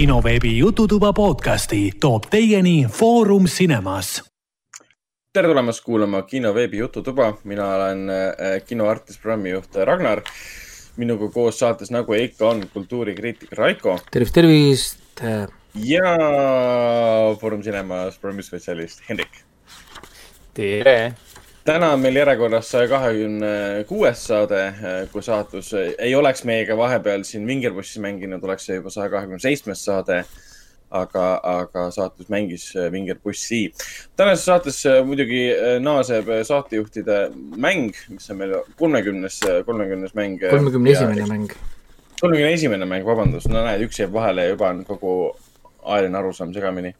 kinoveebi Jututuba podcasti toob teieni Foorum Cinemas. tere tulemast kuulama kinoveebi Jututuba, mina olen äh, kinoartist, programmijuht Ragnar. minuga koos saates, nagu ikka on, kultuurikriitik Raiko. tervist, tervist. ja Foorum Cinemas programmispetsialist Hendrik. tere täna on meil järjekorras saja kahekümne kuues saade, kui saatus ei oleks meiega vahepeal siin Vingerpussi mänginud, oleks see juba saja kahekümne seitsmes saade. aga, aga saatus mängis Vingerpussi. tänases saates muidugi naaseb saatejuhtide mäng, mis on meil kolmekümnes, kolmekümnes mäng. kolmekümne esimene mäng. kolmekümne esimene mäng, vabandust, no näed, üks jääb vahele ja juba on kogu ajaline arusaam segamini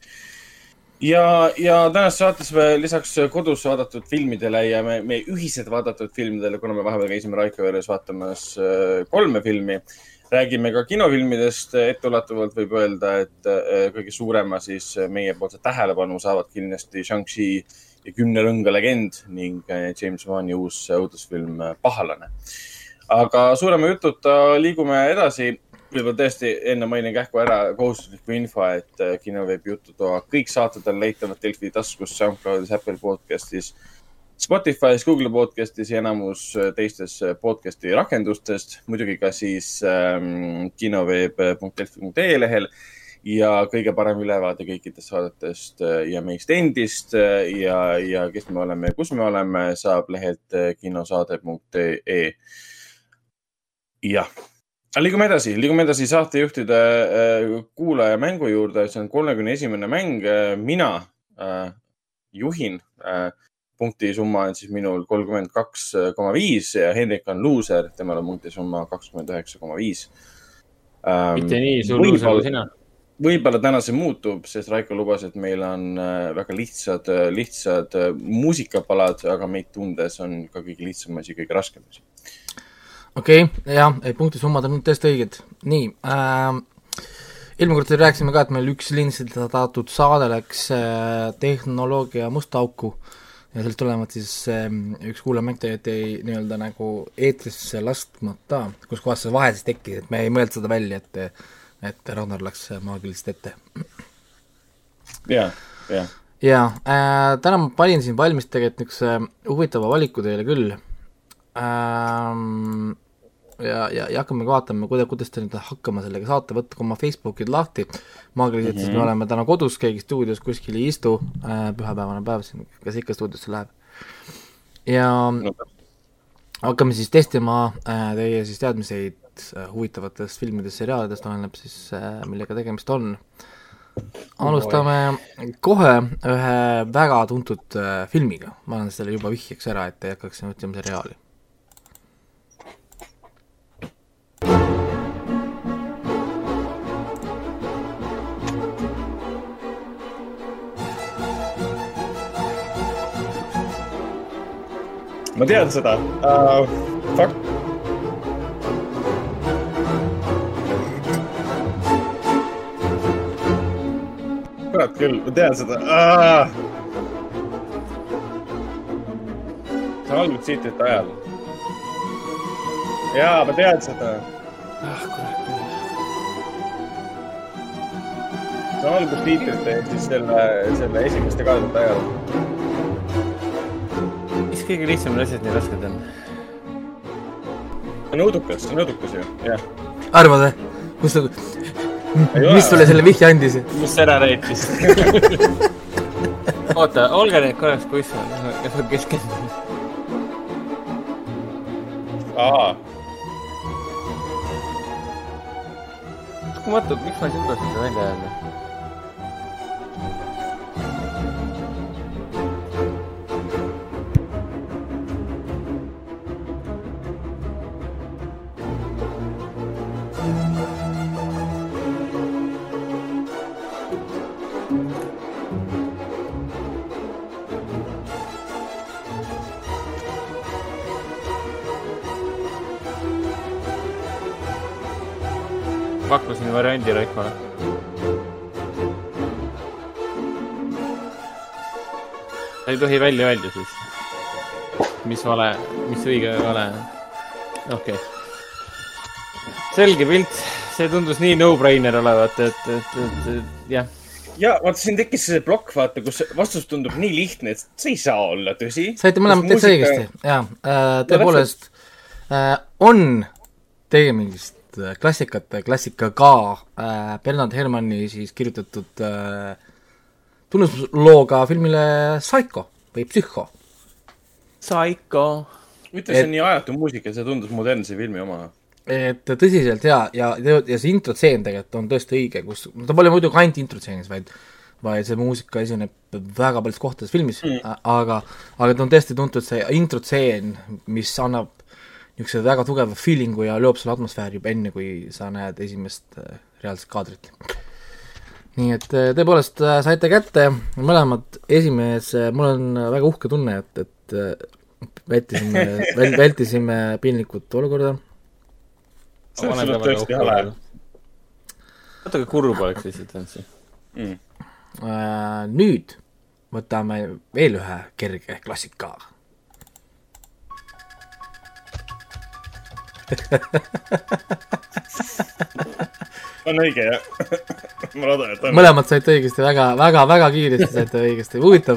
ja, ja tänases saates me lisaks kodus vaadatud filmidele ja me, meie ühiselt vaadatud filmidele, kuna me vahepeal käisime Raiko juures vaatamas äh, kolme filmi, räägime ka kinofilmidest. etteulatuvalt võib öelda, et äh, kõige suurema siis meiepoolse tähelepanu saavad kindlasti Shang-Chi ja kümne rõnga legend ning äh, James Wani uus õudusfilm Pahalane. aga suurema jututa liigume edasi võib-olla tõesti enne mainin kähku ära kohustusliku info, et äh, kinoveeb Jututoa kõik saated on leitavad Delfi taskus, SoundCloudis, Apple podcastis, Spotify's, Google podcastis ja enamus äh, teistes äh, podcast'i rakendustest. muidugi ka siis ähm, kinoveeb.delfi.ee lehel ja kõige parem ülevaade kõikidest saadetest ja meist endist ja, ja kes me oleme ja kus me oleme, saab lehelt kinosaade.ee. jah liigume edasi, liigume edasi saatejuhtide äh, kuulaja mängu juurde, see on kolmekümne esimene mäng. Äh, mina äh, juhin äh,, punkti summa on siis minul kolmkümmend kaks koma viis ja Hendrik on luuser, temal on punkti summa kakskümmend üheksa koma viis. Ähm, mitte nii suur luuser kui sina. võib-olla täna see muutub, sest Raiko lubas, et meil on äh, väga lihtsad, lihtsad muusikapalad, aga meid tundes on ka kõige lihtsam asi, kõige raskem asi okei okay,, jah, punktisummad on tõesti õiged, nii äh,. eelmine kord rääkisime ka, et meil üks lindstatud saade läks äh, tehnoloogia musta auku ja sellest tulenevalt siis äh, üks kuulajamäng jäeti nii-öelda nagu eetrisse laskmata, kus kohas see vahe siis tekkis, et me ei mõelnud seda välja, et et Ragnar läks maagiliselt ette. jah, jah. jaa äh,, täna ma panin siin valmis tegelikult niisuguse huvitava valiku teile küll ähm, ja, ja, ja hakkamegi vaatama, kuidas, kuidas te nüüd hakkama sellega saate, võtke oma Facebookid lahti, maagiliselt mm -hmm. siis me mhm. oleme täna kodus, keegi stuudios kuskil ei istu äh,, pühapäevane päev siin, kes ikka stuudiosse läheb. ja no. hakkame siis testima äh, teie siis teadmiseid äh, huvitavatest filmidest, seriaalidest, oleneb siis äh,, millega tegemist on. alustame kohe ühe väga tuntud äh, filmiga, ma annan selle juba vihjeks ära, et ei hakkaks siin ütlema seriaali ma tean seda uh,. Fuck. kurat küll, ma tean seda uh.. see algul tiitrite ajal. jaa, ma tean seda. ah, kurat küll. see on algul tiitrite ehk siis selle, selle esimeste kaadrite ajal kõige lihtsamad asjad nii rasked on? see on õudukas, see on õudukas ju, jah. arvad või? kus ta, mis sulle selle vihje andis? mis ära reitis oota, olge nüüd korraks kuskil, kas ma keskendun? aa. uskumatu, miks ma ei suuda seda välja öelda pakkusin variandi Raikole. ei tohi välja öelda siis, mis vale, mis õige vale on. okei okay.. selge pilt, see tundus nii no-brainer olevat, et, et, et, et jah. ja vaata, siin tekkis see plokk, vaata, kus vastus tundub nii lihtne, et see ei saa olla tõsi. saite mõlemad täitsa õigesti, jaa äh,, tõepoolest äh, on tegemist äh, klassikate klassikaga äh, Bernard Herrmanni siis kirjutatud äh, tunnuslooga filmile Psycho või Psühho. Psycho. ütle, see on nii ajatu muusika, see tundus modernse filmi oma. et tõsiselt ja, ja, ja see introtseen tegelikult on tõesti õige, kus, ta pole muidugi ainult introtseenis, vaid vaid see muusika esineb väga paljudes kohtades filmis mm., aga, aga ta on tõesti tuntud see introtseen, mis annab niisuguse väga tugeva feeling'u ja loob sulle atmosfääri juba enne, kui sa näed esimest äh, reaalset kaadrit. nii et äh, tõepoolest äh, saite kätte mõlemad esimees, mul on väga uhke tunne, et, et vältisime väl,, vältisime piinlikut olukorda natuke kurb oleks lihtsalt olnud see. Mm. Äh, nüüd võtame veel ühe kerge klassika. on õige jah? ma loodan, et on. mõlemad saite õigesti väga, väga, väga kiiresti saite õigesti, huvitav,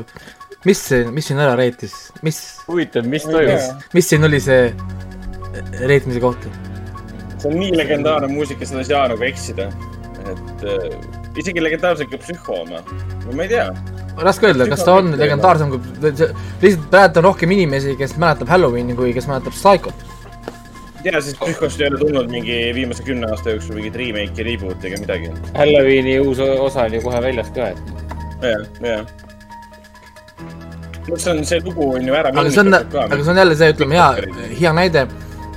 mis see, mis siin ära reitis, mis, huvitav, mis toimus mis siin oli see reetmise koht? see on nii legendaarne muusika, seda ei saa nagu eksida. et äh, isegi legendaarse ka psühho oma. no ma ei tea. raske öelda, kas ta on legendaarsem kui, lihtsalt praegu on rohkem inimesi, kes mäletab Halloweeni kui kes mäletab Psychot. Ja siis psühhost ei ole tulnud mingi viimase kümne aasta jooksul mingit remake'i, reboot'i ega midagi. Halloweeni uus osa oli kohe väljas ka, et jah, jah. no see on, see lugu on ju ära aga see on, aga see on jälle see, ütleme hea, hea näide,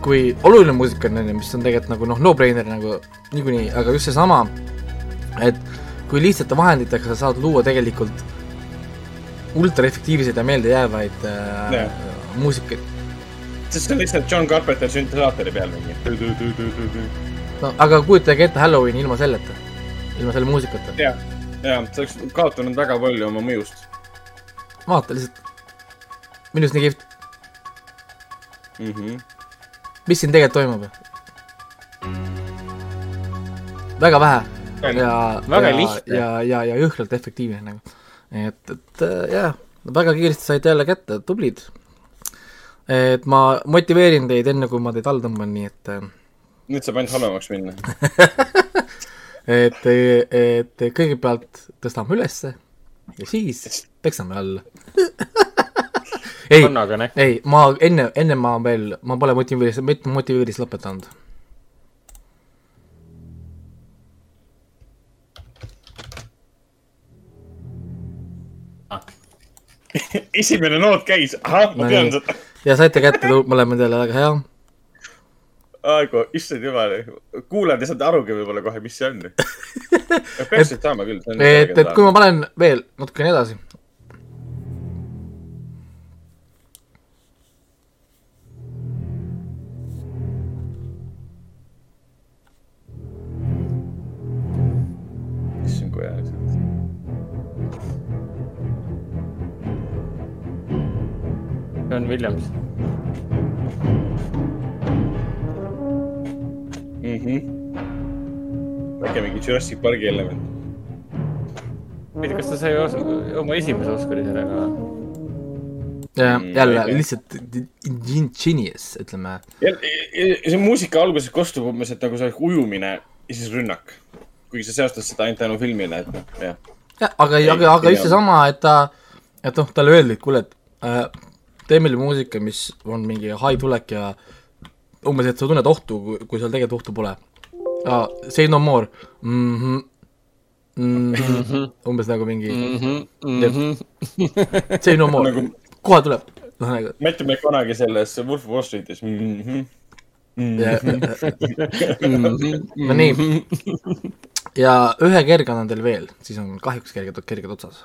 kui oluline muusika on, onju, mis on tegelikult nagu noh, no-brainer nagu niikuinii, aga just seesama, et kui lihtsate vahenditega sa saad luua tegelikult ultraefektiivseid ja meeldejäävaid äh, muusikaid. Sest see on lihtsalt John Carpenter süntesaatori peal mingi. no aga kujutage ette Halloweeni ilma selleta, ilma selle muusikata. jah, ja see oleks kaotanud väga palju oma mõjust vaata lihtsalt, minu arust nii kihvt, mm. -hmm. mis siin tegelikult toimub? väga vähe ja, Väga ja, lihtne. ja, ja, ja jõhkralt efektiivne nagu. et, et äh, jah, väga kiiresti saite jälle kätte, tublid. Et ma motiveerin teid enne, kui ma teid alla tõmban, nii et äh, nüüd saab ainult halvemaks minna. et, et kõigepealt tõstame ülesse ja siis peksame alla. ei, ei, ma enne, enne ma veel, ma pole motiveeris, mitte motiveeris lõpetanud. esimene noot käis, ahah, ma No tean seda. Ja saite kätte mõlemad jälle, väga hea. aegu, issand jumal, kuulajad ei saanud arugi võib-olla kohe, mis see on. peaksid saama küll. et, et kui ma panen veel natukene edasi. John Williams. äkki mingi Jurassic Parki element. ma ei tea, kas ta sai os- oma esimese Oscari sellega ja Mm, jälle tea. lihtsalt genius, ütleme. see muusika alguses kostub umbes, et nagu see ujumine ja siis rünnak. kuigi sa seostad seda ainult tänu filmile, et noh, jah. jah, aga, aga, aga just seesama, et ta, et noh, talle öeldi, et kuule, et äh, tee meile muusika, mis on mingi hai tulek ja umbes, et sa tunned ohtu, kui seal tegelikult ohtu pole. Say no more mm. -hmm. Mm -hmm. umbes nagu mingi Mhm. say no more Nagu- kohe tuleb. Matthew McConaughey selles Wolf of Wall Streetis mm. -hmm. ja, Mhm. no nii. ja ühe kerge annan teile veel, siis on kahjuks kerged, kerged otsas.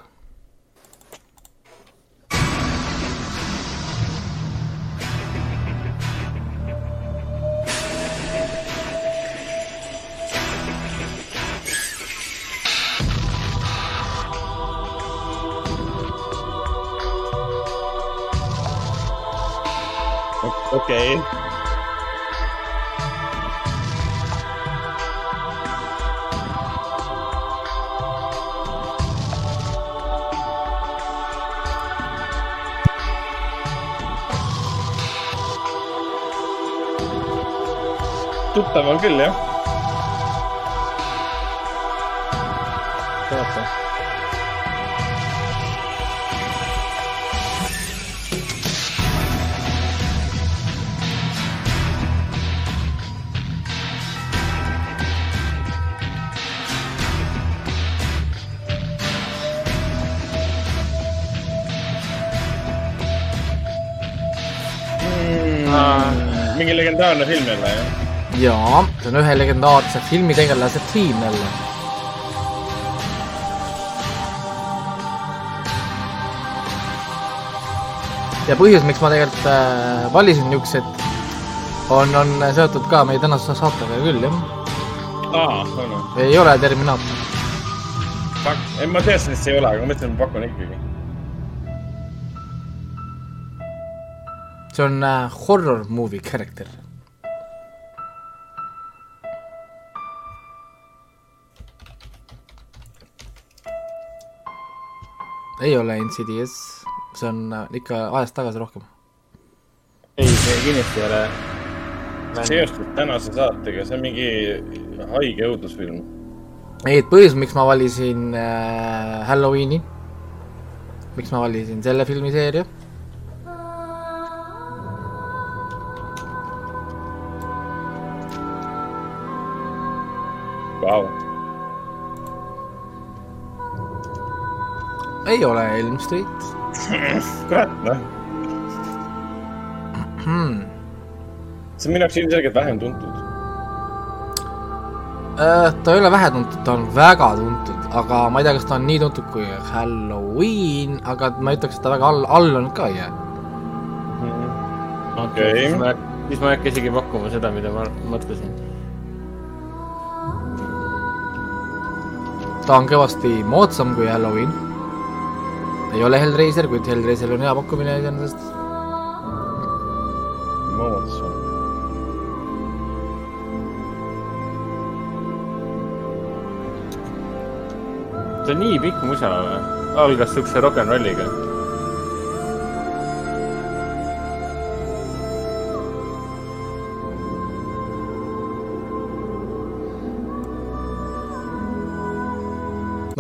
Ok. Tutta küll jah. Mingi legendaarne film jälle jah. jaa, see on ühe legendaarse filmitegelase tiim jälle. ja põhjus, miks ma tegelikult äh, valisin niisugused, on, on seotud ka meie tänase saatega küll, jah. aa, on või? ei ole Terminaator. ei, ma teadsin, et see ei ole, aga ma mõtlesin, et ma pakun ikkagi. See on äh, horror movie character. ei ole NCDS, see on äh, ikka ajast tagasi rohkem. ei, see kindlasti ei ole. seostud tänase saatega, see on mingi haige õudusfilm. ei, et põhjus, miks ma valisin äh, Halloweeni, miks ma valisin selle filmiseeria, Vau. ei ole Elm Street kurat, noh. hmm.. see on minu jaoks ilmselgelt vähem tuntud. Äh, ta ei ole vähetuntud, ta on väga tuntud, aga ma ei tea, kas ta on nii tuntud kui Halloween, aga ma ütleks, et ta väga all, all on ka ei jää. Okei. siis ma, siis ma ei hakka isegi pakkuma seda, mida ma mõtlesin. Ta on kõvasti moodsam kui Halloween. ei ole Hellraiser, kuid Hellraiser on hea pakkumine iseenesest. moodsam. see on nii pikk musa või? algas siukse rock n rolliga.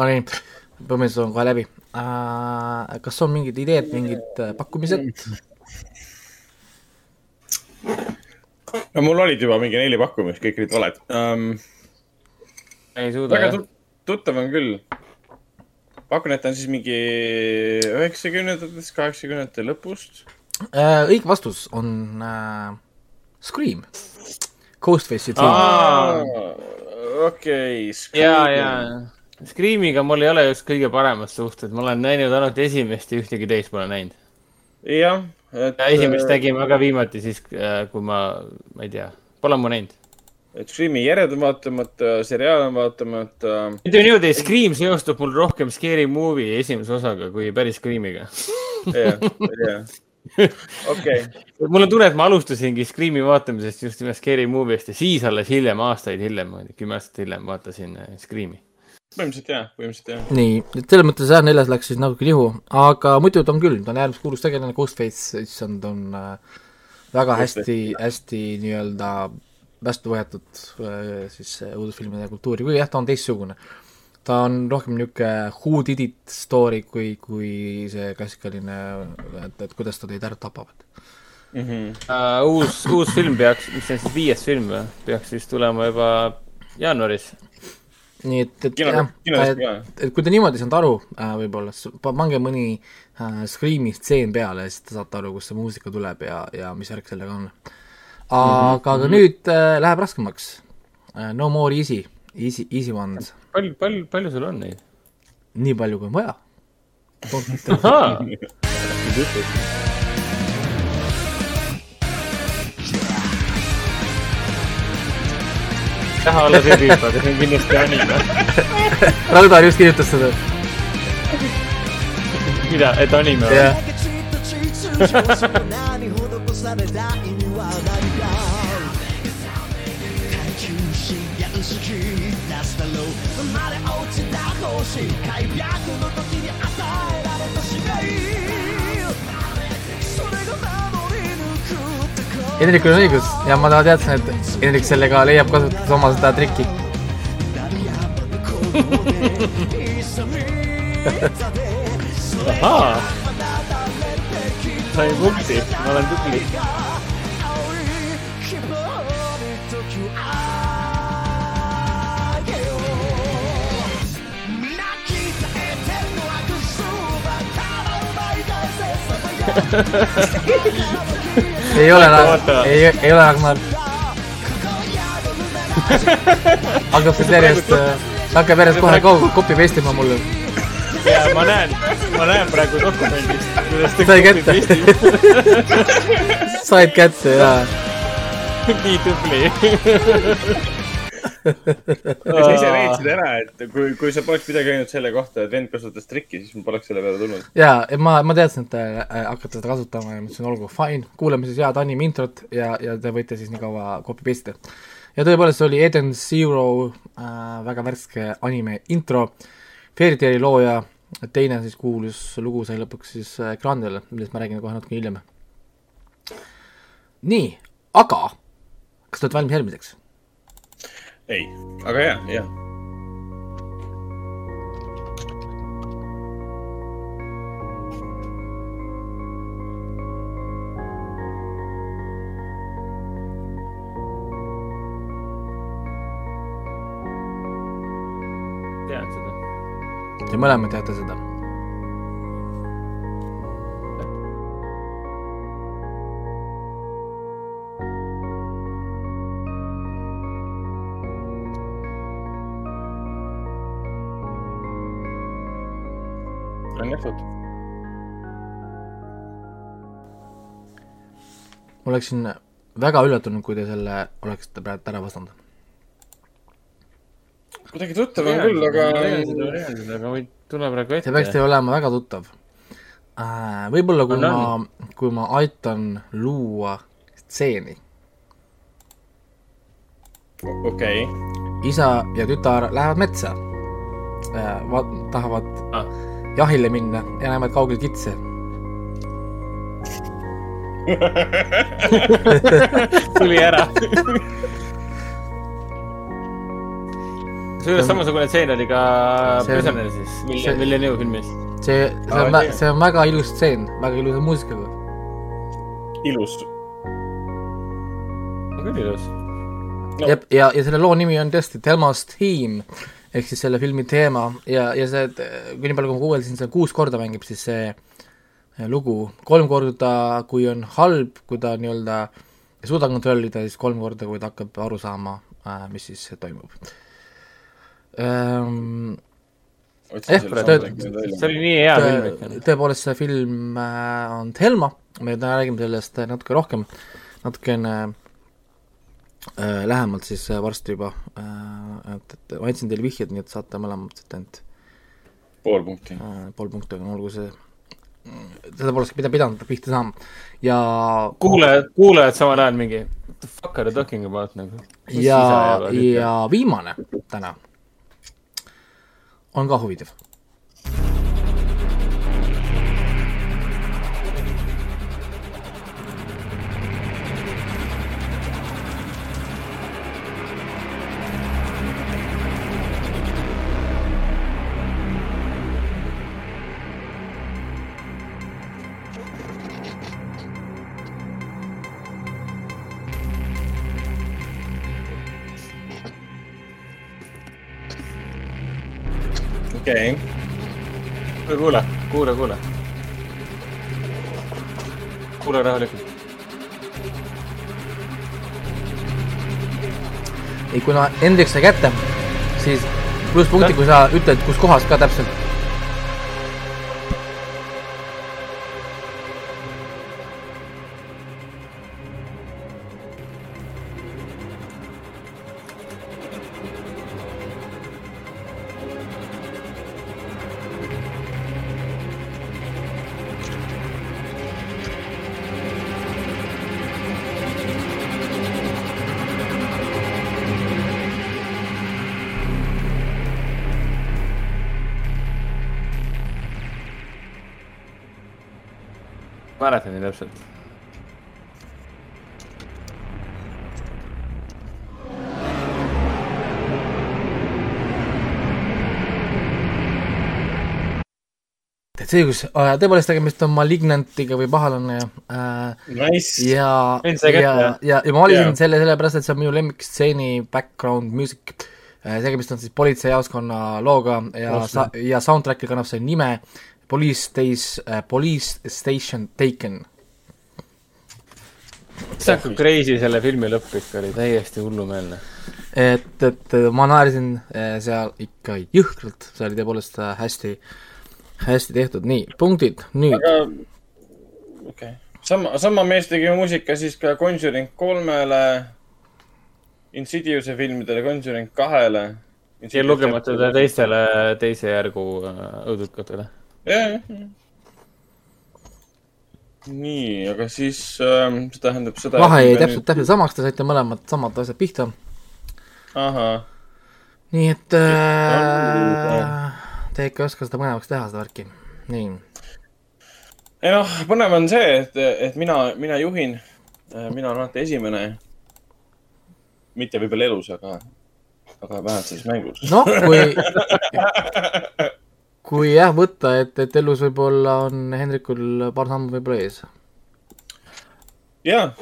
Nonii, põhimõtteliselt on kohe läbi uh,. kas on mingid ideed, mingid äh, pakkumised? no mul olid juba mingi neli pakkumist, kõik olid valed um,. ei suuda väga jah. tut- tuttav on küll. pakun, et ta on siis mingi üheksakümnendatest, kaheksakümnendate lõpust. Uh, õige vastus on uh, Scream. Ghostface'i tiim. Aa. okei. ja, ja. Screamiga mul ei ole just kõige paremad suhted, ma olen näinud ainult esimest ja ühtegi teist pole näinud. jah, et. esimest nägin ma ka viimati siis, kui ma, ma ei tea, pole ma näinud. et Scream'i järjed on vaatamata, seriaal on vaatamata. ütleme niimoodi, Scream seostub mul rohkem Scary Movie esimese osaga kui päris Screamiga. jah, jah. okei, mul on tunne, et ma alustasingi Screami vaatamisest just nimelt Scary Movie'st ja siis alles hiljem, aastaid hiljem, kümme aastat hiljem vaatasin äh, Screami. Põhimõtteliselt jah, põhimõtteliselt jah. nii, et selles mõttes jah, neljas läks siis natuke nihu, aga muidu ta on küll, ta on äärmiselt kuulus tegelane, Ghostface, issand, on äh, väga hästi, hästi nii-öelda vastu võetud äh, siis äh, uudisfilmide kultuuri, kuigi jah, ta on teistsugune. ta on rohkem niisugune who did it story kui, kui see klassikaline, et, et kuidas ta teid ära tapavad. Mhm. Uh, uus, uus film peaks, mis see on siis viies film või, peaks siis tulema juba jaanuaris. Nii et, et Kino- jah, et, et kui te niimoodi ei saanud aru äh,, võib-olla, pange mõni äh, Scream'i stseen peale ja siis te saate aru, kust see muusika tuleb ja, ja mis värk sellega on. aga mm, -hmm. aga nüüd äh, läheb raskemaks äh,. No more easy, easy, easy ones, palju, palju, palju sul on neid? nii palju kui on vaja. ahaa, taha olla see tüüp , aga see on kindlasti anime . Ragnar just kirjutas seda , mida , et anime või ? jah . 何施された意味は何か探求しやんしき出すだろう生まれ落ちた星開白 Hendrikul on õigus ja ma teadsin, et Hendrik sellega leiab kasutada oma seda trikki. ahaa. sain punkti, ma olen tubli. ei ole Vaata., ei, ei ole Ragnar. hakkab sealt järjest, hakkab järjest kohe ko- copy paste ima mulle. ja ma näen, ma näen praegu dokumendist, kuidas ta sai kätte. said kätte ja nii tubli. sa ise leidsid ära, et kui, kui sa poleks midagi öelnud selle kohta, et vend kasutas trikki, siis ma poleks selle peale tulnud. ja, ja ma, ma teadsin, et te äh, hakkate seda kasutama ja mõtlesin, olgu fine, kuulame siis head anime introt ja, ja te võite siis nii kaua copy paste ida. ja tõepoolest, see oli Eden Zero äh,, väga värske anime intro, Fairy Taili looja, teine siis kuulus lugu sai lõpuks siis äh, ekraanidele, millest ma räägin kohe natuke hiljem. nii, aga kas te olete valmis järgmiseks? ei, aga hea, hea. tean seda. Te mõlemad teate seda. järsult. ma oleksin väga üllatunud, kui te selle oleksite praegu ära vastanud. kuidagi tuttav on küll, aga. aga ma ei tule praegu see peaks ette. teil olema väga tuttav. võib-olla kui ma, kui ma aitan luua stseeni, okei, isa ja tütar lähevad metsa, tahavad Ah. Jahile minna ja näevad kaugel kitse. tuli ära. kusjuures samasugune tseen oli ka See on- Prisoner siis, see- Villen, Villeneuve filmis. see, see on see on väga ilus stseen, väga ilusa muusikaga. ilus. on küll ilus. No. ja, ja, ja selle loo nimi on tõesti Thelma's Theme ehk siis selle filmi teema ja, ja see, kui nii palju, kui ma kuulsin, see kuus korda mängib siis see eh, lugu, kolm korda, kui on halb, kui ta nii-öelda ei suuda kontrollida, siis kolm korda, kui ta hakkab aru saama, mis siis toimub ähm,. Eh, see oli nii hea film ikka. tõepoolest, see film on Thelma, me täna räägime sellest natuke rohkem, natukene äh, lähemalt siis äh, varsti juba äh,, et, et ma andsin teile vihjed, nii et saate mõlemad siit ainult pool punkti. äh, pool punkti, aga no olgu see, seda poleks pida- pidanud pihta saama ja kuulajad, kuulajad samal ajal mingi what the fuck are you talking about nagu. ja, ja viimane täna on ka huvitav. okei, kuule, kuule, kuule. kuule rahulikult. ei, kuna Hendrik sai kätte, siis plusspunkti, kui sa ütled, kus kohas ka täpselt. täpselt. täitsa õigus, tõepoolest tegemist on Malignantiga või pahalane äh,. Nice. ja, ja, ja, ja, ja ma valisin yeah. selle sellepärast, et see on minu lemmikstseeni background music äh, tegemist on siis politseijaoskonna looga ja Just sa-, ja soundtrack'i kannab see nime Police Stays äh,, Police Station Taken see on kui crazy selle filmi lõpp ikka oli täiesti hullumeelne. et, et ma naersin eh, seal ikka jõhkralt, see oli tõepoolest äh, hästi, hästi tehtud, nii, punktid, nüüd okei okay., sama, sama mees tegi muusika siis ka Conjuring kolmele, Insidiouse'i filmidele, Conjuring kahele. siia lugemata teistele teise järgu äh, õudukatele. jah, jah. nii, aga siis ähm, see tähendab seda. vahe jäi täpselt, täpselt samaks, te saite mõlemad samad asjad pihta, nii et äh, te ikka ei oska seda põnevaks teha, seda värki, nii. ei noh, põnev on see, et, et mina, mina juhin, mina olen alati esimene. mitte võib-olla elus, aga, aga vähemalt selles mängus. noh, kui, kui jah, võtta, et, et elus võib-olla on Hendrikul paar sammu võib-olla ees. jah,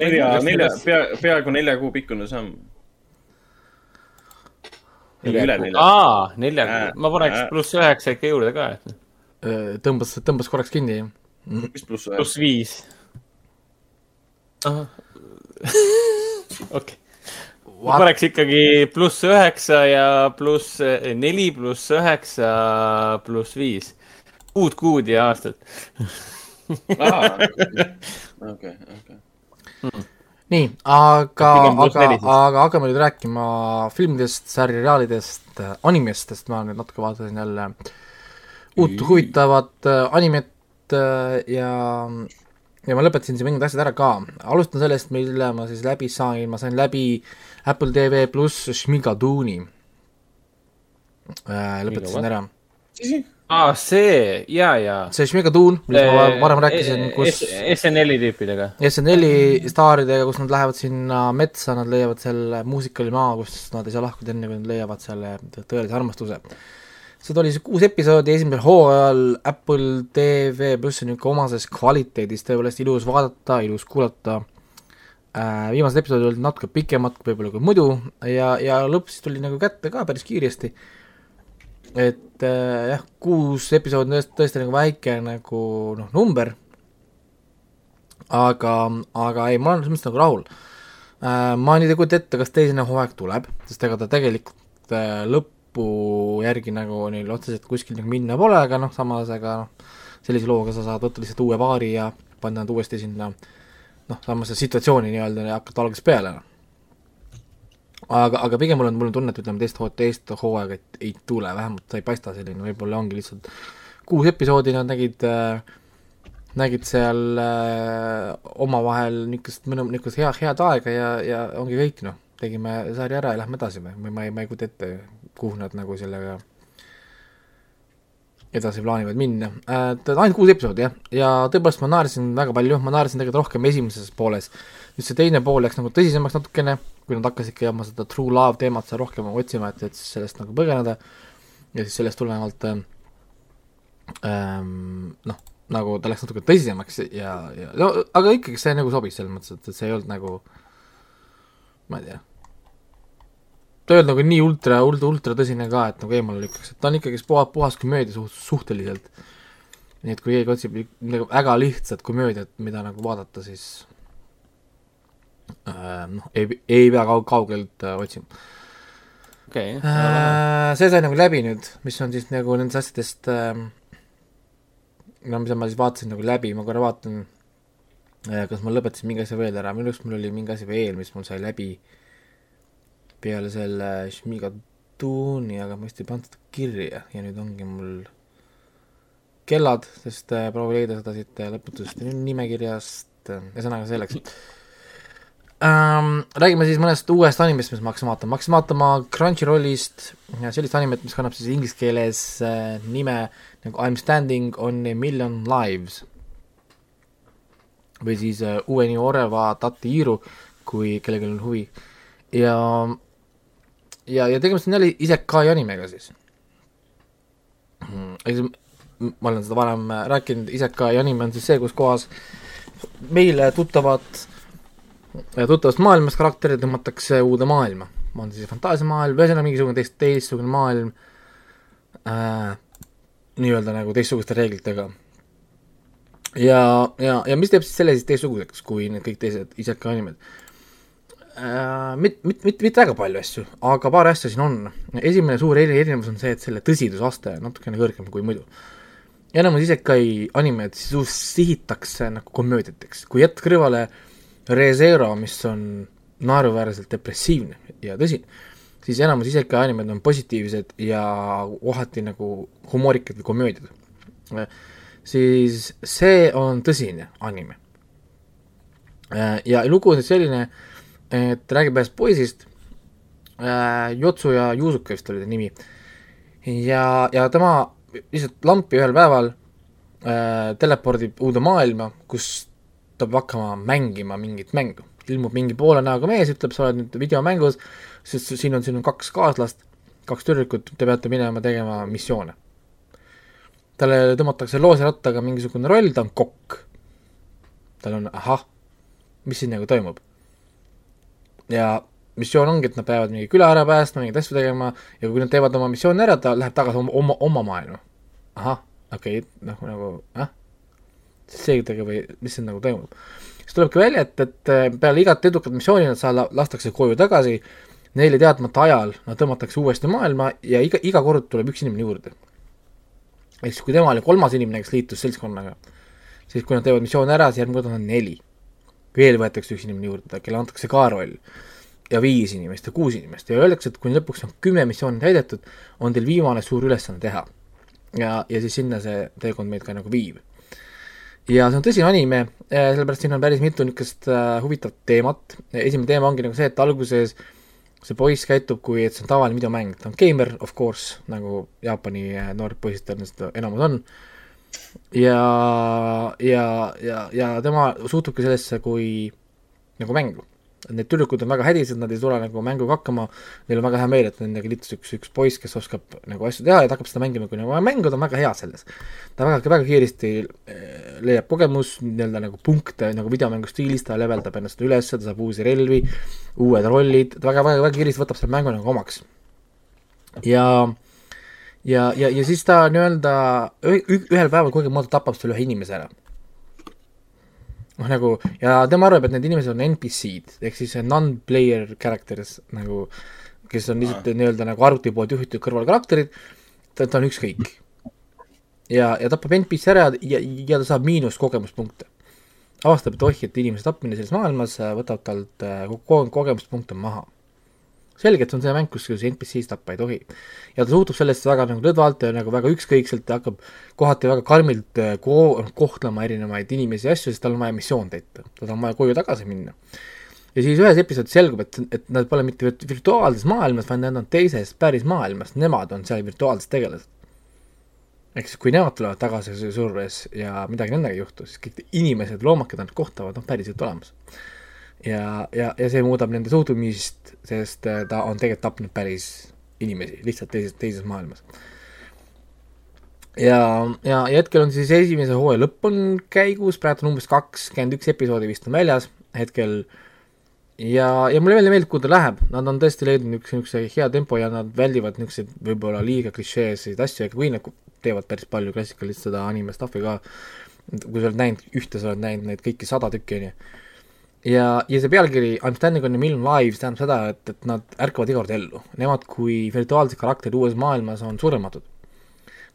nelja, nelja, pea, peaaegu nelja kuu pikkune samm. Nelja üle kuu- nelja. aa, nelja Äh,, ma paneks äh. pluss üheksa ikka juurde ka, et tõmbas, tõmbas korraks kinni. mis pluss ühe? pluss viis. okei, ma paneks ikkagi pluss üheksa ja pluss eh, neli pluss üheksa pluss viis. kuud, kuud ja aastat. okei, okei. nii, aga, aga aga hakkame nüüd rääkima filmidest, seriaalidest, animestest, ma nüüd natuke vaatasin jälle uut huvitavat äh, animet äh, ja, ja ma lõpetasin siin mingid asjad ära ka. alustan sellest, mille ma siis läbi sain, ma sain läbi Apple TV pluss Šmigadooni. lõpetasin ära. aa, see, ja, ja. see Šmigadoon, millest ma varem rääkisin, kus SNL-i tüüpidega. SNL-i staaridega, kus nad lähevad sinna metsa, nad leiavad selle muusikali maa, kus nad ei saa lahkuda enne, kui nad leiavad selle tõelise armastuse. seda oli siis kuus episoodi esimesel hooajal Apple TV pluss on niisugune omases kvaliteedis tõepoolest ilus vaadata, ilus kuulata äh,. Viimased episoodid olid natuke pikemad võib-olla kui muidu ja, ja lõpp siis tuli nagu kätte ka päris kiiresti. et äh, jah, kuus episoodi on tõesti, nagu väike nagu noh, number aga, aga ei, ma olen selles mõttes nagu rahul äh,. ma nüüd ei kujuta ette, kas teine hooaeg tuleb, sest ega ta tegelikult äh, lõpu järgi nagu neil otseselt kuskil nagu minna pole, aga noh, samas ega noh, sellise looga sa saad võtta lihtsalt uue paari ja panna nad uuesti sinna noh, samasse situatsiooni nii-öelda ja hakata algusest peale noh. aga, aga pigem mul on, mul on tunne, et ütleme teist hoo-, teist hooaega ei, tule, vähemalt ta ei paista selline, võib-olla ongi lihtsalt kuus episoodi nad nägid äh, nägid seal äh, omavahel niisugust, niisugust hea, head aega ja, ja ongi kõik, noh, tegime sarja ära ja lähme edasi või, või ma ei, ma ei kujuta ette, kuhu nad nagu sellega edasi plaanivad minna äh,. ainult kuus episoodi jah, ja tõepoolest ma naersin väga palju, ma naersin tegelikult rohkem esimeses pooles. nüüd see teine pool läks nagu tõsisemaks natukene, kui nad hakkasidki oma seda true love teemat seal rohkem otsima, et, et siis sellest nagu põgeneda ja siis sellest tulenevalt äh, ähm, noh, nagu ta läks natuke tõsisemaks ja, ja no aga ikkagi see nagu sobis selles mõttes, et, et see ei olnud nagu ma ei tea, ta ei olnud nagu nii ultra, ultra, ultra tõsine ka, et nagu eemale lükkaks, et ta on ikkagi puhas, puhas komöödia suht-, suhteliselt. nii et kui keegi otsib nagu väga lihtsat komöödiat, mida nagu vaadata, siis äh, noh, ei, ei pea kaug-, kaugelt äh, otsima. okei, Äh, see sai nagu läbi nüüd, mis on siis nagu nendest asjadest ähm, no mida ma siis vaatasin nagu läbi, ma korra vaatan, kas ma lõpetasin mingi asja veel ära, minu arust mul oli mingi asi veel, mis mul sai läbi peale selle Šmigatuni, aga ma vist ei pannud seda kirja ja nüüd ongi mul kellad, sest äh, proovin leida seda siit äh, lõputust nimekirjast, ühesõnaga selleks ähm,. räägime siis mõnest uuest animest, mis ma hakkasin vaatama, ma hakkasin vaatama Crunchyrollist sellist animet, mis kannab siis inglise keeles äh, nime nagu I m standing on a million lives või siis äh, Ueni Oreva Tatiiru, kui kellelgi on huvi. ja, ja, ja tegemist on jälle isekai animega siis. eks m- ma olen seda varem äh, rääkinud, Isekai anime on siis see, kus kohas meile tuttavad, tuttavast maailmast karakterid tõmmatakse uude maailma. on siis fantaasiamaailm, ühesõnaga mingisugune teist, teistsugune maailm äh,, nii-öelda nagu teistsuguste reeglitega. ja, ja, ja mis teeb siis selle siis teistsuguseks, kui need kõik teised Isekai animed äh,? Mit-, mit-, mit-, mitte väga palju asju, aga paar asja siin on. esimene suur eri- erinevus on see, et selle tõsidusaste on natukene kõrgem kui muidu enamus isekai animed siis sihitakse nagu komöödiateks, kui jätta kõrvale ReZero, mis on naeruväärselt depressiivne ja tõsine, siis enamus isekai animed on positiivsed ja kohati nagu humoorikad või komöödiad. siis see on tõsine anime. ja lugu on selline, et räägib ühest poisist, Jotsu ja Juusuka vist oli ta nimi, ja, ja tema lihtsalt lampi ühel päeval äh, telepordib uude maailma, kus ta peab hakkama mängima mingit mängu. ilmub mingi poole näoga mees, ütleb, sa oled nüüd videomängus, sest siin on sinu kaks kaaslast, kaks tüdrukut, te peate minema tegema missioone. talle tõmmatakse loosirattaga mingisugune roll, ta on kokk. tal on, ahah, mis siin nagu toimub? Ja missioon ongi, et nad peavad mingi küla ära päästma, mingeid asju tegema ja kui nad teevad oma missiooni ära, ta läheb tagasi oma, oma, oma maailma. ahah, okei okay,, noh nagu, ah, selgitage või mis siin nagu toimub. siis tulebki välja, et, et peale igat edukat missiooni nad saa-, lastakse koju tagasi, neile teadmata ajal nad tõmmatakse uuesti maailma ja iga, iga kord tuleb üks inimene juurde. ehk siis, kui tema oli kolmas inimene, kes liitus seltskonnaga, siis kui nad teevad missiooni ära, siis järgmine kord on neli. Veel võetakse üks inimene juurde, kelle antakse ka roll. Ja viis inimest ja kuus inimest. Ja öeldakse, et kuni lõpuks on kümme missiooni täidetud, on teil viimane suur ülesanne teha. ja, ja siis sinna see teekond meid ka nagu viib. ja see on tõsine anime, sellepärast siin on päris mitu niisugust äh, huvitavat teemat, esimene teema ongi nagu see, et alguses see poiss käitub, kui et see on tavaline videomäng, ta on geimer, of course, nagu Jaapani äh, noored poisid tõenäoliselt enamus on, ja, ja, ja, ja tema suhtubki sellesse kui nagu mängu need tüdrukud on väga hädised, nad ei tule nagu mänguga hakkama, neil on väga hea meel, et nendega liitus üks, üks poiss, kes oskab nagu asju teha ja ta hakkab seda mängima, kui nagu mängud on väga head selles. ta väga, väga kiiresti eh, leiab kogemus, nii-öelda nagu punkte nagu videomängu stiilis, ta leveldab ennast üles, ta saab uusi relvi, uued rollid, ta väga, väga, väga kiiresti võtab selle mängu nagu omaks. ja ja, ja, ja siis ta nii-öelda ühel päeval kuidagimoodi tapab selle ühe inimese ära noh, nagu ja tema arvab, et need inimesed on NPC-d ehk siis non-player characters nagu, kes on lihtsalt nii-öelda nagu arvuti poolt juhitud kõrvalkarakterid, ta, ta on ükskõik. ja, ja tapab NPC ära ja, ja ta saab miinuskogemuspunkte. avastab, et oih, et inimese tapmine selles maailmas võtab talt ko kogemuspunkte maha selge, et see on see mäng, kus, NPC-s tappa ei tohi. ja ta suhtub sellesse väga nagu lõdvalt ja nagu väga ükskõikselt ja hakkab kohati väga karmilt äh, ko-, kohtlema erinevaid inimesi ja asju, sest tal on vaja missioon täita, tal on vaja koju tagasi minna. ja siis ühes episoodis selgub, et, et nad pole mitte virtuaalses maailmas, vaid nad on teises päris maailmas, nemad on seal virtuaalsed tegelased. ehk siis, kui nemad tulevad tagasi surves ja midagi nendega ei juhtu, siis kõik inimesed, loomakad nad kohtavad, on päriselt olemas ja, ja, ja see muudab nende suhtumist, sest äh, ta on tegelikult tapnud päris inimesi, lihtsalt teises, teises maailmas. ja, ja, ja hetkel on siis esimese hooaja lõpp on käigus, praegu on umbes kakskümmend üks episoodi vist on väljas hetkel ja, ja mulle meeldib, meeldib, kuhu ta läheb, nad on tõesti leidnud niisuguse, niisuguse hea tempo ja nad väldivad niisuguseid võib-olla liiga klišeesid asju, aga kui nad teevad päris palju klassikalist seda anime stuff'i ka, kui sa oled näinud ühte, sa oled näinud neid kõiki sada tükki, on ju ja, ja see pealkiri I m standing on a million lives tähendab seda, et, et nad ärkavad iga kord ellu. Nemad kui virtuaalsed karakterid uues maailmas on surematud.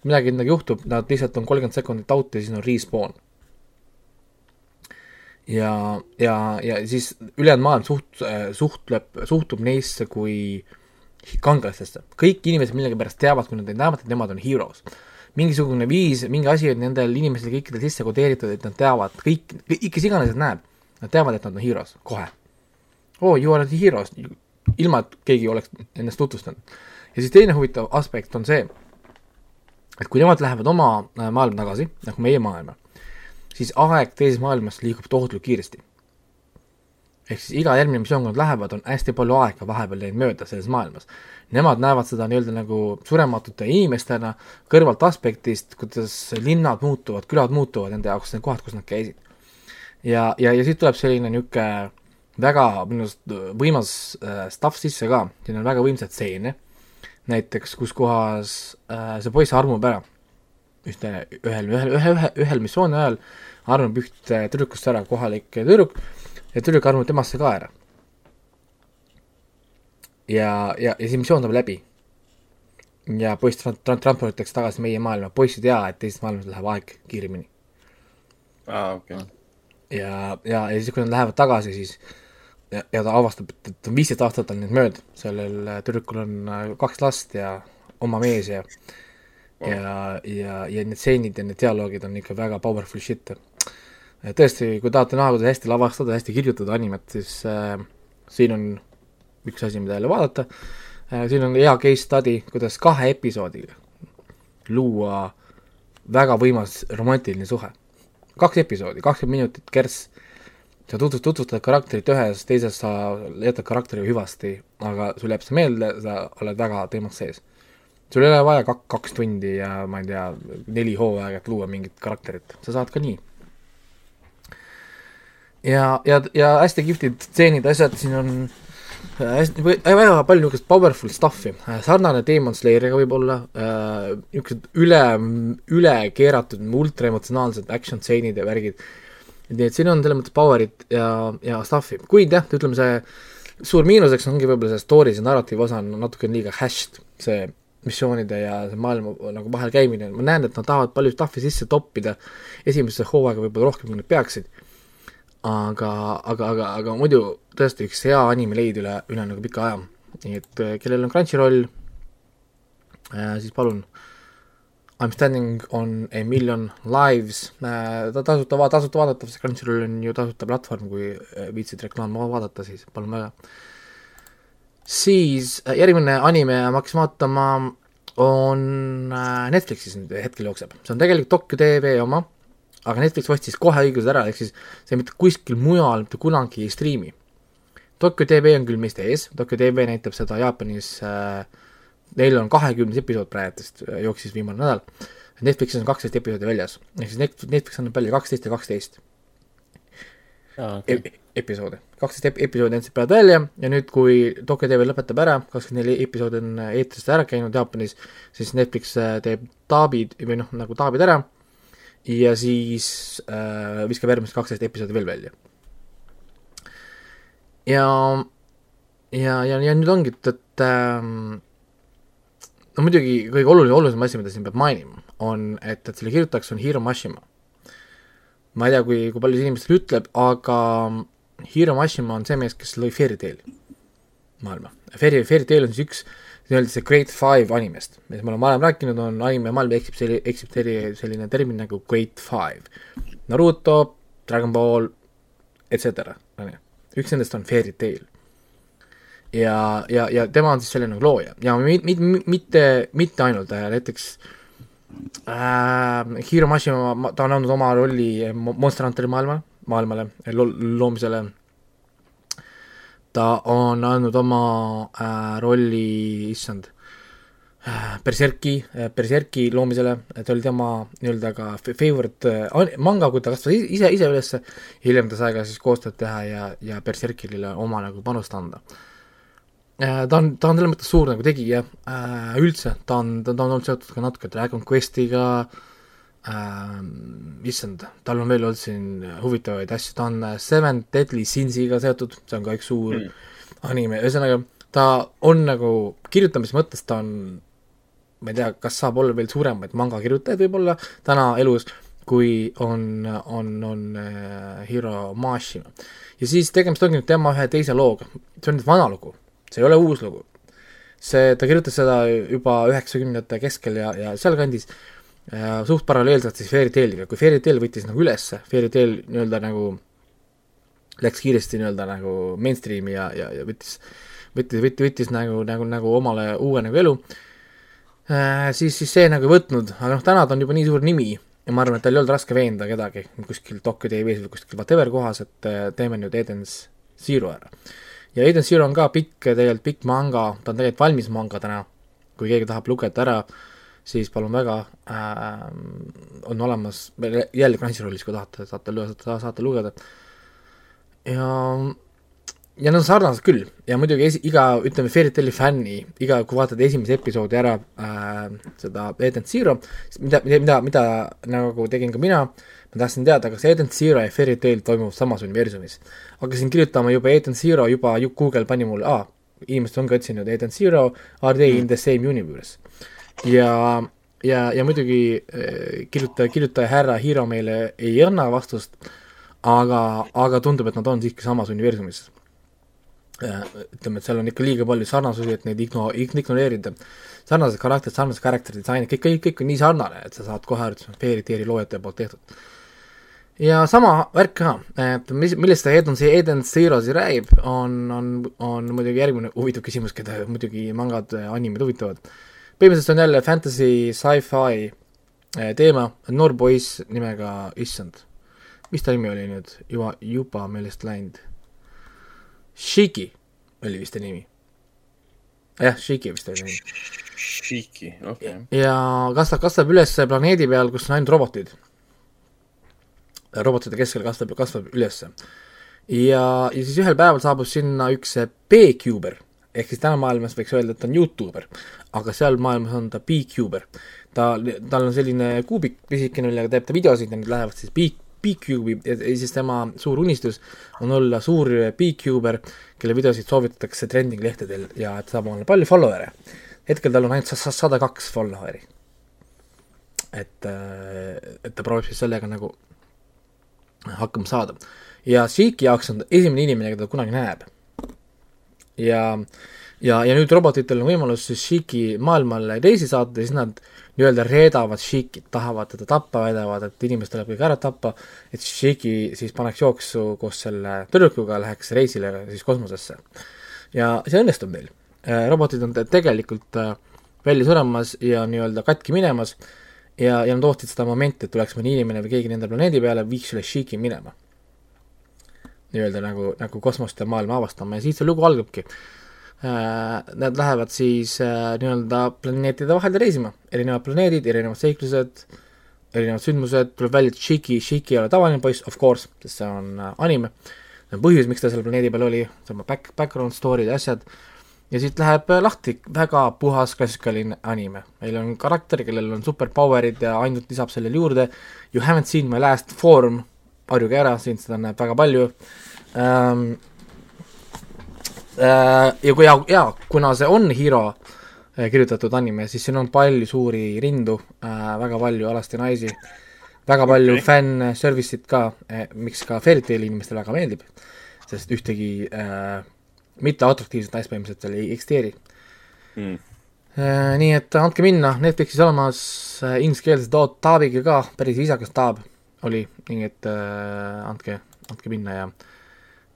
kui midagi nendega juhtub, nad lihtsalt on kolmkümmend sekundit out ja siis on respawn. ja, ja, ja siis ülejäänud maailm suht-, suhtleb, suhtub neisse kui kangelastesse. kõik inimesed millegipärast teavad, kui nad neid näevad, et nemad on heroes. mingisugune viis, mingi asi on nendel inimestel kõikidel sisse kodeeritud, et nad teavad, kõik, kes iganes näeb Nad teavad, et nad on heroes, kohe. oo, you are the heroes, ilma et keegi oleks ennast tutvustanud. ja siis teine huvitav aspekt on see, et kui nemad lähevad oma äh, maailma tagasi, nagu meie maailma, siis aeg teises maailmas liigub tohutult kiiresti. ehk siis iga järgmine missioon, kui nad lähevad, on hästi palju aega vahepeal läinud mööda selles maailmas. Nemad näevad seda nii-öelda nagu surematute inimestena kõrvalt aspektist, kuidas linnad muutuvad, külad muutuvad nende jaoks, need kohad, kus nad käisid. Ja, ja, ja siit tuleb selline niisugune väga minu arust võimas äh, stuff sisse ka, siin on väga võimsaid stseene, näiteks kus kohas äh, see poiss armub ära ühte, ühel, ühel, ühe, ühe, ühel missiooni ajal armub ühte tüdrukust ära kohalik tüdruk ja tüdruk armub temasse ka ära. ja, ja, ja see missioon saab läbi. ja poiss tra-, tra-, transporditakse tagasi meie maailma, poiss ei tea, et teises maailmas läheb aeg kiiremini. aa, okei okay. Ja, ja, ja siis, kui nad lähevad tagasi, siis ja, ja ta avastab, et, et viisteist aastat on nüüd mööda, sellel tüdrukul on äh, kaks last ja oma mees ja wow. ja, ja, ja need stseenid ja need dialoogid on ikka väga powerful shit. tõesti, kui tahate näha, kuidas hästi lavastada, hästi kirjutada animet, siis äh, siin on üks asi, mida jälle vaadata äh,, siin on hea case study, kuidas kahe episoodiga luua väga võimas romantiline suhe. Kaks episoodi, kakskümmend minutit kerss sa tutvustad, tutvustad karakterit ühes, teises sa jätad karakteri hüvasti, aga sul jääb see meelde, sa oled väga teemas sees. sul ei ole vaja kak-, kaks tundi ja ma ei tea, neli hooaega, et luua mingit karakterit, sa saad ka nii. ja, ja, ja hästi kihvtid stseenid, asjad, siin on äh, hästi, väga palju niisugust powerful stuff'i, sarnane Demon Slayeriga võib-olla äh,, niisugused üle, üle keeratud ultraemotsionaalsed action stseenid ja värgid. Nii et siin on selles mõttes power'it ja, ja stuff'i, kuid jah, ütleme see suur miinuseks ongi võib-olla see story, see narratiivi osa on natuke liiga hashed, see missioonide ja see maailma nagu vahel käimine, ma näen, et nad tahavad palju stuff'i sisse toppida. Esimesse hooaega võib-olla rohkem, kui nad peaksid. Aga, aga, aga, aga muidu tõesti üks hea anime leid üle, üle nagu pika aja. nii et kellel on Crunchyroll äh,, siis palun I m standing on a million lives, äh, ta tasuta, tasuta vaadatav, see Crunchyroll on ju tasuta platvorm, kui viitsid reklaami vaadata, siis palun väga. siis järgmine anime ma hakkasin vaatama, on Netflixis nüüd hetkel jookseb, see on tegelikult Tokyo TV oma, aga Netflix ostis kohe õigused ära, ehk siis see mitte kuskil mujal mitte kunagi ei striimi. Tokyo TV on küll meist ees, Tokyo TV näitab seda Jaapanis äh, neil on kahekümnes episood praegust, äh, jooksis viimane nädal, Netflixis on kaksteist episoodi väljas, ehk siis Netflix, Netflix annab välja kaksteist ja kaksteist okay. e episoodi, kaksteist ep episoodi andsid praegu välja ja nüüd, kui Tokyo TV lõpetab ära, kakskümmend neli episoodi on eetrist ära käinud Jaapanis, siis Netflix äh, teeb taabid või noh, nagu taabid ära ja siis äh, viskab järgmised kaksteist episoodi veel välja. ja, ja, ja, ja nüüd ongi, et, et ähm, no muidugi kõige oluline, olulisem asi, mida siin peab mainima, on, et, et selle kirjutajaks on Hiro Mashima. ma ei tea, kui, kui palju see inimestele ütleb, aga Hiro Mashima on see mees, kes lõi Fairy Tail'i maailma. Fairy, Fairy Tail on siis üks nii-öelda see Great Five animest, millest me oleme varem rääkinud, on anime maailm eksib selli-, eksib selli-, selline termin nagu Great Five. Naruto, Dragon Ball, et cetera, on ju. üks nendest on Fairy Tail ja, ja, ja tema on siis selle nagu looja ja mit, mit, mitte, mitte ainult äh, näiteks äh, Hiro Mashima, ta on andnud oma rolli Monster Hunteri maailma, maailmale lo, loomisele. Ta on andnud oma äh, rolli, issand äh,, Berserki äh,, Berserki loomisele, et oli tema nii-öelda ka favorite äh, manga, kui ta kasvas ise, ise ülesse, hiljem ta sai ka siis koostööd teha ja, ja Berserkile oma nagu panust anda. Äh, ta on, ta on selles mõttes suur nagu tegija. Äh, üldse, ta on, ta, ta on olnud seotud ka natuke Dragon Questiga äh,, issand, tal on veel olnud siin huvitavaid asju, ta on äh, Seven Deadly Sinsiga seotud, see on ka üks suur mm. anime, ühesõnaga ta on nagu kirjutamise mõttes, ta on ma ei tea, kas saab olla veel suuremaid mangakirjutajaid võib-olla täna elus, kui on, on, on äh, Hiro Mashima. ja siis tegemist ongi nüüd tema ühe teise looga, see on nüüd vana lugu see ei ole uus lugu. see, ta kirjutas seda juba üheksakümnendate keskel ja, ja sealkandis äh, suht paralleelselt siis Fairy Tailiga, kui Fairy Tail võttis nagu ülesse, Fairy Tail nii-öelda nagu läks kiiresti nii-öelda nagu mainstream'i ja, ja, ja võttis, võttis, võttis, võttis nagu, nagu, nagu omale uue nagu elu äh,, siis, siis see nagu ei võtnud, aga noh, täna ta on juba nii suur nimi ja ma arvan, et tal ei olnud raske veenda kedagi kuskil Tokyo TV-s või kuskil whatever kohas, et äh, teeme nüüd Edens Zero ära. ja Agent Zero on ka pikk, tegelikult pikk manga, ta on tegelikult valmis manga täna, kui keegi tahab lugeda ära, siis palun väga äh,, on olemas, jälle Crunchyrollis, kui tahate, saate, saate, saate lugeda. ja, ja nad on sarnased küll ja muidugi esi-, iga, ütleme, Fairy Taili fänni, iga, kui vaatad esimese episoodi ära äh,, seda Agent Zero, mida, mida, mida, mida nagu tegin ka mina, ma tahtsin teada, kas Agent Zero ja Fairy Tail toimuvad samas universumis. hakkasin kirjutama juba Agent Zero, juba ju- Google pani mulle, aa, inimesed on ka otsinud Agent Zero, are they in the same universe. ja, ja, ja muidugi äh, kirjutaja, kirjutaja härra Hiro meile ei anna vastust, aga, aga tundub, et nad on siiski samas universumis. ütleme, et seal on ikka liiga palju sarnasusi, et neid igno-, ignoreerida. sarnased karakterid, sarnased character disain'id, kõik, kõik, kõik on nii sarnane, et sa saad kohe aru, et see on Fairy Taili loojate poolt tehtud. ja sama värk ka, et mis, millest see Eden, see Eden Zero siis räägib, on, on, on muidugi järgmine huvitav küsimus, keda muidugi mangad, animid huvitavad. Põhimõtteliselt on jälle fantasy, sci-fi eh, teema, noor poiss nimega, issand, mis ta nimi oli nüüd, juba, juba meelest läinud. Shiki oli vist ta nimi. jah, Shiki vist oli nimi. Shiki, okei okay.. ja kasvab, kasvab üles planeedi peal, kus on ainult robotid. robotite keskel kasvab, kasvab üles. ja, ja siis ühel päeval saabus sinna üks B-Cuber, ehk siis täna maailmas võiks öelda, et ta on Youtuber, aga seal maailmas on ta B-Cuber. ta, tal on selline kuubik pisikene, millega teeb ta videosid ja need lähevad siis B, B-Cube'i ja siis tema suur unistus on olla suur B-Cuber, kelle videosid soovitatakse trending lehtedel ja et saab omale palju follower'e. hetkel tal on ainult sa- sa- sada kaks follower'i. et, et ta proovib siis sellega nagu hakkama saada. ja Shiki jaoks on ta esimene inimene, keda ta kunagi näeb. ja, ja, ja nüüd robotitel on võimalus siis Shiki maailmale reisi saata siis nad nii-öelda reedavad Shikit, tahavad teda tappa, väidavad, et inimesed tuleb kõik ära tappa, et Shiki siis paneks jooksu koos selle tüdrukuga, läheks reisile siis kosmosesse. ja see õnnestub neil. robotid on te- tegelikult äh, välja suremas ja nii-öelda katki minemas ja, ja nad ootasid seda momenti, et tuleks mõni inimene või keegi nende planeedi peale, viiks üle Shiki minema. Nii-öelda nagu, nagu kosmost ja maailma avastama ja siis see lugu algabki äh,. Nad lähevad siis äh, nii-öelda planeetide vahel reisima, erinevad planeedid, erinevad seiklused, erinevad sündmused, tuleb välja, et Shiki, Shiki ei ole tavaline poiss, of course, sest see on äh, anime. see on põhjus, miks ta selle planeedi peal oli, on back, background story'd ja asjad ja siit läheb äh, lahti väga puhas klassikaline anime. meil on karakter, kellel on superpower'id ja ainult lisab sellele juurde You haven't seen my last form, harjuge ära, siin seda näeb väga palju ähm,. Äh, ja kui, ja, kuna see on Hiro äh, kirjutatud anime, siis siin on palju suuri rindu äh,, väga palju alasti naisi, väga palju okay. fänn-service'it ka äh,, miks ka Fairy Taili inimestele väga meeldib, sest ühtegi äh, mitte atraktiivset naist põhimõtteliselt seal ei eksisteeri Mm. nii et andke minna, Netflixis olemas ingliskeelse taabiga ka, päris viisakas taab oli, nii et äh, andke, andke minna ja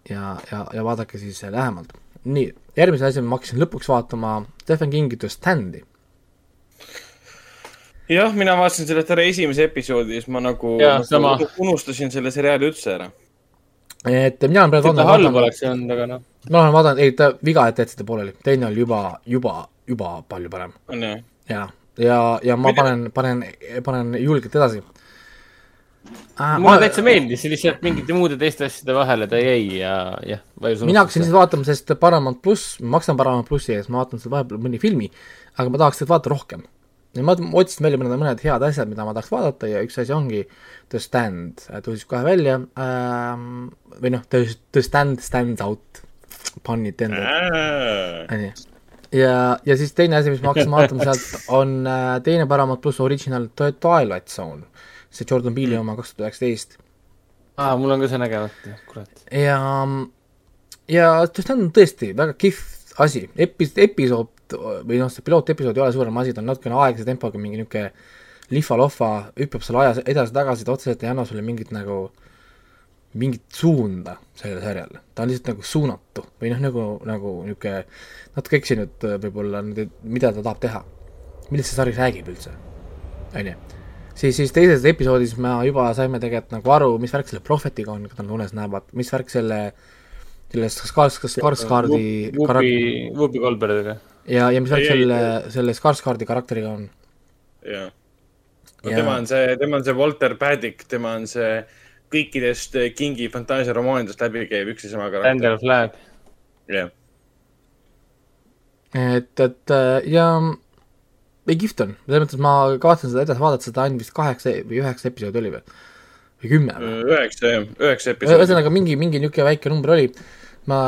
ja, ja, ja vaadake siis äh, lähemalt. nii, järgmise asja ma hakkasin lõpuks vaatama Stephen Kingi The Standi. jah, mina vaatasin sellest ära esimese episoodi ja siis ma nagu, Jaa, nagu sama. unustasin selle seriaali üldse ära. et mina olen praegu halb oleks olnud, aga noh. ma olen vaadanud, ei ta viga, et jätsite pooleli, teine oli juba, juba, juba palju parem on ju? ja, ja, ja ma panen, panen, panen julgelt edasi. Mulle täitsa meeldis, lihtsalt mingite muude teiste asjade vahele ta jäi ja jah. mina hakkasin siis vaatama, sest Paramount pluss, ma maksan Paramount plussi ees, ma vaatan seda vahepeal mõni filmi, aga ma tahaks seda vaadata rohkem. ja ma otsisin välja mõned, mõned head asjad, mida ma tahaks vaadata ja üks asi ongi The Stand, tõusis kohe välja ähm,, või noh, The, The Stand stands out, pun intended, onju. ja, ja siis teine asi, mis ma hakkasin vaatama sealt, on äh, teine Paramount pluss original The Twilight Zone, see Jordan Peele'i oma kaks tuhat üheksateist. Aa, mul on ka see nägemata, kurat. ja, ja see on tõesti väga kihvt asi, epi-, episood või noh, see pilootepisood ei ole suurem asi, ta on natukene aeglase tempoga, mingi niisugune lihva-lohva, hüppab seal ajas edasi-tagasi, ta otseselt ei anna sulle mingit nagu, mingit suunda sellele sarjale, ta on lihtsalt nagu suunatu. Või noh, nagu, nagu niisugune natuke eksinud võib-olla, mida ta tahab teha. millest see sari räägib üldse, on ju siis, siis teises episoodis me juba saime tegelikult nagu aru, mis värk selle prohvetiga on, keda nad unes näevad, mis värk selle sellest Skars-, Skarsgardi Whoopi, Whoopi Goldbergiga. ja, ja mis värk selle, selle Skarsgardi karakteriga on? jah. Ja- tema on see, tema on see Walter Paddick, tema on see kõikidest Kingi fantaasiaromaanidest läbi käiv üks ja sama karakter. Randall Flagg. jah, et, et äh, ja ei kihvt on, selles mõttes ma kavatsen seda edasi vaadata, seda ainult vist kaheksa või üheksa episoodi oli või, või kümme või? üheksa, üheksa episoodi. ühesõnaga mingi, mingi niisugune väike number oli, ma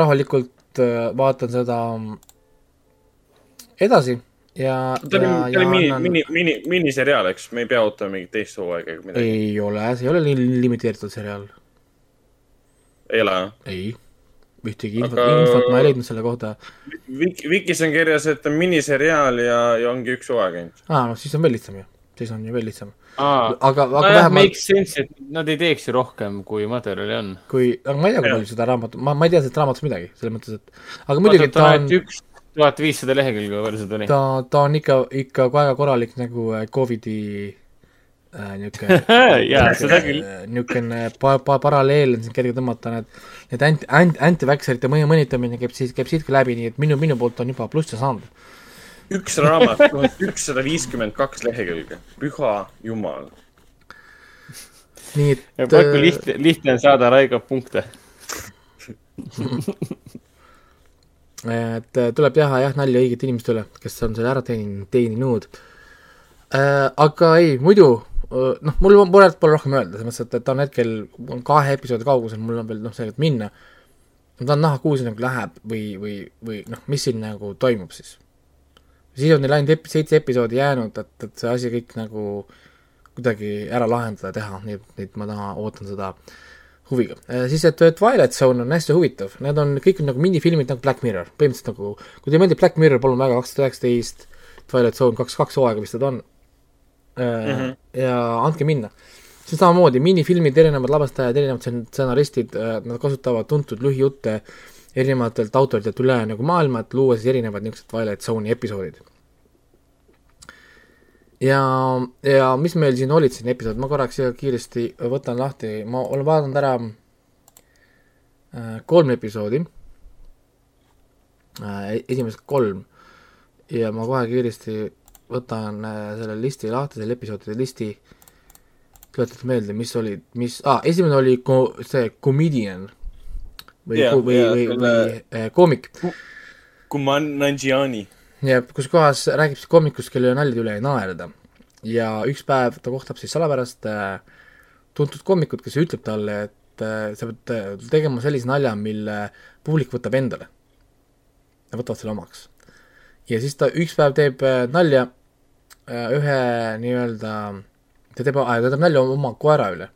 rahulikult äh, vaatan seda edasi ja, ta oli, ja, ta ja oli mini, annan, mini, mini, miniseriaal, eks, me ei pea ootama mingit teist hooaega ega midagi. ei ole, see ei ole nii limiteeritud seriaal, ei ole, jah? ei, ühtegi infot Aga-, infot ma ei leidnud selle kohta, Vik-, Vikis on kirjas, et on miniseriaal ja, ja ongi üks hooaeg ainult. aa no siis on veel lihtsam ju, siis on ju veel lihtsam, aga, aga nojah, vähemalt makes sense, et nad ei teeks ju rohkem, kui materjali on. kui, aga ma ei tea, kui palju seda raamatut, ma, ma ei tea sellest raamatust midagi, selles mõttes, et aga muidugi ta on, üks tuhat viissada lehekülge palju seda oli? ta, ta on ikka, ikka väga korralik nagu äh, Covidi äh, niisugune jaa, seda küll. niisugune pa-, pa-, paralleel on siin kerge tõmmata, need, need anti, anti, anti-vaxxerite mõju mõnitamine käib siis, käib siit ka läbi, nii et minu, minu poolt on juba plusse saanud. üks raamat, tuhat ükssada viiskümmend kaks lehekülge, püha jumal. nii et praegu äh, lihtne, lihtne on saada Raigo punkte. et äh, tuleb teha jah nalja õigete inimeste üle, kes on selle ära teeninud, teeninud äh,. aga ei, muidu äh, noh, mul on muret pole rohkem öelda, selles mõttes, et, et ta on hetkel on kahe episoodi kaugusel, mul on veel noh, selgelt minna. ma tahan näha, kuhu see nagu läheb või, või, või noh, mis siin nagu toimub siis. siis on neil ainult ep-, seitse episoodi jäänud, et, et see asi kõik nagu kuidagi ära lahendada, teha, nii et, nii et ma tahan, ootan seda huviga. siis, et et Twilight Zone on hästi huvitav, need on kõik nagu minifilmid nagu Black Mirror, põhimõtteliselt nagu, kui teile meeldib Black Mirror, palun väga, kaks tuhat üheksateist, Twilight Zone kaks, kaks hooaega vist seda on mm. -hmm. ja andke minna. see on samamoodi, minifilmid, erinevad lavastajad, erinevad stsen- stsenaristid, nad kasutavad tuntud lühijutte erinevatelt autoritelt üle nagu maailma, et luua siis erinevad niisugused Twilight Zone'i episoodid ja, ja mis meil siin olid siin episood, ma korraks kiiresti võtan lahti, ma olen vaadanud ära äh, kolm episoodi äh,, esimesed kolm ja ma kohe kiiresti võtan äh, selle listi lahti, selle episoodide listi, tuletate meelde, mis olid, mis ah,, esimene oli ko-, see Comedian või yeah,, või jaa, või, või äh, koomik Kuman Nanjiani. ja kus kohas räägib siis koomikust, kellele naljade üle ei naerda. ja üks päev ta kohtab siis salapärast äh, tuntud koomikut, kes ütleb talle, et äh, sa pead äh, tegema sellise nalja, mille publik võtab endale. Nad võtavad selle omaks. ja siis ta üks päev teeb äh, nalja ühe nii-öelda, ta teeb, ta teeb nalja oma koera üle.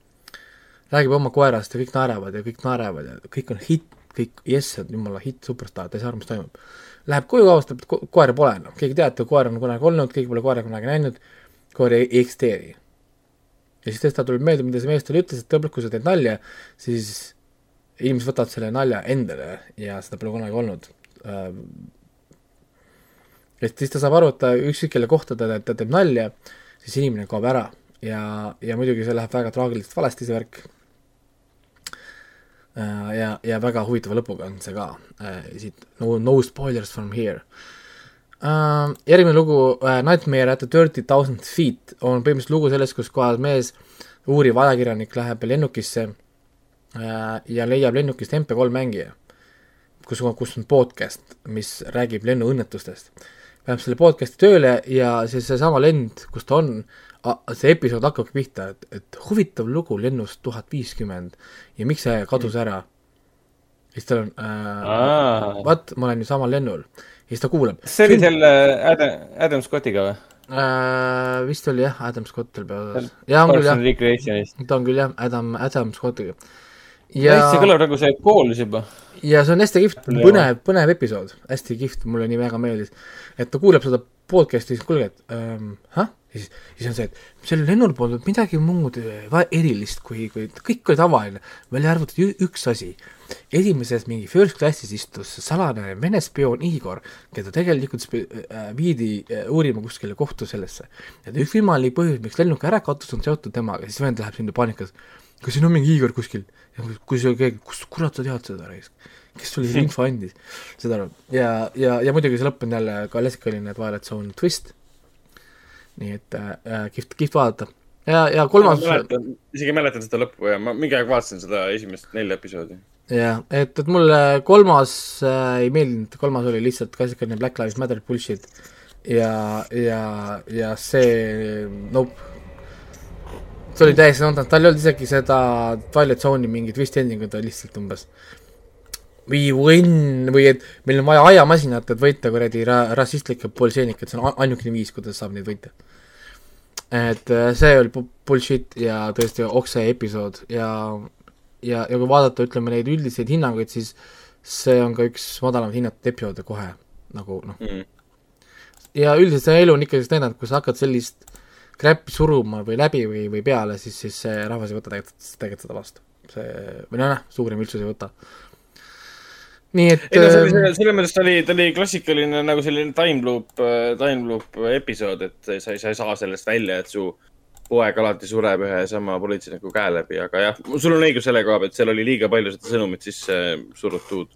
räägib oma koerast ja kõik naeravad ja kõik naeravad ja kõik on hitt, kõik jess, jumala hitt, superstaar, ta ei saa aru, mis toimub läheb koju, avastab, et ko- koera pole enam, keegi teab, et koer on kunagi olnud, keegi pole koera kunagi näinud, koer ei ei eksisteeri. ja siis tal tuleb meelde, mida see mees talle ütles, et tõepoolest, kui sa teed nalja, siis inimesed võtavad selle nalja endale ja seda pole kunagi olnud. Et siis ta saab aru, et ta ükskõik kelle kohta ta, ta teeb nalja, siis inimene kaob ära ja, ja muidugi see läheb väga traagiliselt valesti, see värk Äh, ja, ja väga huvitava lõpuga on see ka äh, siit no, no spoilers from here äh,. järgmine lugu Nightmare at the thirty thousand feet on põhimõtteliselt lugu sellest, kus kohas mees, uuriv ajakirjanik läheb lennukisse ja leiab lennukist MP3 mängija, kus, kus on podcast, mis räägib lennuõnnetustest. Läheb selle podcast'i tööle ja siis seesama lend, kus ta on, see episood hakkabki pihta, et, et huvitav lugu lennust tuhat viiskümmend ja miks see kadus ära. siis tal on äh,, aa, vaat, ma olen ju samal lennul. ja siis ta kuulab. kas see oli selle Adam, Adam Scottiga või? äh,. vist oli jah, Adam Scott oli peaosas. jaa, on küll jah ta on küll jah, Adam, Adam Scottiga. ja ja see, kõlab nagu see Kools juba. Ja see on hästi kihvt, põnev, põnev episood, hästi kihvt, mulle nii väga meeldis. et ta kuulab seda podcast'i, siis kuulge, et ähm, häh? ja siis, siis on see, et sellel lennul polnud midagi muud äh, erilist, kui, kui kõik oli tavaline, välja arvatud üks asi. esimeses mingi first class'is istus salane vene spioon Igor, keda tegelikult äh, viidi äh, uurima kuskile kohtu sellesse. ja üks võimalik põhjus, miks lennuk ära katus, on seotud temaga, siis vend läheb sinna paanikas. Kas siin on mingi Igor kuskil? ja kui- see keegi, kust kurat sa tead seda kes sulle selle info andis? saad aru? ja, ja, ja muidugi see lõpp on jälle klassikaline Twilight Zone twist. nii et äh, kihvt, kihvt vaadata. ja, ja kolmas isegi ei mäletanud seda lõppu ja ma mingi aeg vaatasin seda esimest nelja episoodi. jah, et, et mulle kolmas äh, ei meeldinud, kolmas oli lihtsalt klassikaline Black Lives Matter bullshit ja, ja, ja see, nope. See oli täiesti nonsense, tal ei olnud isegi seda Twilight Zone'i mingit twist ending ut, ta lihtsalt umbes We win või et meil on vaja ajamasinat, et võita kuradi ra-, rassistlikke polseenikaid, see on ainukene viis, kuidas saab neid võita. et äh, see oli bu- bullshit ja tõesti okse episood ja ja, ja kui vaadata, ütleme neid üldiseid hinnanguid, siis see on ka üks madalamalt hinnatud episoode kohe nagu noh, Mm. ja üldiselt see elu on ikkagi näidanud, kui sa hakkad sellist crap'i suruma või läbi või, või peale, siis, siis see rahvas ei võta tegelikult, tegelikult seda vastu. see, või noh, suurem üldsus ei võta. nii et ei no see oli, ähm, selles mõttes ta oli, ta oli klassikaline nagu selline time loop, time loop episood, et sa, sa ei saa sellest välja, et su poeg alati sureb ühe ja sama politseiniku käe läbi, aga jah, sul on õigus selle koha pealt, seal oli liiga palju seda sõnumit sisse surutud.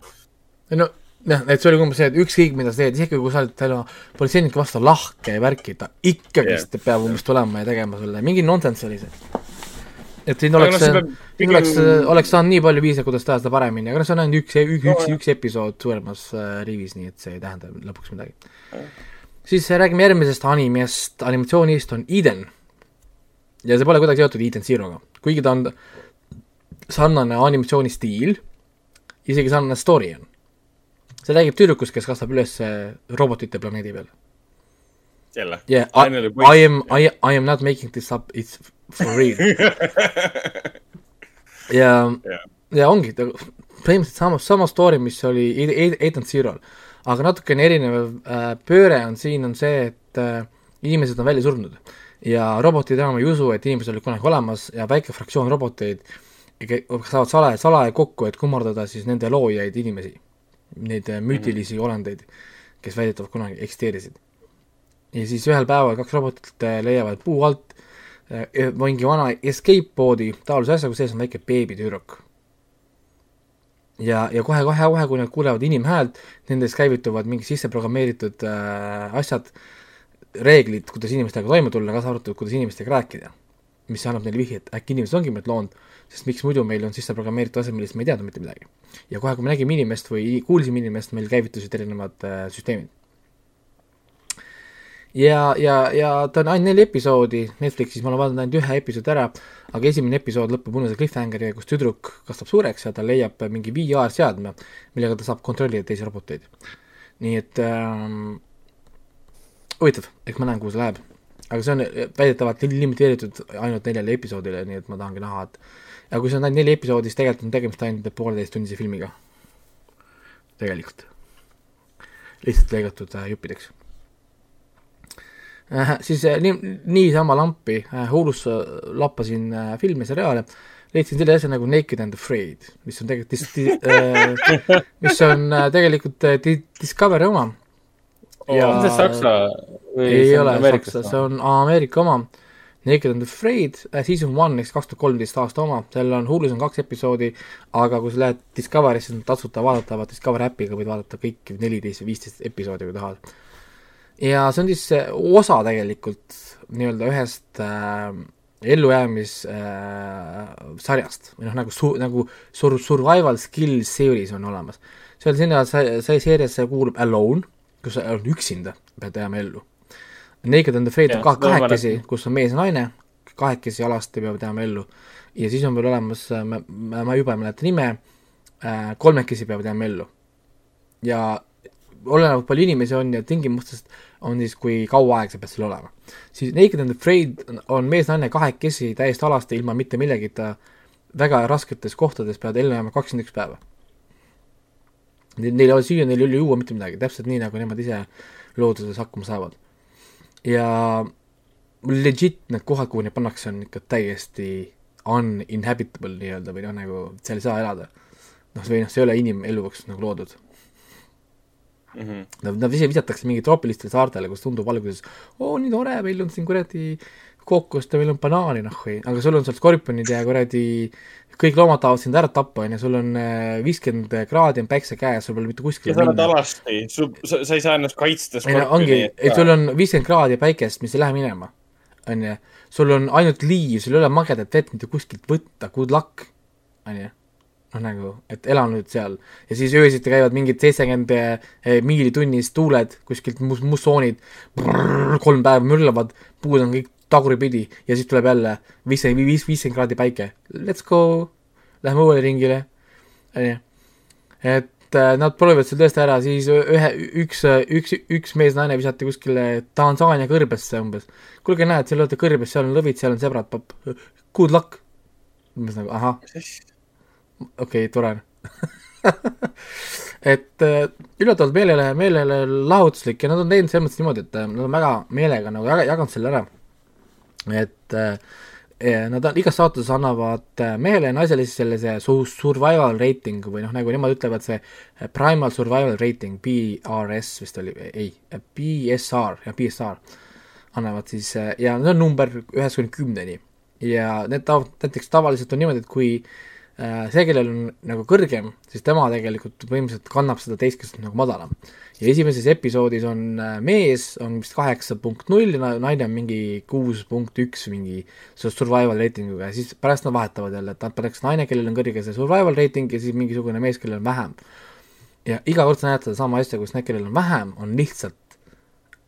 no jah, et see oli umbes see, et ükskõik mida sa teed, isegi kui sa oled täna politseiniku vastu lahke ja värki, ta ikkagist yeah. peab umbes tulema ja tegema sulle, mingi nonsense oli see. et siin oleks noh, see peab, siin oleks, oleks saanud nii palju viise, kuidas teha seda paremini, aga noh, see on ainult üks, üks, No üks, üks episood suuremas äh, rivis, nii et see ei tähenda lõpuks midagi. siis äh, räägime järgmisest animest, animatsioonist on Eden. ja see pole kuidagi seotud Eden Zeroga, kuigi ta on sarnane animatsiooni stiil, isegi sarnane story on. See räägib tüdrukust, kes kasvab üles äh, robotite planeedi peal. jälle. Yeah, I, I am, I, I am not making this up, it's for real. ja Jah., ja ongi põhimõtteliselt sama, sama story, mis oli Eight and Zero'l. aga natukene erinev äh, pööre on siin, on see, et äh, inimesed on välja surnud ja robotid enam ei usu, et inimesed olid kunagi olemas ja väike fraktsioon roboteid saavad salaja, salaja kokku, et kummardada siis nende loojaid inimesi, neid äh, müütilisi olendeid, kes väidetavalt kunagi eksisteerisid. ja siis ühel päeval kaks robotit äh, leiavad puu alt äh, mingi vana escape poodi taolise asja, kus sees on väike beebitüdruk. ja, ja kohe-kohe-kohe, kui nad kuulevad inimhäält, nendes käivituvad mingi sisseprogrammeeritud äh, asjad, reeglid, kuidas inimestega toime tulla, kaasa arvatud, kuidas inimestega rääkida. mis annab neile vihje, et äkki inimesed ongi meilt loonud, sest miks muidu meil on sisse programmeeritud asjad, millest me ei teadnud mitte midagi. ja kohe, kui me nägime inimest või kuulsime inimest, meil käivitusid erinevad äh, süsteemid. ja, ja, ja ta on ainult neli episoodi Netflixis, ma olen vaadanud ainult ühe episoodi ära, aga esimene episood lõpeb unuse cliffhangeriga, kus tüdruk kasvab suureks ja ta leiab mingi VR seadme, millega ta saab kontrollida teisi roboteid. nii et ähm, huvitav, eks ma näen, kuhu see läheb. aga see on väidetavalt li- limiteeritud ainult neljale episoodile, nii et ma tahangi näha, et ja kui see on ainult neli episoodi, siis tegelikult on tegemist ainult pooleteisttunnise filmiga. tegelikult. lihtsalt lõigatud äh, juppideks äh,. siis äh, nii, niisama lampi äh, Hulus äh, lappasin äh, filme, seriaale, leidsin selle asja nagu Naked and Afraid, mis on tegelikult dis- di- äh, mis on äh, tegelikult äh, di- Discovery oma. on see saksa või ei see ole saksa, see on Ameerika oma. Naked and Afraid äh, season one ehk kaks tuhat kolmteist aasta oma, seal on Hulus on kaks episoodi, aga kui sa lähed Discovery'sse, see on tasuta vaadatavat Discovery äpiga võid vaadata kõiki neliteist või viisteist episoodi, kui tahad. ja see on siis äh, osa tegelikult nii-öelda ühest äh, ellujäämis äh, või noh, nagu su-, nagu sur-, survival skill series on olemas. seal sinna, see, see seeriasse kuulub Alone, kus sa oled üksinda, pead jääma ellu. Naked and Afraid on ka kahekesi kus on mees ja naine, kahekesi alasti peavad jääma ellu. ja siis on veel olemas, ma, ma ma juba ei mäleta nime äh,, kolmekesi peavad jääma ellu. ja olenevalt palju inimesi on ja tingimustest on siis, kui kaua aega sa pead seal olema. siis Naked and Afraid on- on mees-naine kahekesi täiesti alasti ilma mitte millegita väga rasketes kohtades peavad ellu jääma kakskümmend üks päeva. Neil ei ole süüa, neil ei ole juua mitte midagi, täpselt nii, nagu nemad ise looduses hakkama saavad. Ja legit need kohad, kuhu neid pannakse, on ikka täiesti uninhabitable nii-öelda või noh, nagu seal ei saa elada. noh, või noh, see ei ole inimeluks nagu loodud. Mhm. Nad, nad ise visatakse mingi troopilistele saartele, kus tundub alguses, oo nii tore, meil on siin kuradi kookust ja meil on banaani nahhui, aga sul on seal skorpionid ja kuradi kõik loomad tahavad sind ära tappa, onju, sul on äh, viiskümmend kraadi on päikse käes, sul pole mitte kuskile ja sa oled alasti, sul, sa sa ei saa ennast kaitsta. ei no ongi, et sul on viiskümmend kraadi päikest, mis ei lähe minema, onju. sul on ainult liiv, sul ei ole magedat vett mitte kuskilt võtta, good luck, onju. noh, nagu, et ela nüüd seal ja siis öösiti käivad mingid seitsekümmend eh, miili tunnis tuuled kuskilt mus-, mussoonid, kolm päeva möllavad, puud on kõik tagurpidi ja siis tuleb jälle viiskümmend, viis, viiskümmend kraadi päike. Let's go, lähme uuele ringile, onju. et äh, nad proovivad seal tõesti ära, siis ühe, üks, üks, üks mees-naine visati kuskile Tansaania kõrbesse umbes. kuulge, näed, seal olete kõrbes, seal on lõvid, seal on sebrad, papp, good luck. umbes nagu ahah, okei okay,, tore et äh, üllatavalt meelele, meelele lahutuslik ja nad on teinud selles mõttes niimoodi, et äh, nad on väga meelega nagu jaga- jaganud selle ära. Et äh, eh, nad on, igas saates annavad äh, mehele ja naisele siis sellise su- survival rating või noh, nagu nemad ütlevad, see primal survival rating, PRS vist oli, ei, BSR, jah, BSR annavad siis ja see on number ühest kuni kümneni. Ja need tav-, näiteks tavaliselt on niimoodi, et kui äh, see, kellel on nagu kõrgem, siis tema tegelikult põhimõtteliselt kannab seda teist, kes on nagu madalam. ja esimeses episoodis on äh, mees on vist kaheksa punkt null ja na- naine on mingi kuus punkt üks mingi survival rating uga ja siis pärast nad vahetavad jälle, et nad paneks naine, kellel on kõrge see survival rating ja siis mingisugune mees, kellel on vähem. ja iga kord sa näed sedasama asja, kus need, kellel on vähem, on lihtsalt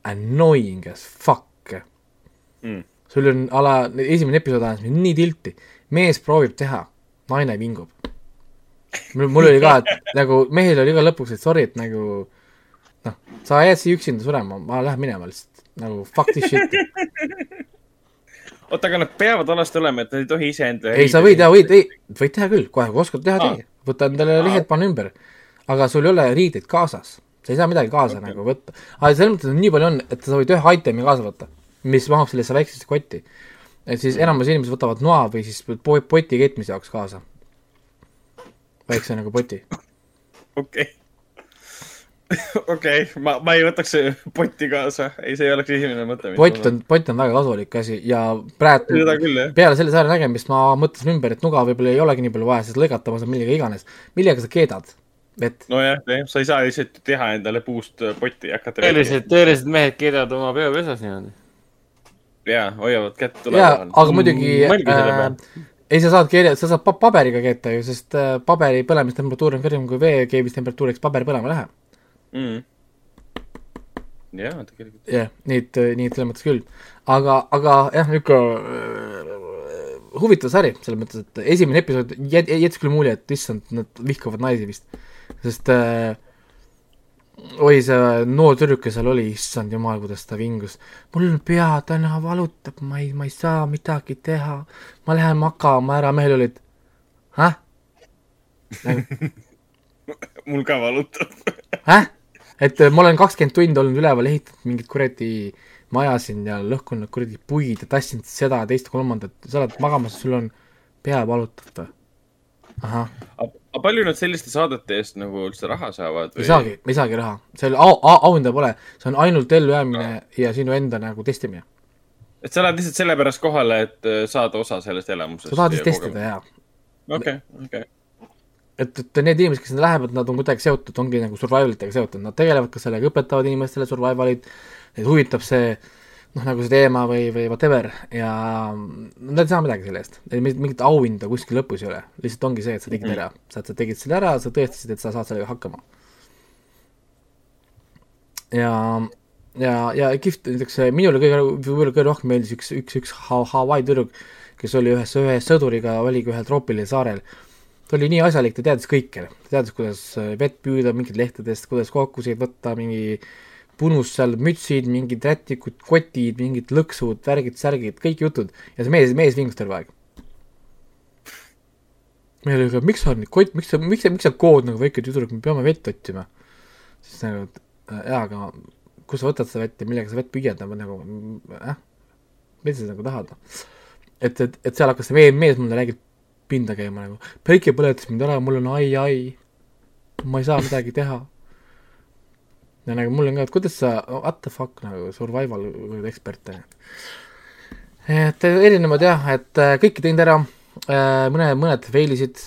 annoying as fuck Mm. sul on ala, esimene episood ajas mind nii tilti, mees proovib teha, naine vingub. mul, oli ka, et nagu mehel oli ka lõpuks, et sorry, et nagu noh, sa jääd siia üksinda surema, ma lähen minema lihtsalt, nagu fuck this shit. oota, aga nad peavad alasti olema, et nad ei tohi iseenda. ei, sa võid ja võid, ei, võid teha küll, kohe, kui oskad teha, tee. võta endale lehed, pane ümber. aga sul ei ole riideid kaasas, sa ei saa midagi kaasa okay. nagu võtta. aga selles mõttes on nii palju on, et sa võid ühe itemi kaasa võtta, mis mahub sellesse väiksesse kotti. Et siis enamus inimesed võtavad noa või siis po- poti keetmise jaoks kaasa. väikse nagu poti. okei. okei, ma, ma ei võtaks potti kaasa, ei, see ei oleks esimene mõte. pott on, pott on väga kasulik asi ja praegu seda küll, jah. peale selle sarja nägemist ma mõtlesin ümber, et nuga võib-olla ei olegi nii palju vaja, sest lõigata ma saan millega iganes. millega sa keedad? et nojah, sa ei saa lihtsalt teha endale puust potti ja hakata. tõelised, tõelised mehed keedavad oma peopesas niimoodi. jaa, hoiavad kätt tule jaa, peal. aga muidugi mõelge selle äh, ei, sa saad keele, sa saad pa- paberiga keeta ju, sest äh, paberi põlemistemperatuur on kõrgem kui vee keemistemperatuur, eks paber põlema läheb. mm.. jaa, tegelikult. jah, nii et, nii et selles mõttes küll. aga, aga jah, niisugune äh, huvitav sari, selles mõttes, et esimene episood jät-, jättis küll mulje, et issand, nad vihkavad naisi vist. sest äh, oi, see noor tüdruk, kes seal oli, issand jumal, kuidas ta vingus. mul pea täna valutab, ma ei, ma ei saa midagi teha. ma lähen magama ära, mehel olid, häh? mul ka valutab. häh? et äh, ma olen kakskümmend tundi olnud üleval, ehitanud mingit kuradi maja siin ja lõhkunud kuradi puid ja tassinud seda teist kolmandat, sa oled magamas, sul on pea valutab või? ahah, aga palju nad selliste saadete eest nagu üldse raha saavad? ei saagi, ei saagi raha, seal au, au, auhinda pole, see on ainult ellujäämine ja sinu enda nagu testimine. et sa lähed lihtsalt sellepärast kohale, et äh, saada osa sellest elamusest. sa tahad lihtsalt testida. jaa. okei, okei. et, et need inimesed, kes sinna lähevad, nad on kuidagi seotud, ongi nagu survival itega seotud, nad tegelevad ka sellega, õpetavad inimestele survival'it, neid huvitab see noh, nagu see teema või, või whatever ja nad ei saa midagi selle eest, mingit auhinda kuskil lõpus ei ole, lihtsalt ongi see, et sa tegid Mhm. ära, sa, sa tegid selle ära, sa tõestasid, et sa saad sellega hakkama. ja, ja, ja kihvt, näiteks minule kõige, võib-olla kõige rohkem meeldis üks, üks, üks Ha- Hawaii tüdruk, kes oli ühes, ühe sõduriga, oligi ühel troopilisel saarel. Ta oli nii asjalik, ta teadis kõike, ta teadis, kuidas äh, vett püüda mingit lehtedest, kuidas kokkuseid võtta, mingi punust seal mütsid, mingid rätikud, kotid, mingid lõksud, värgid, särgid, kõik jutud ja see mees, mees vingus terve aeg. meil oli ka, miks sa, kott, miks sa, miks sa, miks sa kood nagu väike tüdruk, me peame vett otsima. siis nagu, jaa, aga kus sa võtad seda vett ja millega sa vett püüad, nagu äh, mida sa nagu tahad, noh. et, et, et seal hakkas see mees, mees mulle räägib pinda käima nagu, päike põletas mind ära, mul on ai, ai. ma ei saa midagi teha. Ja nagu mul on ka, et kuidas sa, what the fuck nagu survival ekspert ju. et erinevad jah, et äh, kõiki teinud ära, mõne, mõned fail isid,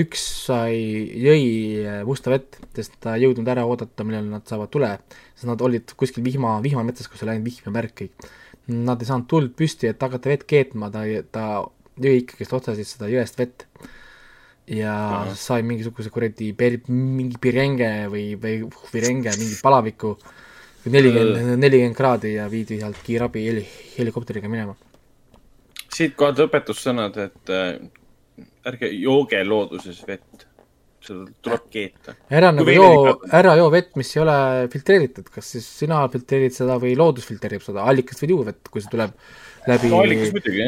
üks sai, jõi musta vett, sest ta ei jõudnud ära oodata, millal nad saavad tule, sest nad olid kuskil vihma, vihmametsas, kus oli ainult vihm ja märk kõik. Nad ei saanud tuld püsti, et hakata vett keetma, ta, ta jõi ikkagist otse siis seda jõest vett. Ja Ahah. sai mingisuguse kuradi per-, mingi pirenge või, või virenge, mingi palaviku, nelikümmend, nelikümmend kraadi ja viidi sealt kiirabi heli-, helikopteriga minema. siitkohalt õpetussõnad, et äh, ärge jooge looduses vett. seda tuleb keeta. ära nagu joo ära joo vett, mis ei ole filtreeritud, kas siis sina filtreerid seda või loodus filtreerib seda, allikast võid juua vett, kui see tuleb läbi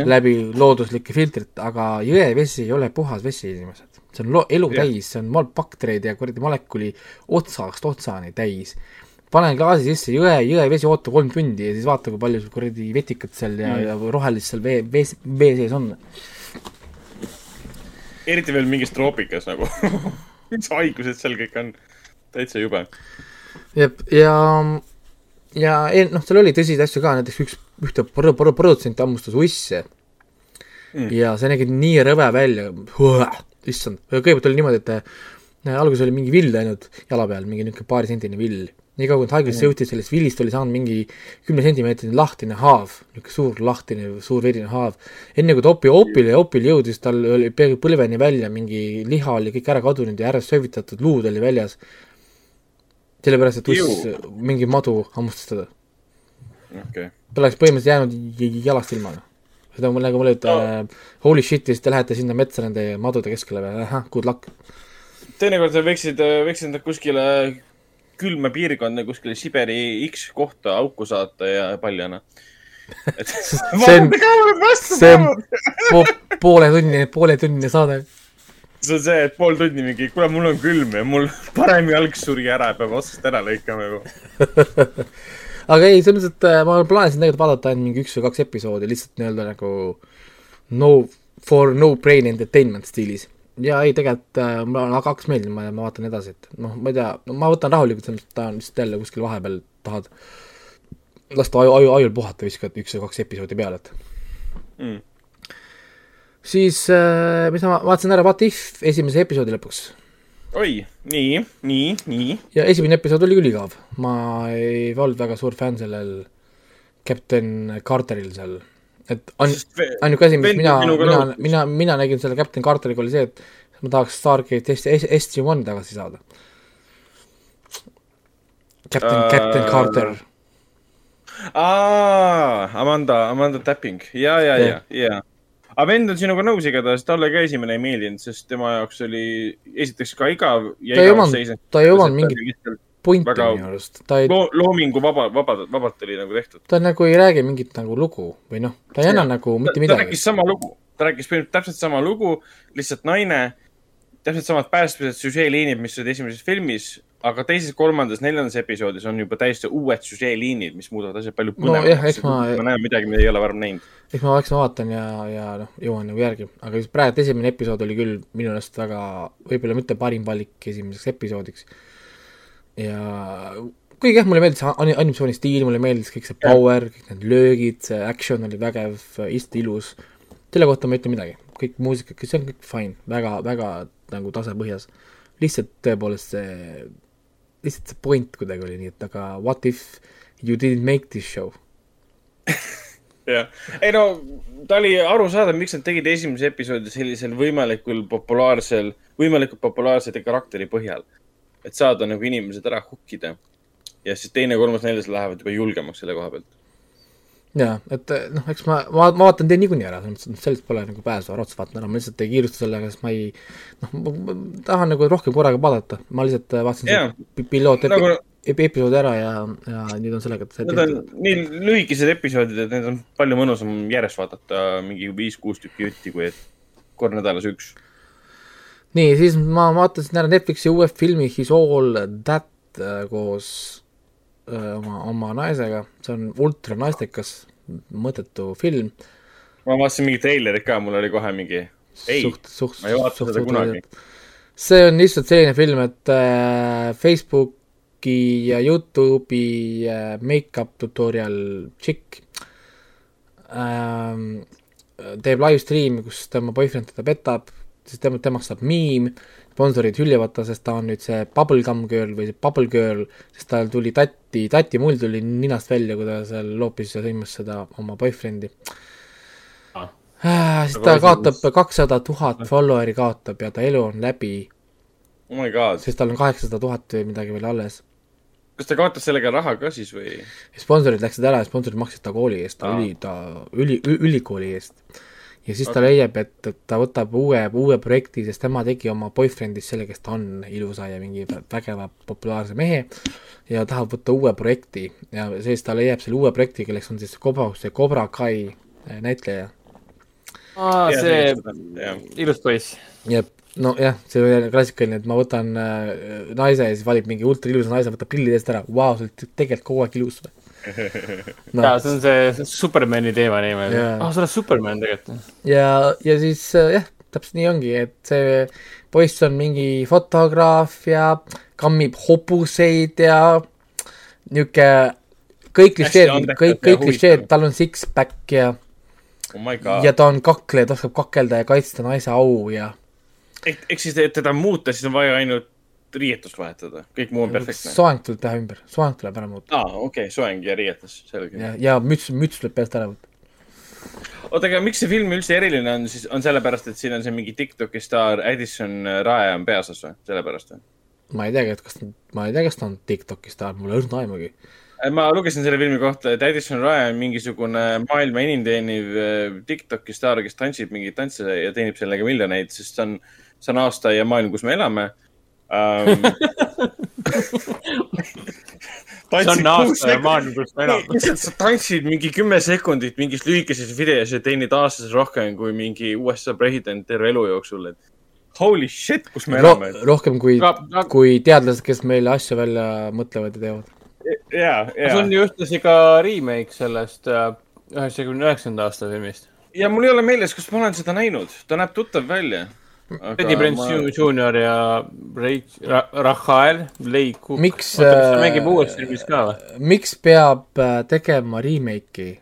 läbi looduslike filtrite, aga jõevesi ei ole puhas vesi, inimesed. see on lo-, elu täis, see on mol-, baktereid ja kuradi molekuli otsast otsani täis. panen klaasi sisse jõe, jõevesi oota kolm tundi ja siis vaata, kui palju sul kuradi vetikat seal ja mm., ja rohelist seal vee, vee, vee sees on. eriti veel mingis troopikas nagu. mis haigused seal kõik on. täitsa jube. jep, ja, ja eel- noh, seal oli tõsiseid asju ka, näiteks üks, ühte pro-, pro-, produtsenti hammustas usse Mm. ja see nägi nii rõve välja, issand, kõigepealt oli niimoodi, et äh, alguses oli mingi vill ainult jala peal, mingi niisugune paarisendine vill. nii kaua, kui nad haiglasse Mm. jõudsid, sellest villist oli saanud mingi kümnesentimeetrine lahtine haav, niisugune suur lahtine, suur verine haav. enne kui ta opi, opile, opile jõudis, tal oli peaaegu põlveni välja mingi liha oli kõik ära kadunud ja ära söövitatud luud oli väljas. sellepärast, et uss mingi madu hammustas teda. okei. ta oleks põhimõtteliselt jäänud jalast ilma. seda on nagu mulle ütleb No. no. holy shit ja siis te lähete sinna metsa nende madude keskele või, ahah, good luck. teinekord sa võiksid, võiksid nad kuskile külma piirkonda, kuskile Siberi X kohta auku saata ja paljana. see on, see on po, pooletunnine, pooletunnine saade. See on see, et pool tundi mingi, kuule, mul on külm ja mul parem jalg suri ära, peab otsast ära lõikama juba. aga ei, selles mõttes, et äh, ma plaanisin tegelikult vaadata ainult mingi üks või kaks episoodi lihtsalt nii-öelda nagu no for no brain entertainment stiilis. ja ei, tegelikult äh, mulle on kaks meeldinud, ma, ma vaatan edasi, et noh, ma ei tea, no ma võtan rahulikult, selles mõttes, et ta on lihtsalt jälle kuskil vahepeal tahad lasta aju, aju, ajul puhata, viskad üks või kaks episoodi peale, et Mm. Siis äh, mis ma vaatasin ära What If esimese episoodi lõpuks oi, nii, nii, nii. ja esimene episood oli üligav, ma ei olnud väga suur fänn sellel Captain Carteril seal, et ain-, ainuke asi, mis mina, mina mina, mina nägin selle Captain Carteriga oli see, et ma tahaks Stargate SG-1 tagasi saada. Captain uh..., Captain Carter, aa, Amanda, Amanda Tapping ja, ja, ja Jah., ja. Aga vend on sinuga nõus igatahes, talle ka esimene ei meeldinud, sest tema jaoks oli esiteks ka igav Ta ei omanud- ta ei omanud mingit väga- minu arust, ta ei, loo-, loomingu vaba, vaba, vabalt oli nagu tehtud. ta nagu ei räägi mingit nagu lugu või noh, ta ei anna nagu mitte ta midagi rääkis. sama lugu, ta rääkis põhimõtteliselt täpselt sama lugu, lihtsalt naine, täpselt samad päästmised, süžeeliinid, mis olid esimeses filmis, aga teises, kolmandas, neljandas episoodis on juba täiesti uued süžeeliinid, mis muudavad asja palju No jah, eks põnevamaks ma- ma näen midagi, mida ei ole varem näinud. eks ma, eks ma vaatan ja, ja noh, jõuan nagu järgi, aga praegu esimene episood oli küll minu meelest väga, võib-olla mitte parim valik esimeseks episoodiks. ja kuigi jah, mulle meeldis ani- animatsiooni stiil, mulle meeldis kõik see power, kõik need löögid, see action oli vägev, isti ilus. selle kohta ma ei ütle midagi, kõik muusika, see on kõik fine, väga, väga nagu tasapõhjas. lihtsalt tõepoolest see, lihtsalt see point kuidagi oli nii, et aga what if you didn't make this show jah, ei no ta oli arusaadav, miks nad tegid esimese episoodi sellisel võimalikul populaarsel, võimalikult populaarse karakteri põhjal. et saada nagu inimesed ära hukkida. ja siis teine, kolmas, neljas lähevad juba julgemaks selle koha pealt. jaa, et eh, noh, eks ma, ma, ma vaatan teid niikuinii ära, selles mõttes, et sellest pole nagu pääsu, arvates vaatan ära, ma lihtsalt ei kiirusta sellega, sest ma ei noh, ma tahan nagu rohkem korraga vaadata, ma lihtsalt eh, vaatasin yeah. piloot Nagu- epi- epi- episoodi ära ja, ja nüüd on sellega, et see Need on nii lühikesed episoodid, et need on palju mõnusam järjest vaadata, mingi viis-kuus tükki jutti, kui et kord nädalas üks. nii, siis ma vaatasin ära Netflixi uue filmi His All That äh, koos oma, oma naisega, see on ultra naistekas, mõttetu film. ma vaatasin mingi treilerit ka, mul oli kohe mingi, ei, ma ei vaata seda kunagi. see on lihtsalt selline film, et äh, Facebooki ja Youtube'i äh, make-up tutorial chick ähm, teeb live stream'i, kus tema boyfriend teda petab, siis tema, temast saab miim, sponsorid hüljavad ta, sest ta on nüüd see bubblegum girl või see bubble girl, sest tal tuli tatti, tati mull tuli ninast välja, kui ta seal loopis ja sõimas seda oma boyfriend'i Ah. ah,. siis ta kaotab kakssada tuhat follower'i kaotab ja ta elu on läbi, oh my god, sest tal on kaheksasada tuhat või midagi veel alles. kas ta kaotas sellega raha ka siis või? sponsorid läksid ära ja sponsorid maksid ta kooli eest, ta Aa. üli, ta üli, ülikooli eest. Ja siis ta leiab, et, et ta võtab uue, uue projekti, sest tema tegi oma boyfriend'ist selle, kes ta on, ilusa ja mingi vä- vägeva populaarse mehe ja tahab võtta uue projekti ja siis ta leiab selle uue projekti, kelleks on siis Cobra, see Cobra Kai äh, näitleja. aa, see ilus poiss. jep, nojah, see oli klassikaline, et ma võtan äh, naise ja siis valib mingi ultra ilusa naise, võtab prillid eest ära, vau, sa oled tegelikult kogu aeg ilus või? jaa, see on see Supermani teema niimoodi Jaa. ah, sa oled Superman tegelikult. ja, ja siis äh, jah, täpselt nii ongi, et see poiss on mingi fotograaf ja kammib hobuseid ja niisugune kõik klišeed kõik, kõik klišeed, tal on six-pack ja, oh ja. ta on kakleja, ta oskab kakelda ja kaitsta naise au ja ehk, ehk siis, et teda muuta, siis on vaja ainult riietust vahetada, kõik muu on perfektne. soeng tuleb teha ümber, soeng tuleb ära muuta aa, okei okay,, soeng ja riietus, selge. ja, ja müts, müts tuleb peast ära võtta. oota, aga miks see film üldse eriline on siis, on sellepärast, et siin on see mingi Tiktoki staar Addison Rae on peaosas või, sellepärast või? ma ei teagi, et kas, ma ei tea, kas ta on Tiktoki staar, mul ei õrna aimugi. ma lugesin selle filmi kohta, et Addison Rae on mingisugune maailma enim teeniv äh, Tiktoki staar, kes tantsib mingeid tantse ja teenib sellega miljoneid, sest see on, see on aasta ja maailm, kus me elame um,. see on aasta maailm, kus me elame. lihtsalt sa tantsid mingi kümme sekundit mingis lühikeses videos ja teenid aastas rohkem kui mingi USA president terve elu jooksul, et holy shit, kus me Ro elame. rohkem kui kui teadlased, kes meile asju välja mõtlevad ja teevad. ja, see on ju ühtlasi ka remake sellest äh, üheksakümne üheksanda aasta filmist. ja mul ei ole meeles, kas ma olen seda näinud, ta näeb tuttav välja. Freddie Prinze ma... Junior ja Rach- Ra, Rachael Leigh-Cook. Miks, kas ta äh, mängib uues filmis ka või? miks peab äh, tegema remake'i?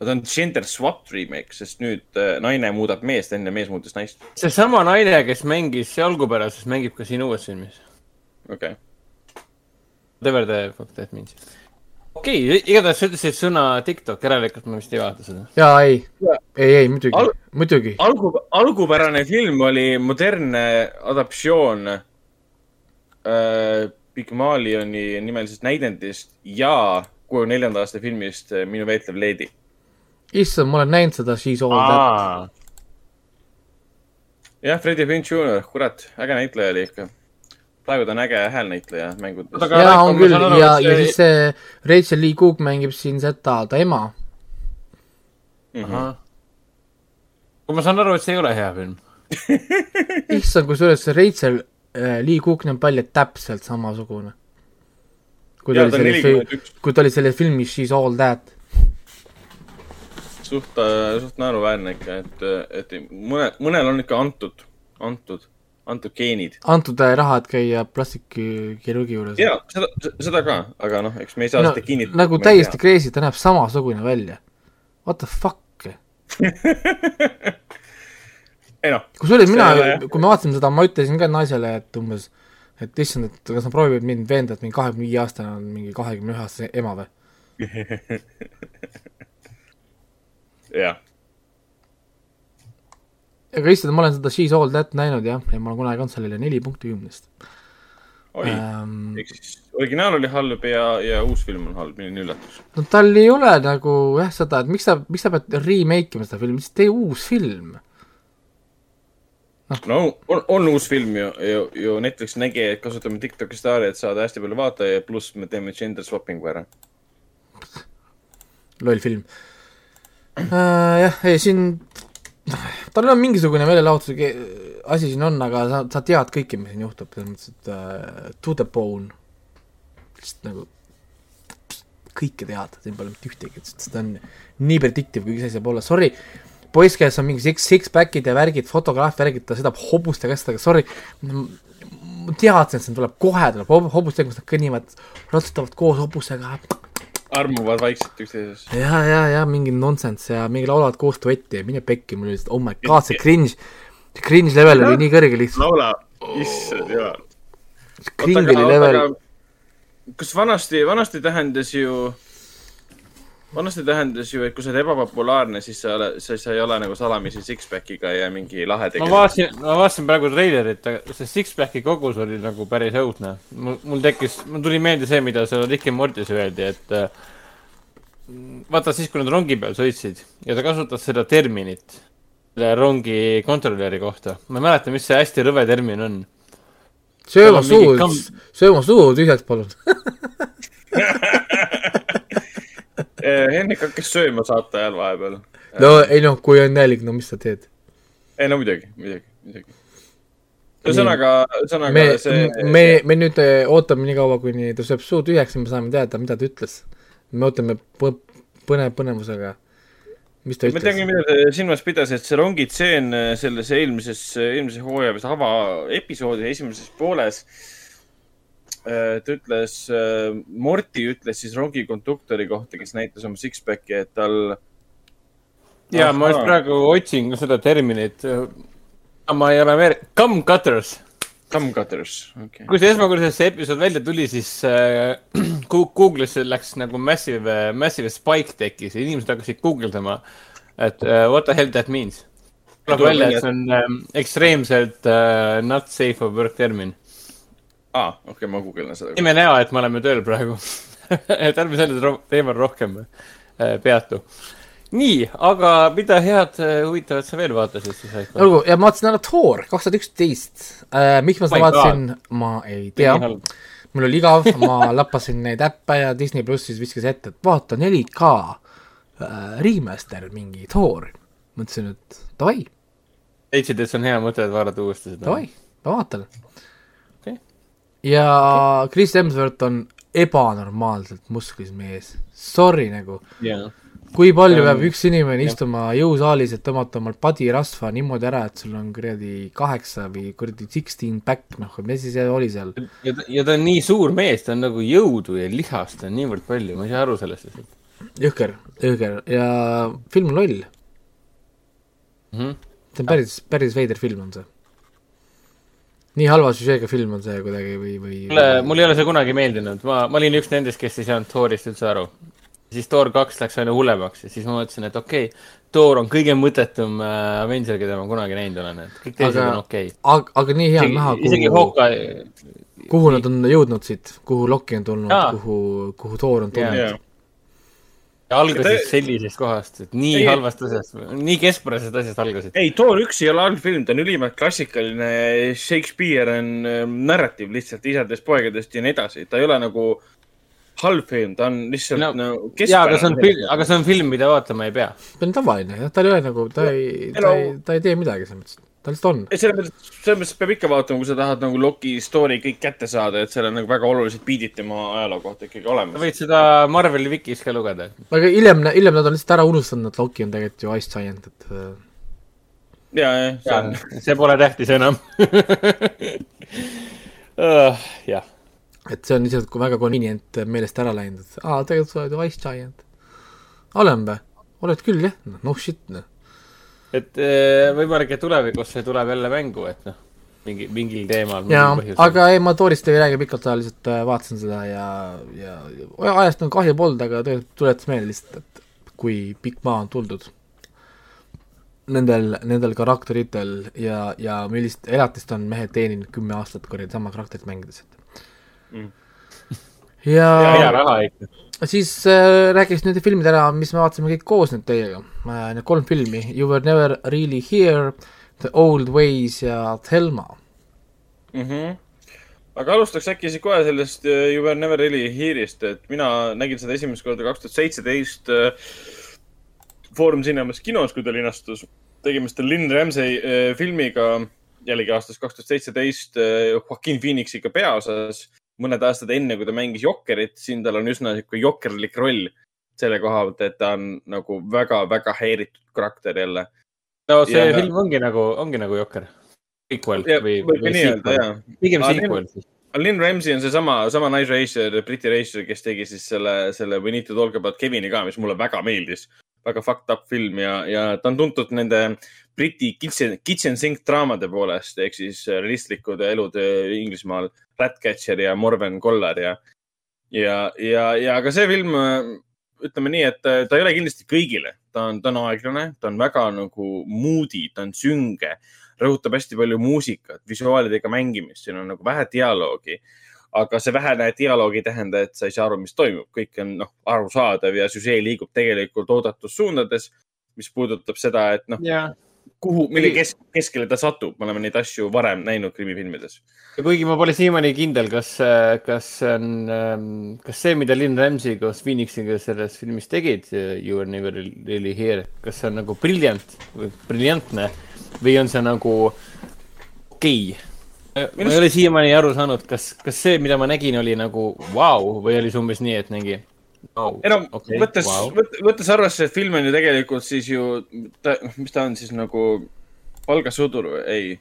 ta on gender swapped remake, sest nüüd äh, naine muudab meest, enne mees muutis naist. seesama naine, kes mängis algupärases, mängib ka siin uues filmis. okei okay., Whatever the fuck that means. Okei okay,, igatahes sa ütlesid sõna TikTok, järelikult ma vist ei vaata seda. jaa, ei, ei, ei muidugi Al-, muidugi. algu, algupärane film oli modernne adaptsioon äh, Pygmalioni nimelisest näidendist ja kuuekümne neljanda aasta filmist äh, Minu veetlev leedi. issand, ma olen näinud seda She's All That. jah, Freddie Prinze Junior, kurat, äge näitleja oli ikka. Praegu ta on äge häälnäitleja mängudes jaa, on küll aru, ja, ja see- siis see Rachel Lee Cook mängib siin seda, ta ema. Mhm. kui ma saan aru, et see ei ole hea film. issand, kusjuures see Rachel äh, Lee Cook näeb välja täpselt samasugune. kui ta Jaa, oli selles, 41. kui ta oli selles filmis She's All That. suht, suht naeruväärne ikka, et, et mõne, mõnel on ikka antud, antud, antud geenid. antud äh, raha, et käia plastikkirurgi juures. ja seda, seda ka, aga noh, eks me ei saa no, seda kinnitada. nagu täiesti. crazy, ta näeb samasugune välja. What the fuck? ei noh, kusjuures mina kui me vaatasime seda, ma ütlesin ka naisele, et umbes, et issand, et kas nad proovivad mind veenda, et mingi kahekümne viie aastane on mingi kahekümne ühe aastase ema või? jah. Aga issand, ma olen seda She's All That näinud jah, ja ma olen kunagi andnud sellele neli punkti kümnest oli, ähm,. ehk siis originaal oli halb ja, ja uus film on halb, milline üllatus. no tal ei ole nagu jah seda, et miks sa, miks sa pead remake ima seda filmi, lihtsalt tee uus film. no on, on uus film ju, ju, ju Netflix nägi, et kasutame Tiktoki staari, et saada hästi palju vaatajaid, pluss me teeme gender swapping'u ära. loll film äh,. jah, ei siin, tal on mingisugune meelelahutuse asi siin on, aga sa, sa tead kõike, mis siin juhtub, selles mõttes, et äh, to the bone. lihtsalt nagu kõike tead, siin pole mitte ühtegi, sest ta on nii predictive, kui ise saab olla, sorry, poiss, kes on mingi six, six-pack'id ja värgid, fotograaf värgid, ta sõidab hobustega asjadega, sorry, ma teadsin, et see tuleb kohe, tuleb hob- hobustega, kus nad kõnnivad, ratsutavad koos hobusega, armuvad vaikselt üksteises. ja, ja, ja mingi nonsense ja mingi laulavad koos duetti ja mine pekki, mul oli lihtsalt oh my god, see cringe, see cringe level oli nii kõrge lihtsalt, laula, issand jumal. cringe'i level, kas vanasti, vanasti tähendas ju, vanasti tähendas ju, et kui sa oled ebapopulaarne, siis sa oled, sa, sa ei ole nagu salamisi six-pack'iga ja mingi lahe ma tegelane. vaatasin, ma vaatasin praegu treilerit, aga see Sixpacki kogus oli nagu päris õudne. mul, mul tekkis, mul tuli meelde see, mida seal Rick and Mortis öeldi, et äh, vaata siis, kui nad rongi peal sõitsid ja ta kasutas seda terminit selle rongi kontrolöri kohta. ma ei mäleta, mis see hästi rõve termin on. söö oma tal on mingi suu kamm-, söö oma suu tühjaks, palun. Hendrik hakkas sööma saate ajal vahepeal. no ei noh, kui on nälg, no mis sa teed? ei no muidugi, muidugi, muidugi. ühesõnaga, ühesõnaga me, see. me, me nüüd eh, ootame nii kaua, kuni ta sööb suu tühjaks ja me saame teada, mida ta ütles. me ootame põ- põnev põnevusega, mis ta ma tean ütles. mida ta silmas pidas, et see rongitseen selles eelmises, eelmise hooaja vist avaepisoodi esimeses pooles. Ta ütles, Morty ütles siis rongikonduktori kohta, kes näitas oma six-pack'i, et tal. ja ma just praegu otsin ka seda terminit. ma ei ole veel, cum cutters Thumb cutters, okei okay.. kui see esmakordselt see episood välja tuli, siis äh, Google'isse läks nagu massive, massive spike tekkis ja inimesed hakkasid guugeldama, et uh, what the hell that means. tuleb välja, et see on ähm, ekstreemselt äh, not safe for work termin. aa, okei okay,, ma guugeldan seda. ime näo, et me oleme tööl praegu. et ärme sellel teemal rohkem äh, peatu. nii, aga mida head äh, huvitavat sa veel vaatasid siis? olgu, ja ma vaatasin ära Thor kaks tuhat üksteist. miks ma seda My vaatasin, ma ei tea. mul oli igav, ma lappasin neid äppe ja Disney plussis viskas ette, et vaata 4K äh, remaster mingi Thor. mõtlesin, et davai, leidsid, et see on hea mõte, et vaadata uuesti seda? davai, ma vaatan. Ja Chris Hemsworth on ebanormaalselt musklis mees, sorry nagu, jaa. kui palju peab üks inimene jah. istuma jõusaalis, et tõmmata omal padirasva niimoodi ära, et sul on kuradi kaheksa või kuradi sixteen back, noh, mis asi see oli seal? ja ta, ja ta on nii suur mees, ta on nagu jõudu ja lihast on niivõrd palju, ma ei saa aru sellest lihtsalt jõhker, jõhker ja film on loll, mm. -hmm. see on päris, päris veider film on see. Nii halva süžeega film on see kuidagi või, või mulle, mulle ei ole see kunagi meeldinud, ma, ma olin üks nendest, kes ei saanud Thorist üldse aru. siis Thor kaks läks aina hullemaks ja siis ma mõtlesin, et okei okay,, Thor on kõige mõttetum äh, Avenger, keda ma kunagi näinud olen, et kõik teised Aga- on okei aga, aga nii hea on näha, okay.. isegi kuhu, Hawkeye, kuhu nad on jõudnud siit, kuhu Loki on tulnud kuhu, kuhu Thor on tulnud yeah.. Algasid Ja ta- sellisest kohast, et nii Ei- halvast asjast, nii keskpärasest asjast algasid. ei, Thor üks ei ole halb film, ta on ülimalt klassikaline Shakespeare on ähm, narratiiv lihtsalt isadest, poegadest ja nii edasi, ta ei ole nagu halb film, ta on lihtsalt No, no, nagu jaa, aga see on film, aga see on film, mida vaatama ei pea. ta on tavaline jah, ta ei ole nagu, ta ei, ta ei, ta ei tee midagi selles mõttes, ta lihtsalt on. selles mõttes, selles mõttes peab ikka vaatama, kui sa tahad nagu Loki story kõik kätte saada, et seal on nagu väga olulised biidid tema ajaloo kohta ikkagi sa olemas. võid seda Marveli Vikis ka lugeda. aga hiljem, hiljem nad on lihtsalt ära unustanud, et Loki on tegelikult ju Ice Giant, et äh, ja, jah, see on, see pole tähtis enam. jah, et see on lihtsalt väga convenient meelest ära läinud, et aa, tegelikult sa oled ju Ice Giant. olen või? oled küll jah, noh, no shit noh. Et eh, võimalik, et tulevikus see tuleb jälle mängu, et noh, mingi, mingil teemal. jaa, aga ei, ma Toorist ei räägi pikalt, lihtsalt äh, vaatasin seda ja, ja ja ajast on kahju polnud, aga tegelikult tuletas meelde lihtsalt, et kui pikk maa on tuldud nendel, nendel karakteritel ja, ja millist elatist on mehed teeninud kümme aastat kuradi sama karakterit mängides, et Mm. Ja, hea ja raha ikka. siis äh, räägiks nende filmide ära, mis me vaatasime kõik koos nüüd teiega äh,. Need kolm filmi, You were never really here, The old ways ja Thelma. mm. -hmm. aga alustaks äkki siis kohe sellest uh, You were never really here'ist, et mina nägin seda esimest korda kaks tuhat seitseteist uh, Foorum Cinemas kinos, kui ta linastus. tegemist on Lynn Ramsey uh, filmiga, jällegi aastast kaks tuhat seitseteist, Joaquin Phoenixiga peaosas. Mõned aastad enne, kui ta mängis Jokkerit, siin tal on üsna sihuke jokkerlik roll selle koha pealt, et ta on nagu väga-väga häiritud karakter jälle. no see Ja- film ongi nagu, ongi nagu Jokker. Sequel Ja, või, või sequel pigem Aga sequel siis. Lynn Ramsey on seesama, sama naisreisijal, Briti reisijal, kes tegi siis selle, selle We need to talk about Kevini ka, mis mulle väga meeldis. väga fucked up film ja, ja ta on tuntud nende Briti kitchen, kitchen sink draamade poolest ehk siis realistlikud elud äh, Inglismaal. Ratcatcher ja Morven Kollar ja, ja, ja, ja ka see film, ütleme nii, et äh, ta ei ole kindlasti kõigile, ta on, ta on aeglane, ta on väga nagu moody, ta on sünge rõhutab hästi palju muusikat, visuaalidega mängimist, siin on nagu vähe dialoogi. aga see vähene dialoog ei tähenda, et sa ei saa aru, mis toimub, kõik on noh, arusaadav ja süžee liigub tegelikult oodatud suundades, mis puudutab seda, et noh, jaa. kuhu, mille kes, keskele ta satub, me oleme neid asju varem näinud krimifilmides. ja kuigi ma pole siiamaani kindel, kas, kas see on, kas see, mida Lynn Ramsey koos Phoenixiga selles filmis tegid, You are never really here, kas see on nagu briljant või briljantne või on see nagu okei okay.? ma ei ole siiamaani aru saanud, kas, kas see, mida ma nägin, oli nagu vau wow, või oli see umbes nii, et mingi oh, ei no okei, võttes wow., võttes arvesse, et film on ju tegelikult siis ju, mis ta on siis nagu palgasõdur ei?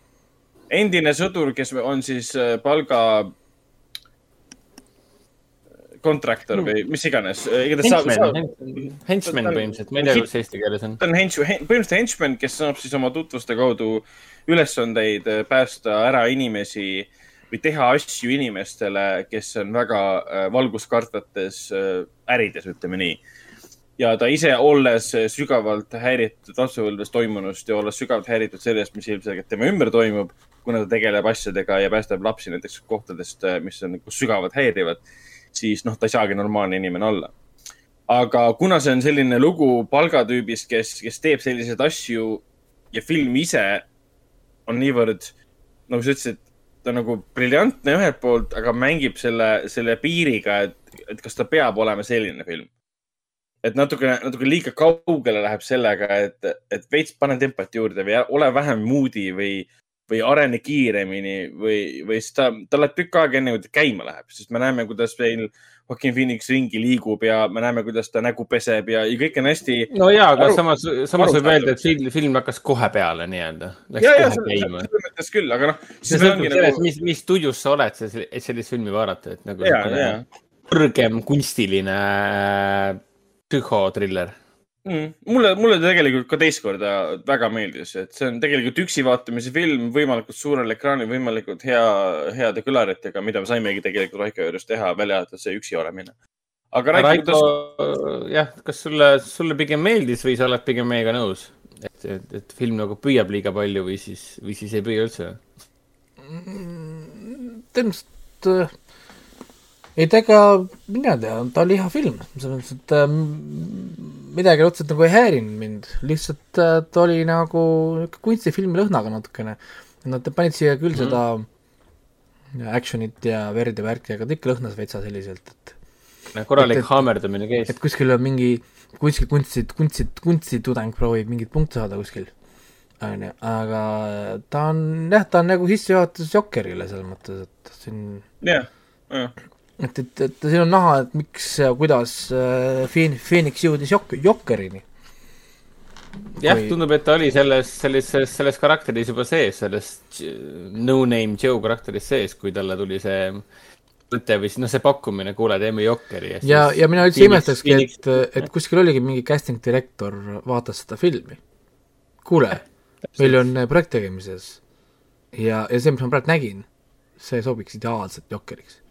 endine sõdur, kes on siis äh, palga kontraktor või mis iganes. Henchman, henchman põhimõtteliselt, ma ei tea, kuidas eesti keeles on. ta on hench-, põhimõtteliselt henchman, kes saab siis oma tutvuste kaudu ülesandeid äh, päästa ära inimesi või teha asju inimestele, kes on väga äh, valguskartvates äh, ärides, ütleme nii. ja ta ise, olles äh, sügavalt häiritud lapsepõlves toimunust ja olles sügavalt häiritud sellest, mis ilmselgelt tema ümber toimub, kuna ta tegeleb asjadega ja päästab lapsi näiteks kohtadest, mis on nagu sügavalt häirivad, siis noh, ta ei saagi normaalne inimene olla aga kuna see on selline lugu palgatüübist, kes, kes teeb selliseid asju ja film ise on niivõrd, nagu sa ütlesid, ta nagu briljantne ühelt poolt, aga mängib selle, selle piiriga, et, et kas ta peab olema selline film. et natuke, natuke liiga kaugele läheb sellega, et, et veits pane tempot juurde või ole vähem moody või, või arene kiiremini või, või siis ta, ta läheb tükk aega enne, kui ta käima läheb, sest me näeme, kuidas meil Joaquin Phoenix ringi liigub ja me näeme, kuidas ta nägu peseb ja, ja kõik on hästi. no jaa, aga Aru- samas, samas võib öelda, et film, film hakkas kohe peale nii-öelda. Ja, ja selles mõttes küll, aga noh, see sõltub sellest, nagu, mis, mis stuudios sa oled, et sellist filmi vaadata, et nagu ja, ja kõrgem kunstiline äh, psühhotriller. mm,. mulle, mulle ta tegelikult ka teist korda väga meeldis, et see on tegelikult üksi vaatamise film võimalikult suurel ekraanil, võimalikult hea, heade kõlaritega, mida me saimegi tegelikult Raiko juures teha, välja arvatud see üksi olemine. aga Raiko, Raiko jah, kas sulle, sulle pigem meeldis või sa oled pigem meiega nõus? et, et, et film nagu püüab liiga palju või siis, või siis ei püüa üldse? tõenäoliselt äh, ei ta ega, mina tean, ta oli hea film, selles mõttes, et äh, midagi otseselt nagu ei häirinud mind, lihtsalt äh, ta oli nagu niisugune kunstifilmi lõhnaga natukene. Nad panid siia küll mm -hmm. seda action'it ja verd ja värki, aga ta ikka lõhnas vetsa selliselt, et korralik haamerdamine käis et. kuskil on mingi, kuskil kunsti, kunsti, kunstitudeng proovib mingit punkti saada kuskil, onju, aga ta on jah, ta on nagu sissejuhatus Jokkerile selles mõttes, et siin jah, jah, et, et, et siin on näha, et miks ja kuidas äh, Phoen-, Phoenix jõudis Jok-, Jokkerini. jah kui-, tundub, et ta oli selles, sellises, selles karakteris juba sees, selles J- no-name Joe karakteris sees, kui talle tuli see mõte või siis noh, see pakkumine, kuule, teeme Jokkeri. ja, ja mina üldse imestakski, et, et kuskil oligi mingi casting direktor vaatas seda filmi. kuule, meil on äh, projekt tegemises ja, ja see, mis ma praegu nägin, see sobiks ideaalselt Jokkeriks.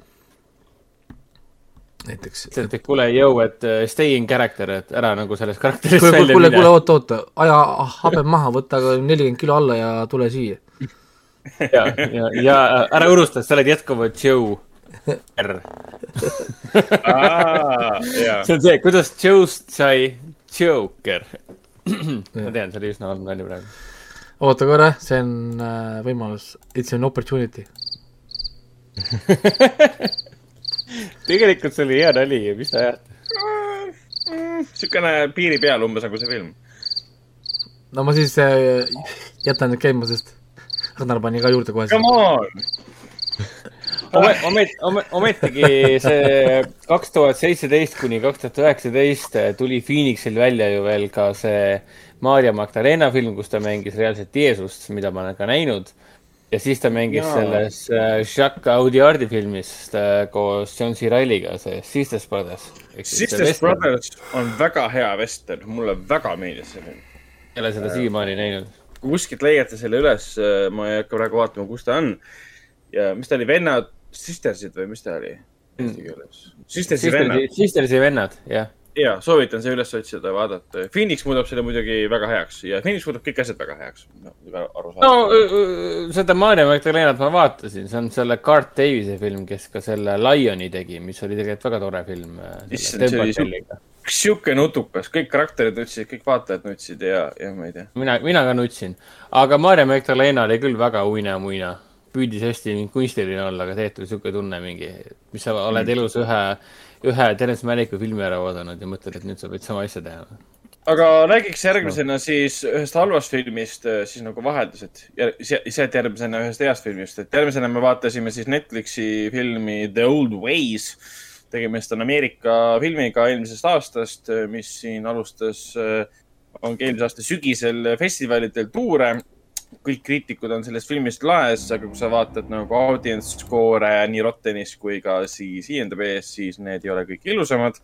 näiteks. et, et kuule, jõu, et äh, stay in character, et ära nagu sellest karakterist kuule, välja kuule, mine kuule, oota, oota, aja habe maha, võta nelikümmend kilo alla ja tule siia. ja, ja, ja ära unusta, et sa oled jätkuvalt Joe R. ja, see on see, kuidas Joe'st sai Joker. ma tean, see oli üsna halb nali praegu. oota korra, see on äh, võimalus, it's an opportunity. tegelikult see oli hea nali, mis sa ajad? niisugune piiri peal umbes nagu see film. no ma siis äh, jätan nüüd käima, sest Ragnar pani ka juurde kohe. Come on, omet-, omet-, ometigi see kaks tuhat seitseteist kuni kaks tuhat üheksateist tuli Phoenixil välja ju veel ka see Maarja Magdalena film, kus ta mängis reaalselt Jeesust, mida ma olen ka näinud. Ja siis ta mängis Jaa. selles äh, Jacques Audiardi filmis äh, koos John C. Reilly'ga, see Sisters Brothers. Sisters. Brothers on väga hea vestern, mulle väga meeldis see film. ei ole seda siiamaani näinud. kui kuskilt leiate selle üles, ma ei hakka praegu vaatama, kus ta on. ja mis ta oli, vennad, sistersid või mis ta oli eesti keeles? Sistersi vennad. Sistersi vennad, jah. Ja soovitan see üles otsida vaadata. Phoenix muudab selle muidugi väga heaks ja Phoenix muudab kõik asjad väga heaks. no öö, seda Maarja Magdalenat ma vaatasin, see on selle Cart Davise film, kes ka selle Lioni tegi, mis oli tegelikult väga tore film. Issand, see oli su- sihuke nutukas, kõik karakterid nutsid, kõik vaatajad nutsid ja, ja ma ei tea. mina, mina ka nutsin, aga Maarja Magdalena oli küll väga uina-muina. püüdis hästi kunstiline olla, aga tegelikult oli siuke tunne mingi, mis sa oled elus ühe, ühe Terence Malicku filmi ära oodanud ja mõtled, et nüüd sa võid sama asja teha. aga räägiks järgmisena siis ühest halvast filmist, siis nagu vaheldused. sealt järgmisena ühest heast filmist, et järgmisena me vaatasime siis Netflixi filmi The Old Ways. tegemist on Ameerika filmiga eelmisest aastast, mis siin alustas, ongi eelmise aasta sügisel festivalidel tuure. Kõik kriitikud on sellest filmist laes, aga kui sa vaatad nagu audience score'e nii Rottenis kui ka siis IMDB-s, siis need ei ole kõik ilusamad.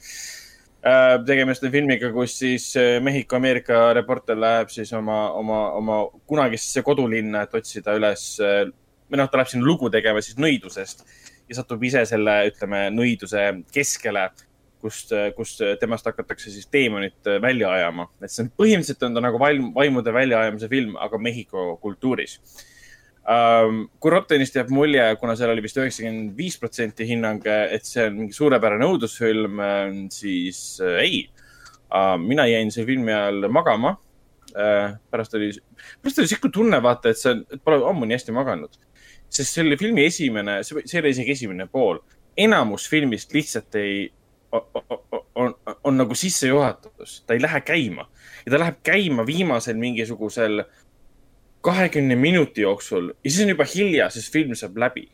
Äh, tegemist on filmiga, kus siis äh, Mehhiko-Ameerika reporter läheb siis oma, oma, oma kunagisse kodulinna, et otsida üles äh, või noh, ta läheb sinna lugu tegema siis nõidusest ja satub ise selle, ütleme, nõiduse keskele, kust, kust temast hakatakse siis teemonit äh, välja ajama. et see on põhimõtteliselt on ta nagu vaim, vaimude väljaajamise film, aga Mehhiko kultuuris um,. kui Rottenist jääb mulje, kuna seal oli vist üheksakümmend viis protsenti hinnang, et see on mingi suurepärane õudusfilm, siis äh, ei uh,. mina jäin selle filmi ajal magama uh,. pärast oli, pärast oli sihuke tunne, vaata, et see on, et pole ammu nii hästi maganud. sest selle filmi esimene, see ole isegi esimene pool, enamus filmist lihtsalt ei, on, on, on nagu sissejuhatus, ta ei lähe käima. Ja ta läheb käima viimasel mingisugusel kahekümne minuti jooksul. Ja siis on juba hilja, sest film saab läbi.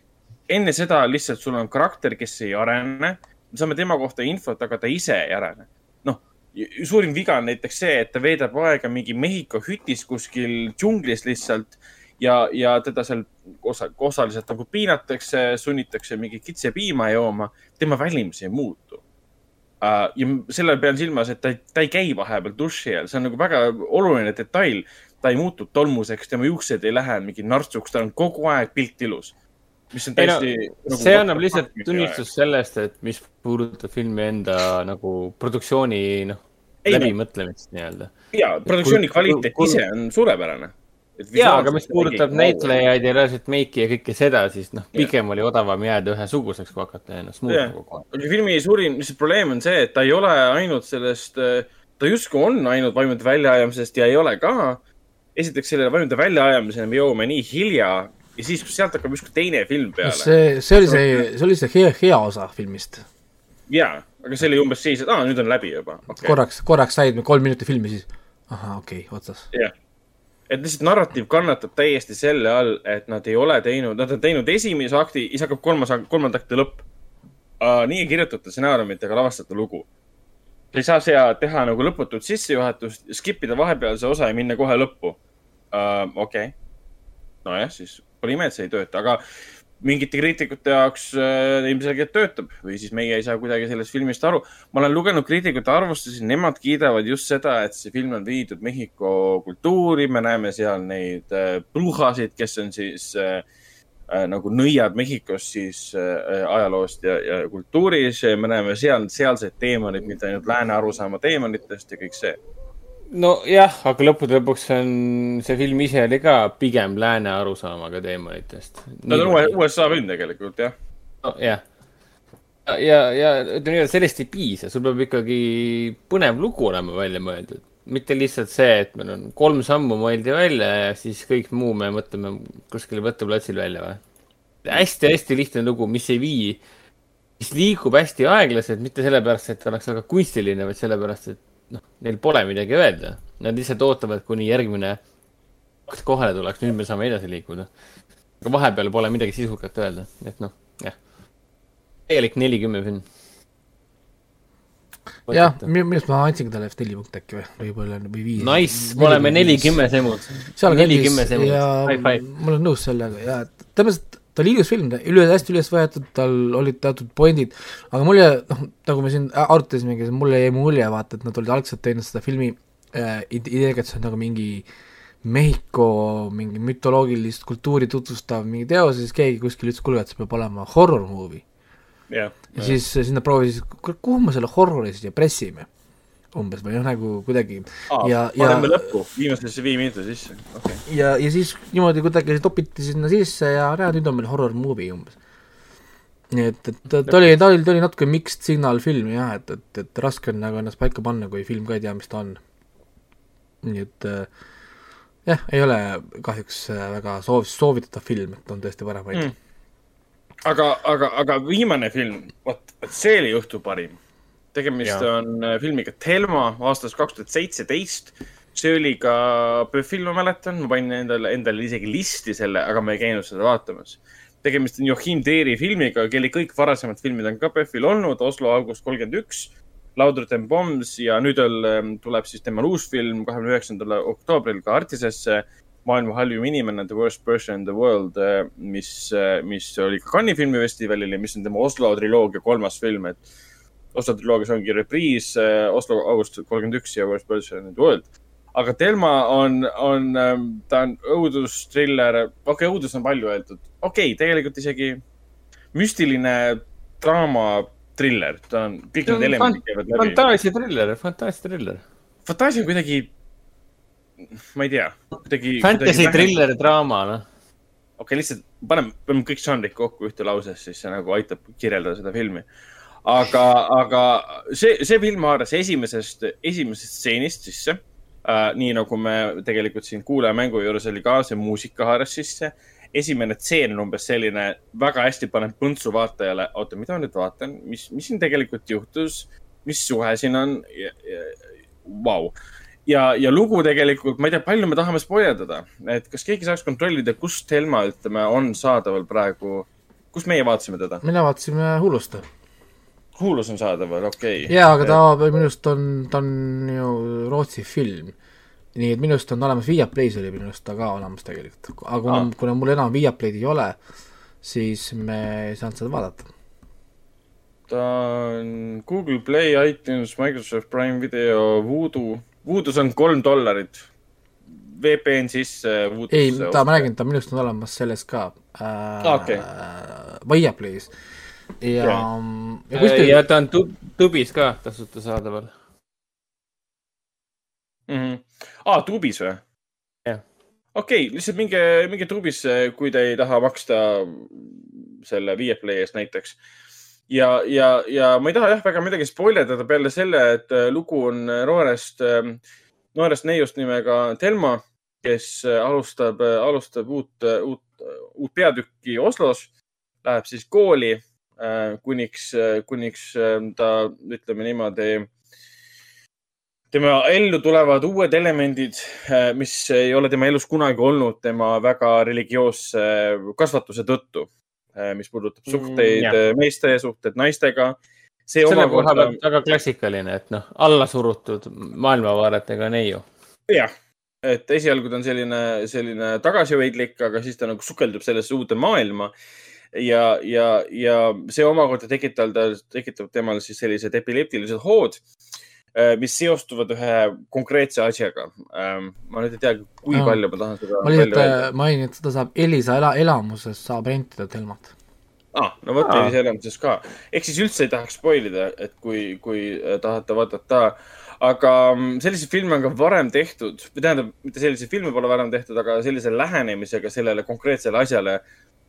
enne seda lihtsalt sul on karakter, kes ei arene, me saame tema kohta infot, aga ta ise ei arene. noh, suurim viga on näiteks see, et ta veedab aega mingi Mehhiko hütis kuskil džunglis lihtsalt ja, ja teda seal osa, osaliselt nagu piinatakse, sunnitakse mingit kitsepiima jooma, tema välimus ei muutu uh,. ja selle pean silmas, et ta, ta ei käi vahepeal duši all, see on nagu väga oluline detail ta ei muutu tolmuseks, tema juuksed ei lähe mingi nartsuks, tal on kogu aeg pilt ilus. mis on ei no täiesti nagu see annab lihtsalt tunnistust sellest, et mis puudutab filmi enda nagu produktsiooni, noh, läbimõtlemist nii-öelda. ja produktsiooni kvaliteet ise on suurepärane. jaa, aga mis puudutab näitlejaid ja reaalselt meiki ja kõike seda, siis noh, pigem oli odavam jääda ühesuguseks, kui hakata ennast muutma kogu aeg. filmi suurim lihtsalt probleem on see, et ta ei ole ainult sellest, ta justkui on ainult vaimude väljaajamisest ja ei ole ka. esiteks selle vaimude väljaajamiseni me jõuame nii hilja ja siis sealt hakkab justkui teine film peale. see, see oli see, see oli see hea, hea osa filmist. jaa, aga see oli umbes siis, et aa, nüüd on läbi juba okay.. korraks, korraks said kolm minutit filmi, siis ahah, okei okay,, otsas. jah, et lihtsalt narratiiv kannatab täiesti selle all, et nad ei ole teinud, nad on teinud esimese akti, siis hakkab kolmas, kolmanda akti lõpp uh,. nii ei kirjutata stsenaariumit ega lavastata lugu. sa ei saa siia teha nagu lõputut sissejuhatust, skip ida vahepealse osa ja minna kohe lõppu uh,. okei okay., nojah, siis pole ime, et see ei tööta, aga mingite kriitikute jaoks äh, ilmselgelt töötab või siis meie ei saa kuidagi sellest filmist aru. ma olen lugenud kriitikute arvustusi, nemad kiidavad just seda, et see film on viidud Mehhiko kultuuri, me näeme seal neid äh, bruhasid, kes on siis äh, äh, nagu nõiad Mehhikos siis äh, ajaloost ja, ja kultuuris. me näeme seal, sealseid teemonid, mitte ainult lääne arusaama teemonitest ja kõik see. nojah, aga lõppude lõpuks on, see film ise oli ka pigem lääne arusaamaga teemonitest. Nad on uue- USA film tegelikult jah. jah. ja, ja, ja ütleme nii, et sellest ei piisa, sul peab ikkagi põnev lugu olema välja mõeldud. mitte lihtsalt see, et meil on kolm sammu mõeldi välja ja siis kõik muu me mõtleme kuskil võtteplatsil välja või. hästi-hästi lihtne lugu, mis ei vii, mis liigub hästi aeglaselt, mitte sellepärast, et oleks väga kunstiline, vaid sellepärast, et noh, neil pole midagi öelda. Nad lihtsalt ootavad, kuni järgmine akt kohale tuleks, nüüd me saame edasi liikuda. aga vahepeal pole midagi sisukat öelda, et noh, jah. täielik nelikümmend film. jah, minu meelest ma andsin talle vist neli punkti äkki või, võib-olla või viis. Nice, me oleme nelikümmend seal nelikümmend ja high five. ma olen nõus sellega ja selles mõttes, ta oli ilus film, üle, hästi üles võetud, tal olid teatud pointid, aga mulle, noh, nagu me siin arutasimegi, mulle jäi mulje, vaata, et nad olid algselt teinud seda filmi äh, ide- ideega, et see on nagu mingi Mehhiko mingi mütoloogilist kultuuri tutvustav mingi teos ja siis keegi kuskil ütles, kuule, et see peab olema horror movie. jah, ja siis äh, siis nad proovisid, kuule, kuhu me selle horrori siis pressime umbes või noh, nagu kuidagi ja, ja paneme lõppu, viimasesse viie minuti sisse, okay.. ja, ja siis niimoodi kuidagi topiti sinna sisse ja näed, nüüd on meil horror movie umbes. nii et, et ta, ta oli, ta oli, ta oli natuke mixed signal film jah, et, et, et raske on nagu ennast paika panna, kui film ka ei tea, mis ta on. nii et äh, jah, ei ole kahjuks äh, väga soov, soovitatav film, et on tõesti paremaid mm.. aga, aga, aga viimane film, vot, vot see oli õhtu parim. Tegemist ja. On äh, filmiga Thelma aastast kaks tuhat seitseteist. see oli ka PÖFFil, ma mäletan, ma panin endale, endale isegi listi selle, aga ma ei käinud seda vaatamas. tegemist on Joachim Teeri filmiga, kelle kõik varasemad filmid on ka PÖFFil olnud, Oslo august kolmkümmend üks, Laudert and Bombs ja nüüd on, tuleb siis temal uus film kahekümne üheksandal oktoobril ka Artisesse maailma halvim inimene, The worst person in the world, mis, mis oli ka Cannes'i filmifestivalil ja mis on tema Oslo triloogia kolmas film, et Oslo triloogias ongi repriis Oslo august kolmkümmend üks ja Worst person in the world. aga Thelma on, on, ta on õudustriller, okei okay,, õudus on palju öeldud, okei okay,, tegelikult isegi müstiline draama triller, ta on, kõik need elemendid käivad läbi. fantaasiatriller, fantaasiatriller. fantaasia on kuidagi, ma ei tea, kuidagi. Fantasy. thriller draama, noh. okei okay,, lihtsalt paneme, paneme kõik žanrid kokku ühte lausesse, siis see nagu aitab kirjeldada seda filmi. aga, aga see, see film haaras esimesest, esimesest stseenist sisse äh,. nii nagu me tegelikult siin kuulajamängu juures oli ka, see muusika haaras sisse. esimene tseen on umbes selline, väga hästi paneb põntsu vaatajale, oota, mida ma nüüd vaatan, mis, mis siin tegelikult juhtus, mis suhe siin on, vau ja, ja lugu tegelikult, ma ei tea, palju me tahame spoilerdada, et kas keegi saaks kontrollida, kust Helma, ütleme, on saadaval praegu, kus meie vaatasime teda? mina vaatasime Hulust. Hulus on saadaval, okei okay.. jaa, aga ta minu arust on, ta on ju Rootsi film. nii et minu arust on olemas, Viaplay's oli minu arust ta ka olemas tegelikult, aga kuna ah., kuna mul enam Viaplay'd ei ole, siis me ei saanud seda vaadata. ta on Google Play, iTunes, Microsoft Prime Video, Voodoo, Voodoo's on kolm dollarit. VPN sisse. ei, ta, ma räägin, ta minu arust on olemas selles ka äh, Okei. Viaplay's ja, ja ja kuskil ja ta on tub-, tubis ka tasuta saadaval. mm. -hmm. aa, Tubis või? Jah. okei okay,, lihtsalt minge, minge Tubisse, kui te ei taha maksta selle Viaplay eest näiteks. ja, ja, ja ma ei taha jah väga midagi spoilerdada peale selle, et äh, lugu on noorest, noorest neiust nimega Telma, kes äh, alustab, alustab uut, uut, uut peatükki Oslos, läheb siis kooli äh, kuniks, kuniks äh, ta, ütleme niimoodi, tema ellu tulevad uued elemendid, mis ei ole tema elus kunagi olnud tema väga religioosse kasvatuse tõttu, mis puudutab Mm, suhteid jah. mm, meeste ja suhteid naistega. see selle koha omakorda, pealt väga klassikaline, et noh, alla surutud maailmavaadetega neiu. jah, et esialgu ta on selline, selline tagasihoidlik, aga siis ta nagu sukeldub sellesse uude maailma ja, ja, ja see omakorda tekitab tal, tekitab temal siis sellised epileptilised hood, mis seostuvad ühe konkreetse asjaga. ma nüüd ei tea, kui Aa. palju ma tahan seda. ma lihtsalt äh, mainin, et seda saab Elisa ela-, elamuses saab rentida Telmat. ah,. no vot, Aa. sellise elamuses ka. ehk siis üldse ei tahaks spoil ida, et kui, kui äh, tahate vaadata. aga mm, selliseid filme on ka varem tehtud, või tähendab, mitte selliseid filme pole varem tehtud, aga sellise lähenemisega sellele konkreetsele asjale,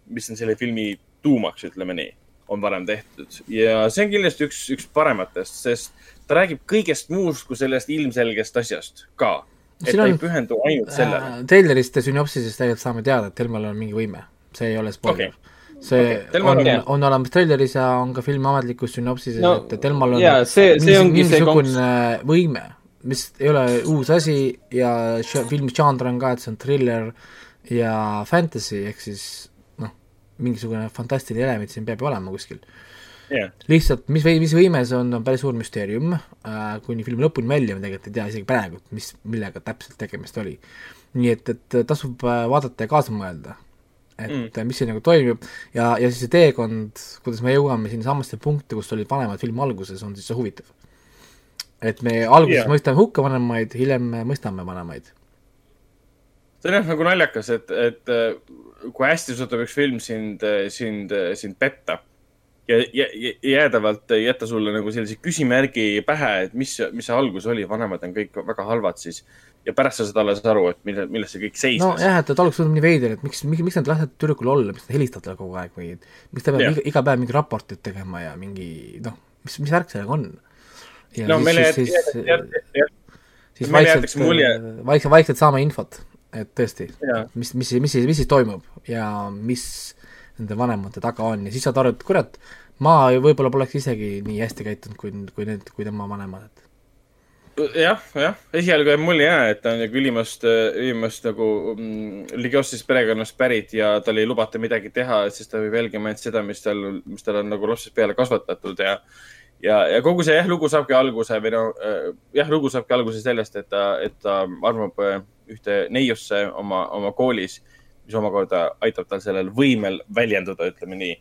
mis on selle filmi tuumaks, ütleme nii, on varem tehtud. ja see on kindlasti üks, üks parematest, sest ta räägib kõigest muust kui sellest ilmselgest asjast ka. et Siin ta on- ei pühendu ainult sellele. Äh, treilerist ja sünopsisest tegelikult saame teada, et Telmal on mingi võime, see ei ole spoiler okay.. see okay. On on-, on olemas treileris ja on ka filmi ametlikus sünopsises No, et Telmal on jaa, see- see see mingisugune võime, mis ei ole uus asi ja filmi žanr on ka, et see on thriller ja fantasy ehk siis mingisugune fantastiline element siin peab ju olema kuskil. jah, lihtsalt mis või mis võime see on, on päris suur müsteerium äh,, kuni filmi lõpuni välja me tegelikult ei tea isegi praegu, mis, millega täpselt tegemist oli. nii et, et tasub äh, vaadata ja kaasa mõelda, et Mm. mm. mis siin nagu toimub ja, ja siis see teekond, kuidas me jõuame sinnasamasse punkti, kus olid vanemad filmi alguses, on siis huvitav. et me alguses yeah. mõistame hukka vanemaid, hiljem me mõistame vanemaid. see on jah nagu naljakas, et, et äh, kui hästi suudab üks film sind, sind, sind petta ja, ja, ja jäädavalt jätta sulle nagu sellise küsimärgi pähe, et mis, mis see algus oli, vanemad on kõik väga halvad siis. ja pärast sa saad alles aru, et mille, milles see kõik seisnes. nojah, et, et alguses tundub nii veider, et miks, miks, miks nad lasevad tüdrukul olla, miks nad helistavad talle kogu aeg või miks ta peab Jah. iga, iga päev mingi raportit tegema ja mingi noh, mis, mis värk sellega on? ja no meile jäetakse, mulje-, vaikselt, vaikselt saame infot, et tõesti, mis, mis, mis mis siis toimub ja mis nende vanemate taga on. Ja siis saad aru, et kurat, ma võib-olla poleks isegi nii hästi käitunud, kui, kui need, kui tema vanemad, et. Jah, jah, esialgu jääb mulje jaa, et ta on nagu ülimast, ülimast nagu mm, religioossest perekonnast pärit ja tal ei lubata midagi teha, sest ta peab jälgima ainult seda, mis tal, mis tal on nagu lapsest peale kasvatatud ja ja, ja kogu see jah, lugu saabki alguse või no äh, jah, lugu saabki alguse sellest, et ta, et ta äh, ühte neiusse oma, oma koolis, mis omakorda aitab tal sellel võimel väljenduda, ütleme nii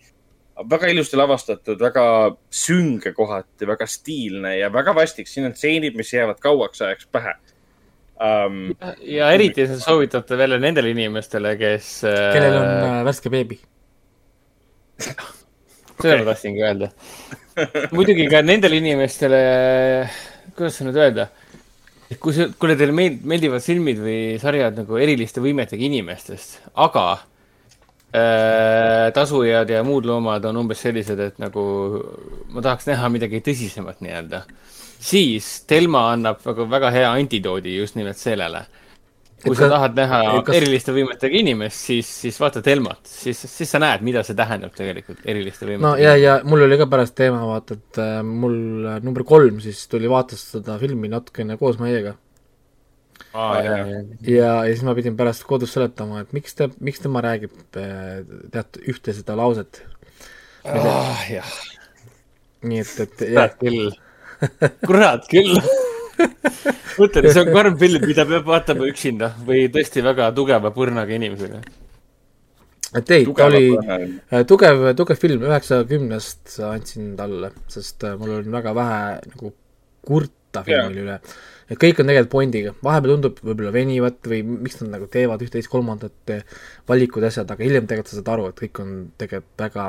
väga ilusti lavastatud, väga sünge kohati, väga stiilne ja väga vastik, siin on stseenid, mis jäävad kauaks ajaks pähe um,. ja eriti see soovitate veel nendele inimestele, kes. kellel on äh, värske beebi. seda ma tahtsingi öelda. muidugi ka nendele inimestele, kuidas seda nüüd öelda, kui see, kui teile meeld-, meeldivad filmid või sarjad nagu eriliste võimetega inimestest, aga äh, tasujad ja muud loomad on umbes sellised, et nagu ma tahaks näha midagi tõsisemat nii-öelda, siis Telma annab väga, väga hea antidoodi just nimelt sellele kui Et sa ka- tahad näha kas- eriliste võimetega inimest, siis, siis vaata Telmat, siis, siis sa näed, mida see tähendab tegelikult eriliste võimetega no ja, ja mul oli ka pärast teema vaata, et äh, mul äh, number kolm siis tuli vaatas seda filmi natukene koos meiega Aa, jah, jah. ja, ja siis ma pidin pärast kodus seletama, et miks ta, miks tema räägib äh, tead ühte seda lauset. Ah, jah, nii et, et jah kurat, küll. kurat küll. mõtlen, see on karm film, mida peab vaatama üksinda või tõesti väga tugeva purnaga inimesega. et ei, ta oli tugev. äh, tugev, tugev film, üheksakümnest andsin talle, sest äh, mul oli väga vähe nagu kurta Jaa. filmi üle. et kõik on tegelikult Bondiga, vahepeal tundub võib-olla venivat või miks nad nagu teevad üht-teist kolmandat eh, valikud, asjad, aga hiljem tegelikult sa saad aru, et kõik on tegelikult väga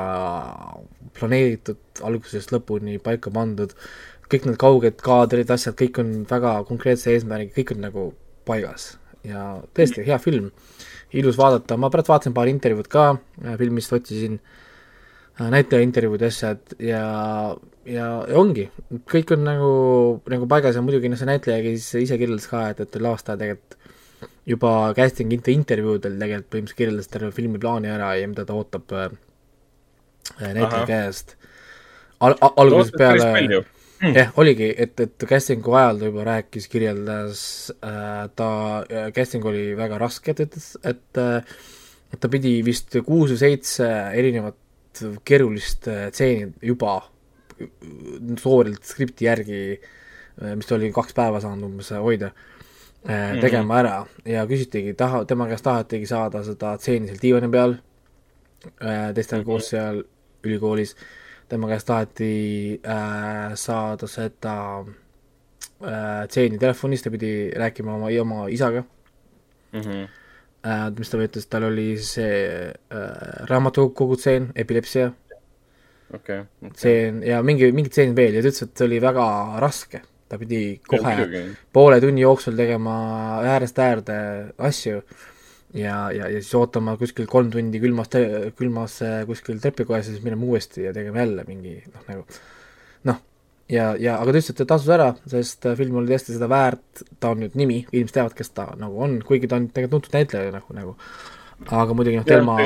planeeritud, algusest lõpuni paika pandud, kõik need kauged kaadrid, asjad, kõik on väga konkreetse eesmärgiga, kõik on nagu paigas. Ja tõesti hea film, ilus vaadata, ma pärast vaatasin paar intervjuud ka äh, filmist, otsisin äh, näitleja intervjuud ja asjad ja, ja, ongi, kõik on nagu, nagu paigas ja muidugi noh, see näitleja käis ise kirjeldas ka, et, et lavastaja tegelikult juba casting inter- intervjuudel tegelikult põhimõtteliselt kirjeldas terve filmi plaani ära ja mida ta ootab äh, näitleja käest. Al algusest peale palju. jah, oligi, et, et casting'u ajal ta juba rääkis, kirjeldas äh,, ta casting oli väga raske, ta ütles, et äh, et ta pidi vist kuus või seitse erinevat keerulist äh, stseeni juba äh, soorilt skripti järgi, mis ta oli kaks päeva saanud umbes hoida, tegema ära. Ja küsitigi, taha, tema käest tahetigi saada seda stseeni seal diivani peal, teistega koos seal ülikoolis, tema käest taheti äh, saada seda äh, stseeni telefonis, ta pidi rääkima oma, oma isaga. Mhm. äh,, mis ta ütles, tal oli see äh, raamatukogu tseen, epilepsia. Okei. tseen ja mingi, mingid tseenid veel ja ta ütles, et see oli väga raske, ta pidi kohe poole tunni jooksul tegema äärest äärde asju ja, ja, ja siis ootama kuskil kolm tundi külmas, külmas äh, kuskil trepikojas ja siis minema uuesti ja tegema jälle mingi noh, nagu noh, ja, ja aga ta ütles, et ta tasus ära, sest äh, film oli tõesti seda väärt, ta on nüüd nimi, inimesed teavad, kes ta nagu on, kuigi ta on tegelikult tuntud näitleja nagu, nagu aga muidugi noh, Telma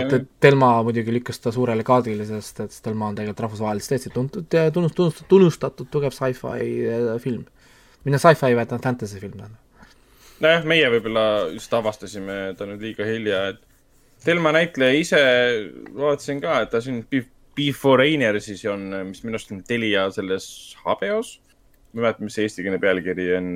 Telma muidugi lükkas ta suurele kaardile, sest et Telma on tegelikult rahvusvaheliselt täitsa tuntud ja tunnust-, tunnustatud, tunnustatud tugev sci-fi äh, film. või noh, sci-fi, vaid on fantasy film, tähendab. nojah, meie võib-olla just avastasime ta nüüd liiga hilja, et Telma näitleja ise, vaatasin ka, et ta siin pi- Before Rainer siis on, mis minu arust on Telia selles HBO-s. ma ei mäleta, mis see eestikeelne pealkiri on.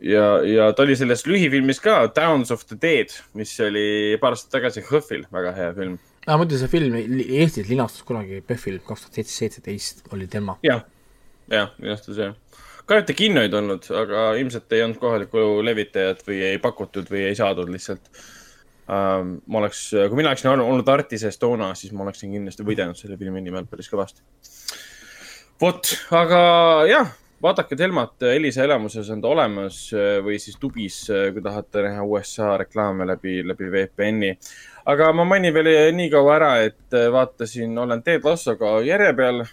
ja, ja ta oli selles lühifilmis ka, Downs of the Dead, mis oli paar aastat tagasi HÖFFil, väga hea film. aa, muidu see film Eestis linastus kunagi PÖFFil kaks tuhat seitseteist oli tema. jah, jah, linastus jah. kahju, et ta kinno ei tulnud, aga ilmselt ei olnud kohalikku levitajat või ei pakutud või ei saadud lihtsalt um,. ma oleks, kui mina oleksin olnud- olnud Artises toona, siis ma oleksin kindlasti võidelnud selle filmi nimel päris kõvasti. vot, aga jah, vaadake Telmat, Elisa elamuses on ta olemas või siis tubis, kui tahate näha USA reklaame läbi, läbi VPN-i. aga ma mainin veel nii kaua ära, et vaatasin, olen Ted Lassoga järje peal.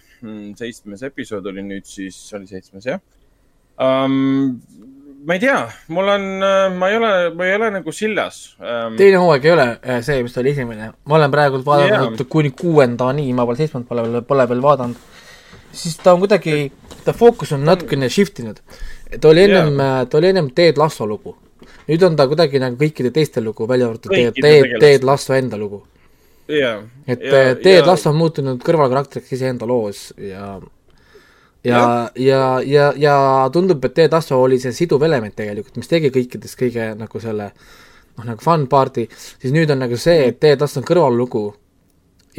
seitsmes episood oli nüüd siis, oli seitsmes jah um,. ma ei tea, mul on, ma ei ole, ma ei ole nagu sillas um,. teine hooaeg ei ole äh, see, mis oli esimene. ma olen praegu vaadanud Jaa. kuni kuuendani, ma pole seitsmendat pole veel, pole veel vaadanud. siis ta on kuidagi, ta fookus on natukene shift inud. ta oli ennem, ta oli ennem Ted Lasso lugu. nüüd on ta kuidagi nagu kõikide teiste lugu, välja arvatud Ted, Ted. Ted Lasso enda lugu. jah. et ja, Ted Lasso on muutunud kõrvalkarakteriks iseenda loos ja ja, ja, ja, ja tundub, et Ted Lasso oli see siduv element tegelikult, mis tegi kõikidest kõige nagu selle noh, nagu fun party, siis nüüd on nagu see, et Ted Lasso on kõrvallugu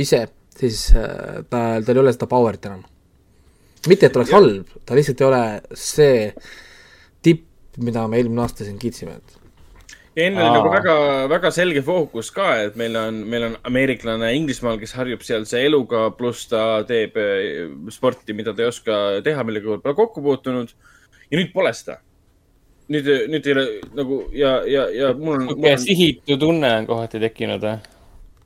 ise, siis äh, ta, tal ei ole seda power'it enam. mitte, et oleks halb, ta lihtsalt ei ole see tipp, mida me eelmine aasta siin kiitsime, et ja enne oli nagu Aa. väga, väga selge fookus ka, et meil on, meil on ameeriklane Inglismaal, kes harjub sealse eluga, pluss ta teeb eh, sporti, mida ta ei oska teha, millega pole kokku puutunud. ja nüüd pole seda. nüüd, nüüd ei ole nagu ja, ja, ja mul on, niisugune on, sihitu tunne on kohati tekkinud või?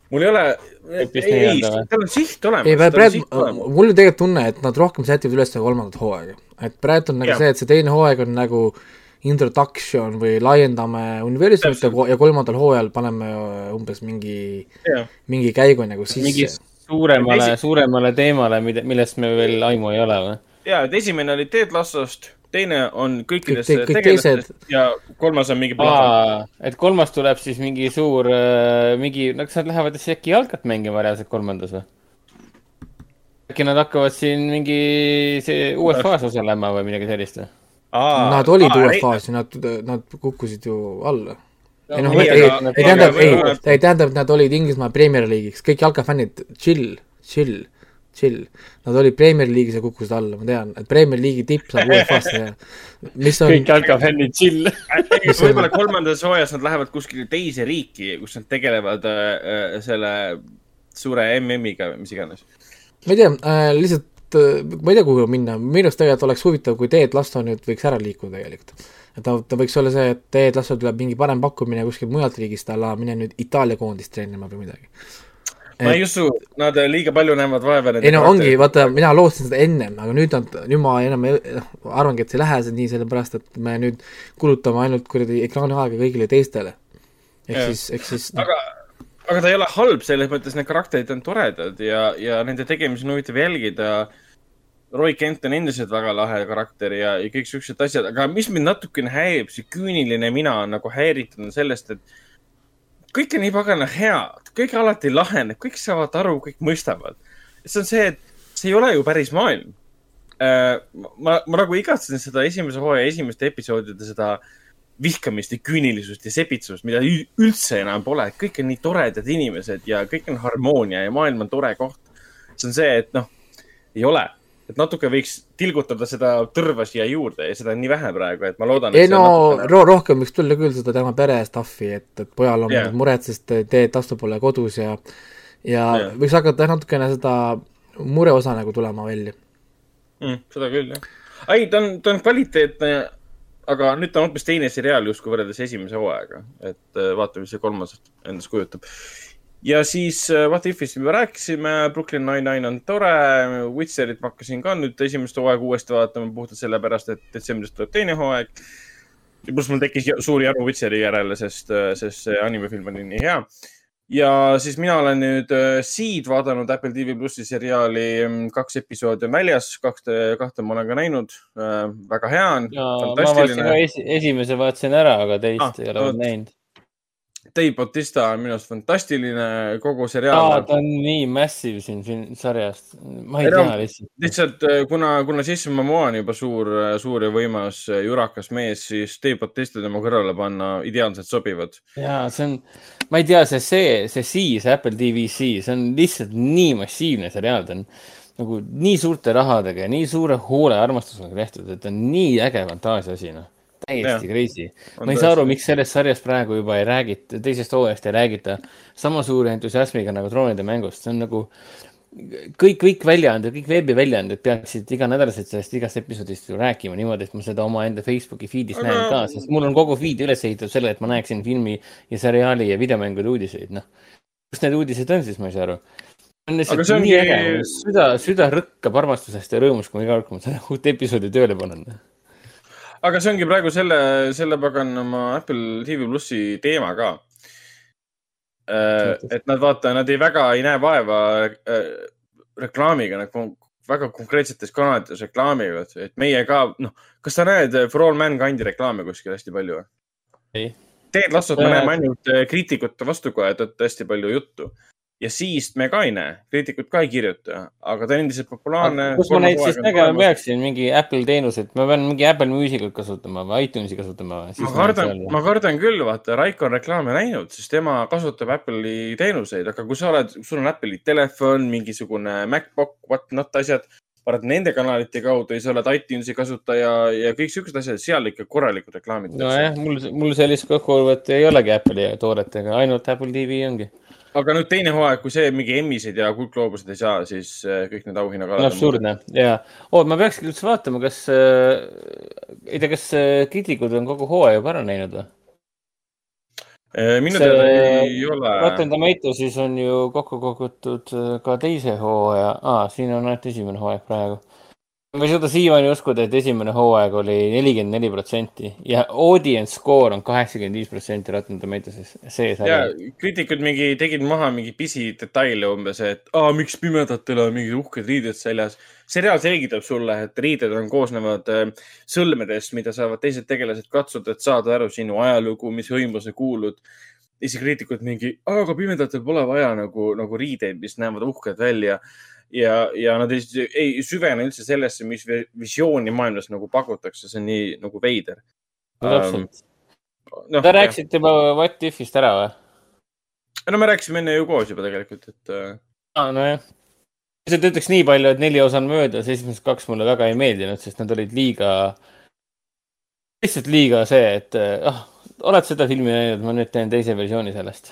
mul ei ole, ei, tal on siht olemas. ei, praegu, mul on tegelikult tunne, et nad rohkem sätivad üles seda kolmandat hooaega. et praegu on nagu Jah. see, et see teine hooaeg on nagu introduction või laiendame universumit ja kolmandal hooajal paneme äh, umbes mingi, mingi käigu nagu mingi sisse. suuremale Esi-, suuremale teemale, mida, millest me veel aimu ei ole või? ja, et esimene oli Ted Lassost, teine on kõikidest Kõik- kõik tegelastest ja kolmas on mingi plahvatus. et kolmas tuleb siis mingi suur, mingi, no kas nad lähevad siis äkki jalkat mängima reaalselt kolmandas või? äkki nad hakkavad siin mingi see UEFA-s osalema või midagi sellist või? Nad olid UEFA-s ja nad, nad kukkusid ju alla. ei noh, ei, ei, aga- ei tähendab, ei ei tähendab, et nad olid Inglismaa Premier League'iks, kõik jalkafännid, chill, chill, chill. Nad olid Premier League'is ja kukkusid alla, ma tean, et Premier League'i tipp saab UEFA-sse ja mis on, kõik jalkafännid chill. Võib-olla kolmandas hooajas nad lähevad kuskile teise riiki, kus nad tegelevad äh, äh, selle suure MM-iga või mis iganes. ma ei tea äh,, lihtsalt ma ei tea, kuhu minna, minu arust tegelikult oleks huvitav, kui Ted Lasso nüüd võiks ära liikuda tegelikult. et ta, ta võiks olla see, et Ted Lasso tuleb mingi parem pakkumine kuskilt mujalt riigist, a la mine nüüd Itaalia koondist treenima või midagi. ma ei usu, nad liiga palju näevad vaeva. ei no ongi, vaata, mina lootsin seda ennem, aga nüüd on, nüüd ma enam noh, arvangi, et see ei lähe see nii, sellepärast et me nüüd kulutame ainult kuradi ekraaniaega kõigile teistele. ehk siis, ehk siis aga, aga ta ei ole halb, selles mõttes need karakterid on toredad ja, ja nende tegemisi on huvitav jälgida. Roy Kent on endiselt väga lahe karakter ja, ja kõik siuksed asjad, aga mis mind natukene häirib, see küüniline mina on nagu häiritud on sellest, et kõik on nii pagana head, kõik alati laheneb, kõik saavad aru, kõik mõistavad. see on see, et see ei ole ju päris maailm. ma, ma nagu igatsen seda esimese hooaja esimeste episoodide seda vihkamist ja küünilisust ja sepitsust, mida üldse enam pole, kõik on nii toredad inimesed ja kõik on harmoonia ja maailm on tore koht. see on see, et noh, ei ole, et natuke võiks tilgutada seda tõrva siia juurde ja seda on nii vähe praegu, et ma loodan. ei no ro-, rohkem võiks tulla küll seda tema pere stuff'i, et, et pojal on yeah. mured, sest teed tastu pole kodus ja ja yeah. võiks hakata natukene seda mureosa nagu tulema välja. mm,. seda küll, jah. ei, ta on, ta on kvaliteetne, aga nüüd ta on hoopis teine seriaal justkui võrreldes esimese hooajaga, et äh, vaatame, mis see kolmas endast kujutab. ja siis äh, What If'ist juba rääkisime, Brooklyn Nine-Nine on tore, Witcherit ma hakkasin ka nüüd esimest hooaega uuesti vaatama puhtalt sellepärast, et detsembris tuleb teine hooaeg. ja pluss mul tekkis suur janu Witcheri järele, sest, sest see animefilm oli nii hea ja siis mina olen nüüd äh, Seed vaadanud Apple TV plussi seriaali, kaks episoodi on väljas, kahte, kahte ma olen ka näinud. väga hea on, ma vaatasin ka esi, esimese vaatasin ära, aga teist Ah, ei ole veel näinud. Dave Bautista on minu arust fantastiline kogu aa, seriaal. ta on nii massive siin film- sarjas. ma ei Ei no, tea lihtsalt. lihtsalt äh, kuna, kuna Jason Momoa on juba suur, suur ja võimas äh, jurakas mees, siis Dave Bautista tema kõrvale panna ideaalselt sobivad. ja see on, ma ei tea, see, see, see see Apple TV C, see on lihtsalt nii massiivne seriaal, ta on nagu nii suurte rahadega ja nii suure hoole ja armastusega tehtud, et ta on nii äge fantaasia asi, noh. Täiesti crazy. Ma ei saa aru, miks sellest sarjast praegu juba ei räägita, teisest hooajast ei räägita sama suure entusiasmiga nagu troonide mängust, see on nagu kõik, kõik väljaanded, kõik veebiväljaanded peaksid iganädalaselt sellest igast episoodist ju rääkima niimoodi, et ma seda omaenda Facebooki feed'is Aga- näen ka, sest mul on kogu feed üles ehitatud selle, et ma näeksin filmi ja seriaali ja videomängude uudiseid, noh. kus need uudised on siis, ma ei saa aru. on lihtsalt nii ongi- äge, süda, süda rõkkab armastusest ja rõõmust, kui ma iga kord, kui ma seda uut episoodi tööle panen. Aga see ongi praegu selle, selle paganama Apple TV plussi teema ka. et nad vaata, nad ei väga ei näe vaeva äh, reklaamiga, kon- väga konkreetsetes kanalites reklaamivad, et meie ka, noh, kas sa näed äh, For All Mankind'i reklaame kuskil hästi palju või? ei, Ted Lassot me näeme ainult äh, kriitikute vastukoja tõttu hästi palju juttu ja siist me ka ei näe, kriitikud ka ei kirjuta, aga ta on endiselt populaarne. kus ma neid siis nägema peaksin, mingi Apple teenuseid, ma pean mingi Apple Music'ut kasutama või iTunesi kasutama ma kardan, ma kardan küll, vaata, Raiko on reklaame näinud, sest tema kasutab Apple'i teenuseid, aga kui sa oled, sul on Apple'i telefon, mingisugune MacBook, whatnot asjad, paned nende kanalite kaudu ja sa oled iTunesi kasutaja ja kõik siuksed asjad, seal ikka korralikud reklaamid. nojah, mul, mul sellist kokkuvõtet ei olegi Apple'i tooretega, ainult Apple TV ongi. Aga nüüd teine hooaeg, kui see mingi Emmy'sid ja kuldgloobusid ei saa, siis äh, kõik need auhinnakalad. absurdne ja, oot, ma peakski üldse vaatama, kas äh,, ei tea, kas äh, kriitikud on kogu hooaja juba ära näinud või? Äh, minu teada ei ole. Rotten Tomatoes'is on ju kokku kogutud äh, ka teise hooaja ah,, siin on ainult esimene hooaeg praegu. Ma ei suuda siiamaani uskuda, et esimene hooaeg oli nelikümmend neli protsenti ja audience score on kaheksakümmend viis protsenti Rotten Tomatoes'is, see ja sari. kriitikud mingi tegid maha mingi pisidetaile umbes, et aa, miks pimedatel on mingid uhked riided seljas. seriaal selgitab sulle, et riided on koosnevad äh, sõlmedest, mida saavad teised tegelased katsuda, et saada aru sinu ajalugu, mis hõimu sa kuulud. ja siis kriitikud mingi, aga pimedatel pole vaja nagu, nagu riideid, mis näevad uhked välja ja, ja nad ei, ei süvene üldse sellesse, mis vi- visiooni maailmas nagu pakutakse, see on nii nagu veider. no täpselt. noh Te, rääkisite juba What If'ist ära või? no me rääkisime enne ju koos juba tegelikult, et äh, aa, nojah. lihtsalt ütleks nii palju, et neli osa on möödas, esimesed kaks mulle väga ei meeldinud, sest nad olid liiga, lihtsalt liiga see, et ah, oled seda filmi näinud, ma nüüd teen teise versiooni sellest.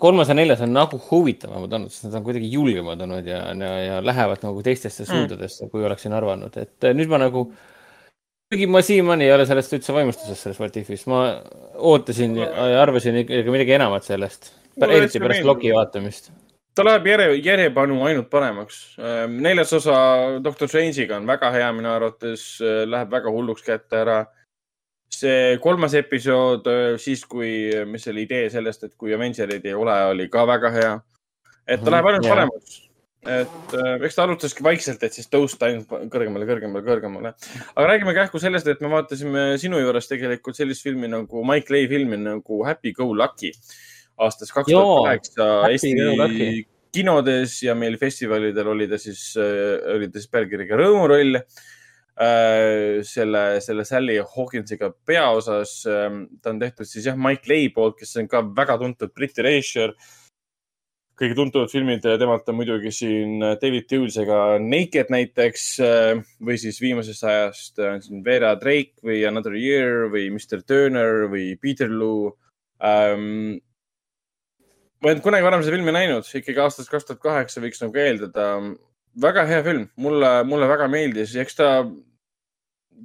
kolmas ja neljas on nagu huvitavamad olnud, sest nad on kuidagi julgemad olnud ja, ja, ja lähevad nagu teistesse suundadesse, kui oleksin arvanud, et nüüd ma nagu kuigi ma siiamaani ei ole sellest üldse vaimustuses, sellest What If'ist, ma ootasin ja arvasin ikkagi midagi enamat sellest. Eriti pärast. Loki vaatamist. ta läheb järje, järjepanu ainult paremaks. neljas osa Doctor Strange'iga on väga hea minu arvates, läheb väga hulluks kätte ära. See kolmas episood, siis kui, mis oli idee sellest, et kui Avengerid ei ole, oli ka väga hea. et ta Mhm, läheb ainult jaa. paremaks. et äh, eks ta alustaski vaikselt, et siis tõusta ainult kõrgemale, kõrgemale, kõrgemale. aga räägime kähku sellest, et me vaatasime sinu juures tegelikult sellist filmi nagu Mike Leigh filmi nagu Happy Go Lucky aastast kaks tuhat kaheksa Eesti kinodes ja meil festivalidel oli ta siis, oli ta siis pealkirjaga Rõõmuroll. selle, selle Sally Hawkinsiga peaosas. ta on tehtud siis jah, Mike Leigh poolt, kes on ka väga tuntud Briti režissöör. kõige tuntumad filmid temalt on muidugi siin David Hughlesega Naked näiteks või siis viimasest ajast on siin Vera Drake või Another Year või Mr Turner või Peterloo ähm, ma olnud kunagi varem seda filmi näinud, ikkagi aastast kaks tuhat kaheksa võiks nagu eeldada. väga hea film, mulle, mulle väga meeldis, eks ta,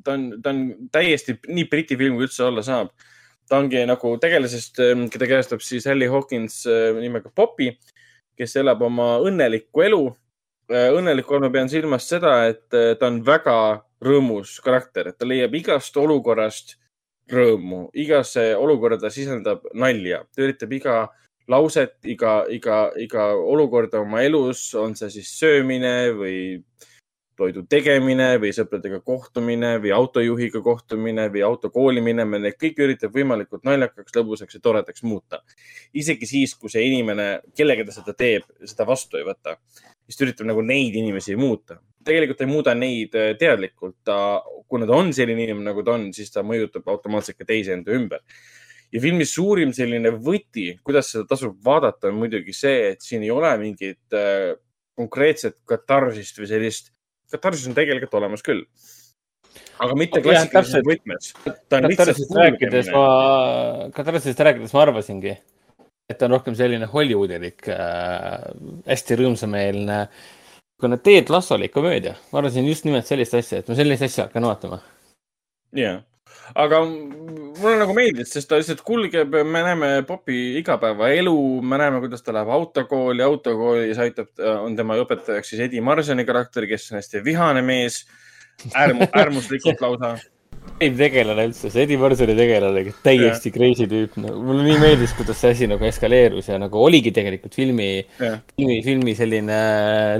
ta on, ta on täiesti nii Briti film, kui üldse olla saab. ta ongi nagu tegelasest, keda käestab siis Sally Hawkins äh, nimega Poppy, kes elab oma õnnelikku elu. õnnelikku ma pean silmas seda, et äh, ta on väga rõõmus karakter, et ta leiab igast olukorrast rõõmu, igasse olukorda ta sisendab nalja, ta üritab iga lauset, iga, iga, iga olukorda oma elus, on see siis söömine või toidu tegemine või sõpradega kohtumine või autojuhiga kohtumine või autokooli minemine, kõik üritab võimalikult naljakaks, lõbusaks ja toredaks muuta. isegi siis, kui see inimene, kellega ta seda teeb, seda vastu ei võta, siis ta üritab nagu neid inimesi muuta. tegelikult ei muuda neid äh, teadlikult, ta, kuna ta on selline inimene, nagu ta on, siis ta mõjutab automaatselt ka teisi enda ümber ja filmi suurim selline võti, kuidas seda tasub vaadata, on muidugi see, et siin ei ole mingit äh, konkreetset katarsist või sellist, katarsis on tegelikult olemas küll. aga mitte klassikalises võtmes. Katarsist rääkides ma, Katarsist rääkides ma arvasingi, et ta on rohkem selline Hollywoodilik äh,, hästi rõõmsameelne, niisugune Ted Lassolik komöödia. ma arvasin just nimelt sellist asja, et ma sellist asja hakkan vaatama. jah, aga mulle nagu meeldis, sest ta lihtsalt kulgeb, me näeme Popi igapäevaelu, me näeme, kuidas ta läheb autokooli, autokoolis aitab, on tema õpetajaks siis Eddie Marsoni karakter, kes on hästi vihane mees, äärmu-, äärmuslikult lausa. ei tegelane üldse, see Eddie Marsoni tegelane, täiesti crazy tüüp no,. mulle nii meeldis, kuidas see asi nagu eskaleerus ja nagu oligi tegelikult filmi, jah filmi, filmi selline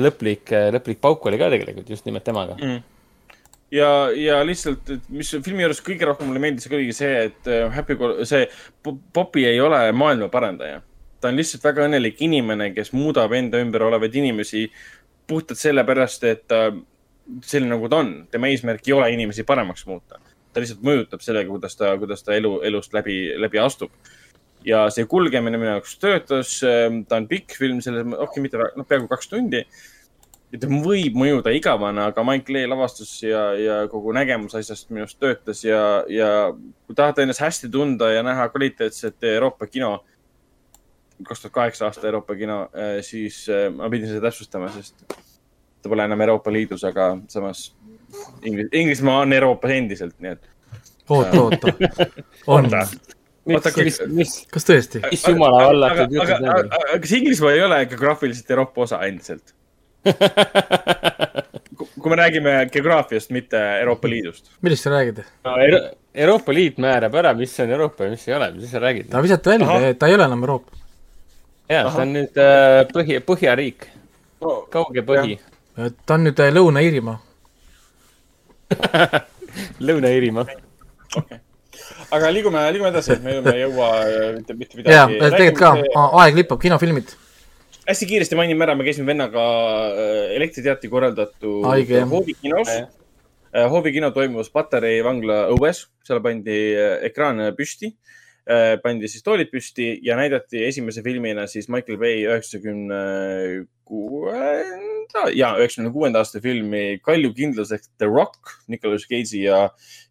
lõplik, lõplik pauk oli ka tegelikult just nimelt temaga. mm.. ja, ja lihtsalt, mis filmi juures kõige rohkem mulle meeldis, oligi see, et äh, Happy, see Po- Popi ei ole maailma parandaja. ta on lihtsalt väga õnnelik inimene, kes muudab enda ümber olevaid inimesi puhtalt sellepärast, et ta selline nagu ta on. tema eesmärk ei ole inimesi paremaks muuta. ta lihtsalt mõjutab sellega, kuidas ta, kuidas ta elu, elust läbi, läbi astub. ja see kulgemine minu jaoks töötas, ta on pikk film, selles, okei, mitte, noh, peaaegu kaks tundi ja ta võib mõjuda igavana, aga Mike Lee lavastus ja, ja kogu nägemus asjast minu arust töötas ja, ja kui tahate ennast hästi tunda ja näha kvaliteetset Euroopa kino, kaks tuhat kaheksa aasta Euroopa kino, siis äh, ma pidin seda täpsustama, sest ta pole enam Euroopa Liidus, aga samas Inglis-, Inglismaa on Euroopas endiselt, nii et. oota, oota, on, Oota. Oota, mis, mis, kas tõesti? mis jumala aga, ütlete aga, aga kas Inglismaa ei ole geograafiliselt Euroopa osa endiselt? Kui me räägime geograafiast, mitte Euroopa Liidust. millest sa räägid? no, Euro Euroopa Liit määrab ära, mis on Euroopa ja mis ei ole, mis sa räägid? ta visati välja ta ei ole enam Euroopa. jaa, see on nüüd äh, põhi, põhjariik, kauge põhi, ta on nüüd äh, Lõuna-Iirimaa. Lõuna-Iirimaa. aga liigume, liigume edasi, me me ei jõua äh, mitte, mitte jaa, midagi. tegelikult ka, aeg lipab, kinofilmid. Hästi kiiresti mainime ära, me käisime vennaga äh, elektriteatri korraldatud. Hoovi kinos. Hoovi kino toimus Patarei vangla õues, seal pandi äh, ekraan püsti, pandi siis toolid püsti ja näidati esimese filmina siis Michael Bay üheksakümne kuuenda ja üheksakümne kuuenda aasta filmi Kaljukindlus ehk The Rock, Nicolas Cage'i ja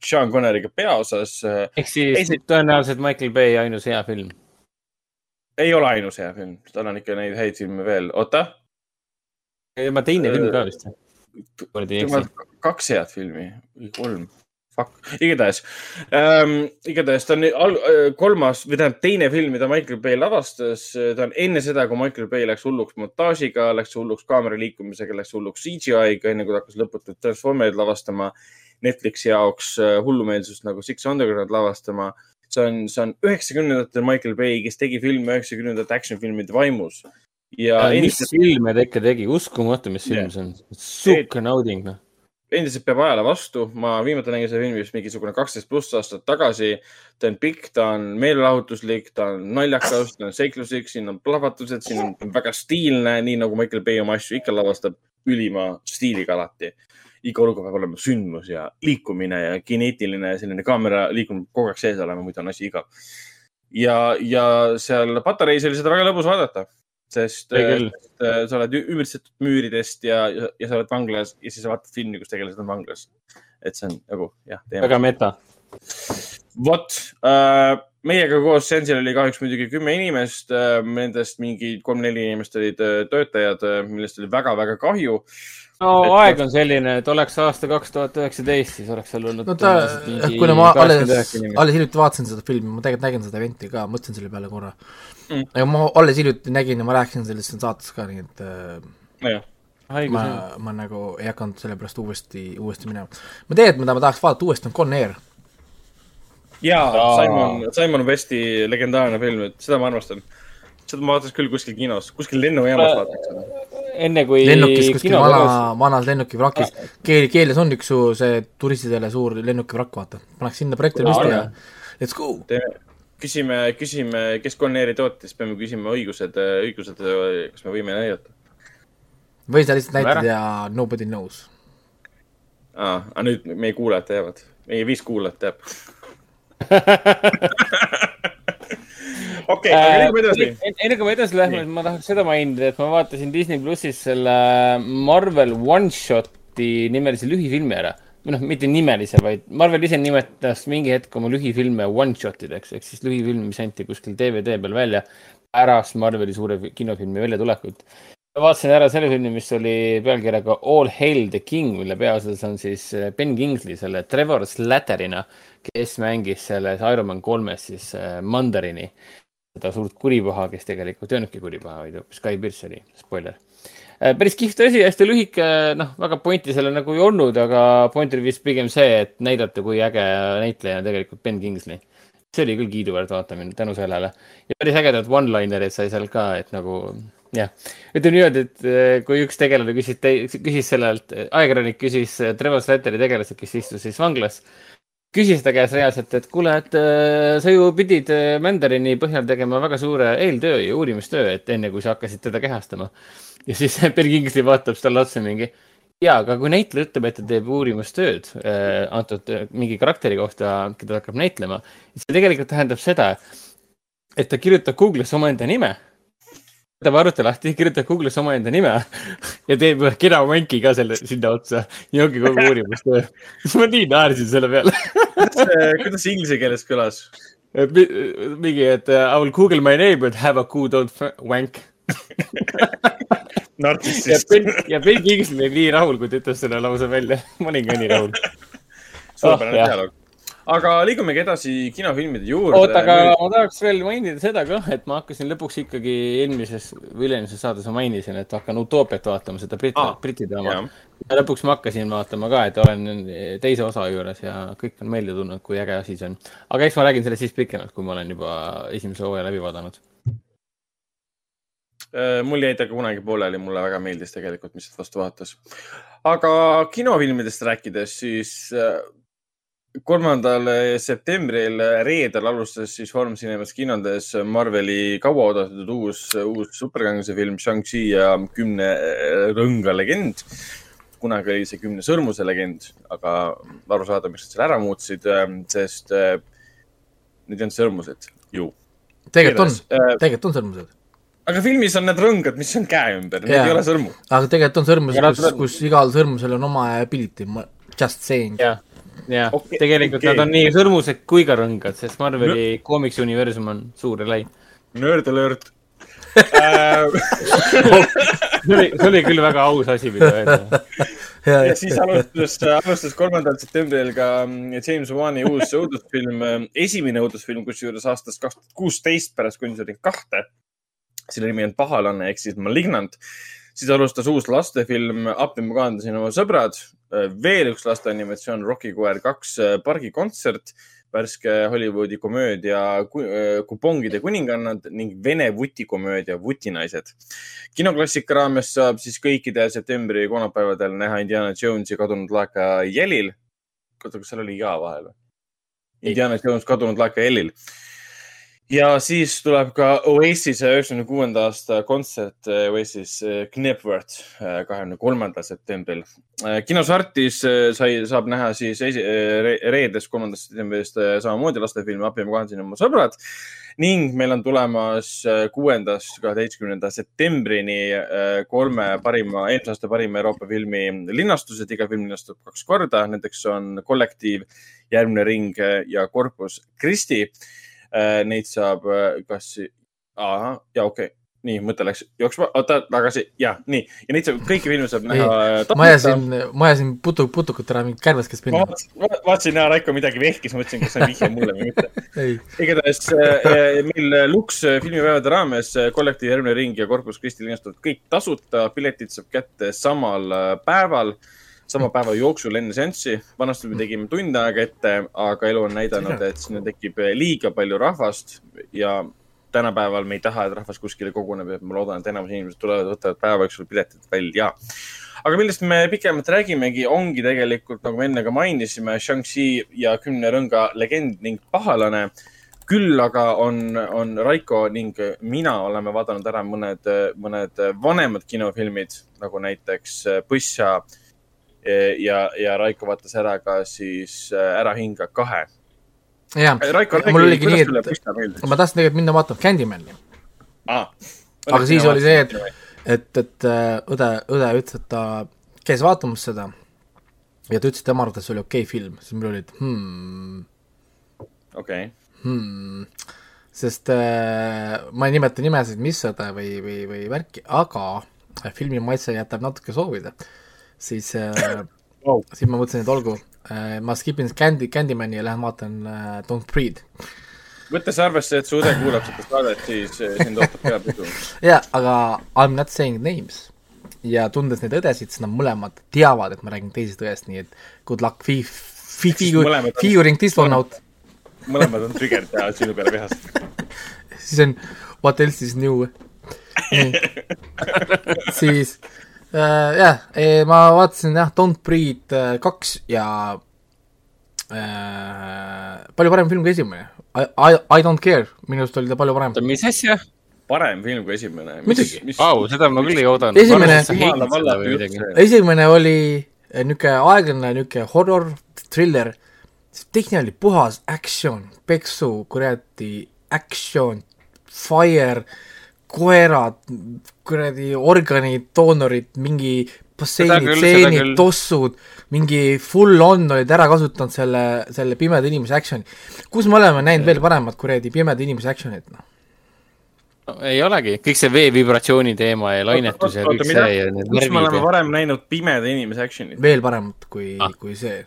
Sean Connery'ga peaosas. ehk siis Esi- tõenäoliselt Michael Bay ainus hea film. Ei ole ainus hea film, tal on ikka neid häid filme veel, oota. Tema teine film ka vist. kaks head filmi. Kolm, fuck, igatahes ähm,, igatahes ta on nüüd al-, kolmas või tähendab teine film, mida Michael Bay lavastas, ta on enne seda, kui Michael Bay läks hulluks montaažiga, läks hulluks kaamera liikumisega, läks hulluks CGI-ga, enne kui ta hakkas lõputult Transformerid lavastama Netflixi jaoks äh, hullumeelsust nagu Six Underground lavastama. See on, see on üheksakümnendatel Michael Bay, kes tegi filme üheksakümnendate action filmide vaimus. ja mis endiselt filme ta ikka tegi, uskumatu, mis film see on. sihuke nauding, noh. endiselt peab ajale vastu, ma viimati nägin seda filmi vist mingisugune kaksteist pluss aastat tagasi. ta on pikk, ta on meelelahutuslik, ta on naljakas, ta on seikluslik, siin on plahvatused, siin on väga stiilne, nii nagu Michael Bay oma asju ikka lavastab, ülima stiiliga alati. Iga olukord peab olema sündmus ja liikumine ja kineetiline selline kaamera liikumine kogu aeg sees olema, muidu on asi igav. ja, ja seal Patareis oli seda väga lõbus vaadata, sest äh, sa oled ümbritsetud müüridest ja, ja, ja sa oled vanglas ja siis sa vaatad filmi, kus tegelased on vanglas. et see on nagu jah, väga meta. vot äh,, meiega koos seansil oli kahjuks muidugi kümme inimest äh,, nendest mingi kolm-neli inimest olid äh, töötajad äh,, millest oli väga-väga kahju. No Et- aeg on selline, et oleks aasta kaks tuhat üheksateist, siis oleks seal olnud. no ta, kuna ma alles, alles hiljuti vaatasin seda filmi, ma tegelikult nägin seda event'i ka, mõtlesin selle peale korra Mm. aga ma alles hiljuti nägin ja ma rääkisin sellest siin saates ka, nii et äh, nojah, haigus ma ma nagu ei hakanud selle pärast uuesti, uuesti minema. ma tean, et mida ma tahaks vaadata uuesti, on Con Air. ja Aa. Simon, Simon Westi legendaarne film, et seda ma armastan. Seda ma vaataks küll kuskil kinos, kuskil lennujaamas Äh, vaataks seda. enne kui lennukis kuskil vana vanas lennukivrakis, keel, keeles on üks su see turistidele suur lennukivrakk, vaata. paneks sinna projektoori Aa, püsti on ja let's go. küsime, küsime, kes Conairi tootis, peame küsima õigused, õigused, kas me võime näidata või sa lihtsalt näitad ja nobody knows. aa, aga nüüd meie kuulajad teavad, meie viis kuulajat teab. okei, aga liigume edasi. Äh, enne kui me edasi lähme, ma tahaks seda mainida, et ma vaatasin Disney plussis selle Marvel One Shoti nimelise lühifilmi ära. või noh, mitte nimelise, vaid Marvel ise nimetas mingi hetk oma lühifilme one shot ideks ehk siis lühifilm, mis anti kuskil DVD peal välja pärast Marveli suure fi- kinofilmi väljatulekut. vaatasin ära selle filmi, mis oli pealkirjaga All Hail the King, mille peaosas on siis eh, Ben Kingsley selle Trevor Slatterina, kes mängis selles Iron Man kolmes siis äh, Mandarini seda suurt kuripaha, kes tegelikult ei olnudki kuripaha, vaid hoopis Guy Pearce oli, spoiler. päris kihvt asi, hästi lühike, noh, väga pointi sellel nagu ei olnud, aga point vist pigem see, et näidata, kui äge näitleja on tegelikult Ben Kingsley. see oli küll kiiduväärt vaatamine tänu sellele ja päris ägedad one-linerid sai seal ka, et nagu jah, ütleme niimoodi, et eh, kui üks tegelane küsis, küsis sellelt, ajakirjanik küsis Trevor Slatteri tegelaselt, kes istus siis vanglas küsis ta käest reaalselt, et kuule, et äh, sa ju pidid äh, Mandarini põhjal tegema väga suure eeltöö ja uurimistöö, et enne kui sa hakkasid teda kehastama. ja siis Ben Kingsley vaatab talle otsa mingi. ja, aga kui näitleja ütleb, et ta teeb uurimustööd äh, antud äh, mingi karakteri kohta, keda ta hakkab näitlema, siis see tegelikult tähendab seda, et ta kirjutab Google'isse omaenda nime võtab arvuti lahti, kirjutab Google'isse omaenda nime ja teeb ühe kena vanki ka selle sinna otsa ja ongi kogu uurimustöö. ma nii naersin selle peale. kuidas see inglise keeles kõlas? Mi- mingi, et uh, I will google my name but have a good old wank. nartsissist. Ja Ben Kingsley oli nii rahul, kui ta ütles selle lause välja. ma olin ka nii rahul. suurepärane Oh, dialoog. Aga liigumegi edasi kinofilmide juurde. oota, aga ma tahaks veel mainida seda ka, et ma hakkasin lõpuks ikkagi eelmises või üle-eelmises saates ma mainisin, et hakkan Utoopiat vaatama, seda Briti ah,, Briti jah.. ja lõpuks ma hakkasin vaatama ka, et olen teise osa juures ja kõik on meelde tulnud, kui äge asi see on. aga eks ma räägin sellest siis pikemalt, kui ma olen juba esimese hooaja läbi vaadanud. Äh, mul jäi ta ka kunagi pooleli, mulle väga meeldis tegelikult, mis sealt vastu vaatas. aga kinofilmidest rääkides, siis äh, kolmandal septembril reedel alustas siis Foorum Cinemas kinodes Marveli kauaoodatud uus, uus superkangelase film Shang-Chi ja kümne rõnga legend. kunagi oli see kümne sõrmuse legend, aga aru saada, miks nad selle ära muutsid, sest need ei olnud sõrmused ju. tegelikult on, Äh, tegelikult on sõrmused. aga filmis on need rõngad, mis on käe ümber, need ei ole sõrmud. aga tegelikult on nad kus kus igal sõrmusel on oma ability, just saying. jah, ja Okei, okay, tegelikult okay. nad on nii sõrmused kui ka rõngad, sest Marveli no. koomiksi universum on suur ja lai. nörd alert äh,. see oli, see oli küll väga aus asi, mida öelda. ja, ja siis alustas, alustas kolmandal septembril ka mm, James Wan'i uus õudusfilm, esimene õudusfilm, kusjuures aastast kaks tuhat kuusteist pärast Conjuring kahte. selle nimi on Pahalane ehk siis Malignant. siis alustas uus lastefilm Appi ma kaandasin oma sõbrad. Veel üks lasteanimatsioon Rocky koer kaks pargikontsert, värske Hollywoodi komöödia Ku- Kupongide kuningannad ning vene vutikomöödia Vutinaised kinoklassika raames saab siis kõikidel septembri kolmapäevadel näha Indiana Jonesi kadunud laeka jälil. oota, kas seal oli ja vahel või? Indiana Jones kadunud laeka jälil. Ja siis tuleb ka Oasise üheksakümne kuuenda aasta kontsert eh, Oasis eh, Knebworth eh, kahekümne kolmandal septembril. kinos Artis sai, saab näha siis esi- re- reedest kolmandast septembrist samamoodi lastefilmi Appi ma kahandasin oma sõbrad ning meil on tulemas kuuendast kaheteistkümnenda septembrini kolme parima, eelmise aasta parima Euroopa filmi linastused. iga film linastub kaks korda, nendeks on Kollektiiv, Järgmine ring ja Corpus Christi. Neid saab äh, kas, ahah, ja okei okay., nii mõte läks jooksma, oota tagasi ja nii ja neid saab, kõiki filme saab näha. ma ajasin, ma ajasin putu, putukut ära, mingit kärvest, kes pinna. vaatasin, näe, Raiko midagi vehkis, mõtlesin, kas see on vihje mulle või mitte igatahes äh, meil Lux filmipäevade raames äh, kollektiiv Järgmine ring ja Corpus Christi linastuvad kõik tasuta, piletid saab kätte samal äh, päeval, sama päeva jooksul enne seanssi. vanasti me tegime tund aega ette, aga elu on näidanud, et sinna tekib liiga palju rahvast ja tänapäeval me ei taha, et rahvas kuskile koguneb ja ma loodan, et enamus inimesed tulevad, võtavad päeva jooksul piletid välja. aga millest me pikemalt räägimegi, ongi tegelikult, nagu me enne ka mainisime, Shang-Chi ja Kümne Rõnga legend ning pahalane. küll aga on, on Raiko ning mina oleme vaadanud ära mõned, mõned vanemad kinofilmid nagu näiteks Põssa ja, ja Raiko vaatas ära ka siis Ära hinga kahe. jaa, Raiko, mul oligi nii, et ma tahtsin tegelikult minna vaatama Candymani, ah,? aga siis oli see, et, et, et äh, õde, õde ütles, et ta käis vaatamas seda. Ja ta ütles, et tema arvates oli okei okay film, siis mul oli, et hmm, okei, hmm, sest äh, ma ei nimeta nimesid, mis õde või, või, või värki, aga filmi maitse jätab natuke soovida, siis äh, Wow. siis ma mõtlesin, et olgu äh,, ma skip in Candy, Candymani ja lähen vaatan äh, Don't Breathe. võttes arvesse, et su õde kuulab seda saadet, siis eh, sind ootab peapidu. jaa, aga I m not saying names. ja tundes neid õdesid, siis nad mõlemad teavad, et ma räägin teisest õest, nii et good luck, fi-, fi-, siis figu- mõlemad, on- figuring this one out. mõlemad on trigger'id ja sinu peale vihased. siis on what else is new. siis äh, jah, ma vaatasin jah, Don't Breathe äh, kaks ja äh, palju parem film kui esimene. I, I, I don't care, minu arust oli ta palju parem. mis asja? parem film kui esimene. Muidugi. Vau, seda ma küll ei oodanud. Esimene- esimene oli niisugune aeglane niisugune horror thriller, teine oli puhas action, peksu, kuradi action, fire, koerad, kuradi organid, doonorid, mingi basseinid, küll., tossud, mingi full on olid ära kasutanud selle, selle pimeda inimese action'i. kus me oleme näinud veel paremat kuradi pimeda inimese action'it, noh? ei olegi, kõik see vee vibratsiooni teema ja lainetus ja kõik see ja need kus me oleme värvid varem näinud pimeda inimese action'it? veel paremat kui Ah. kui see.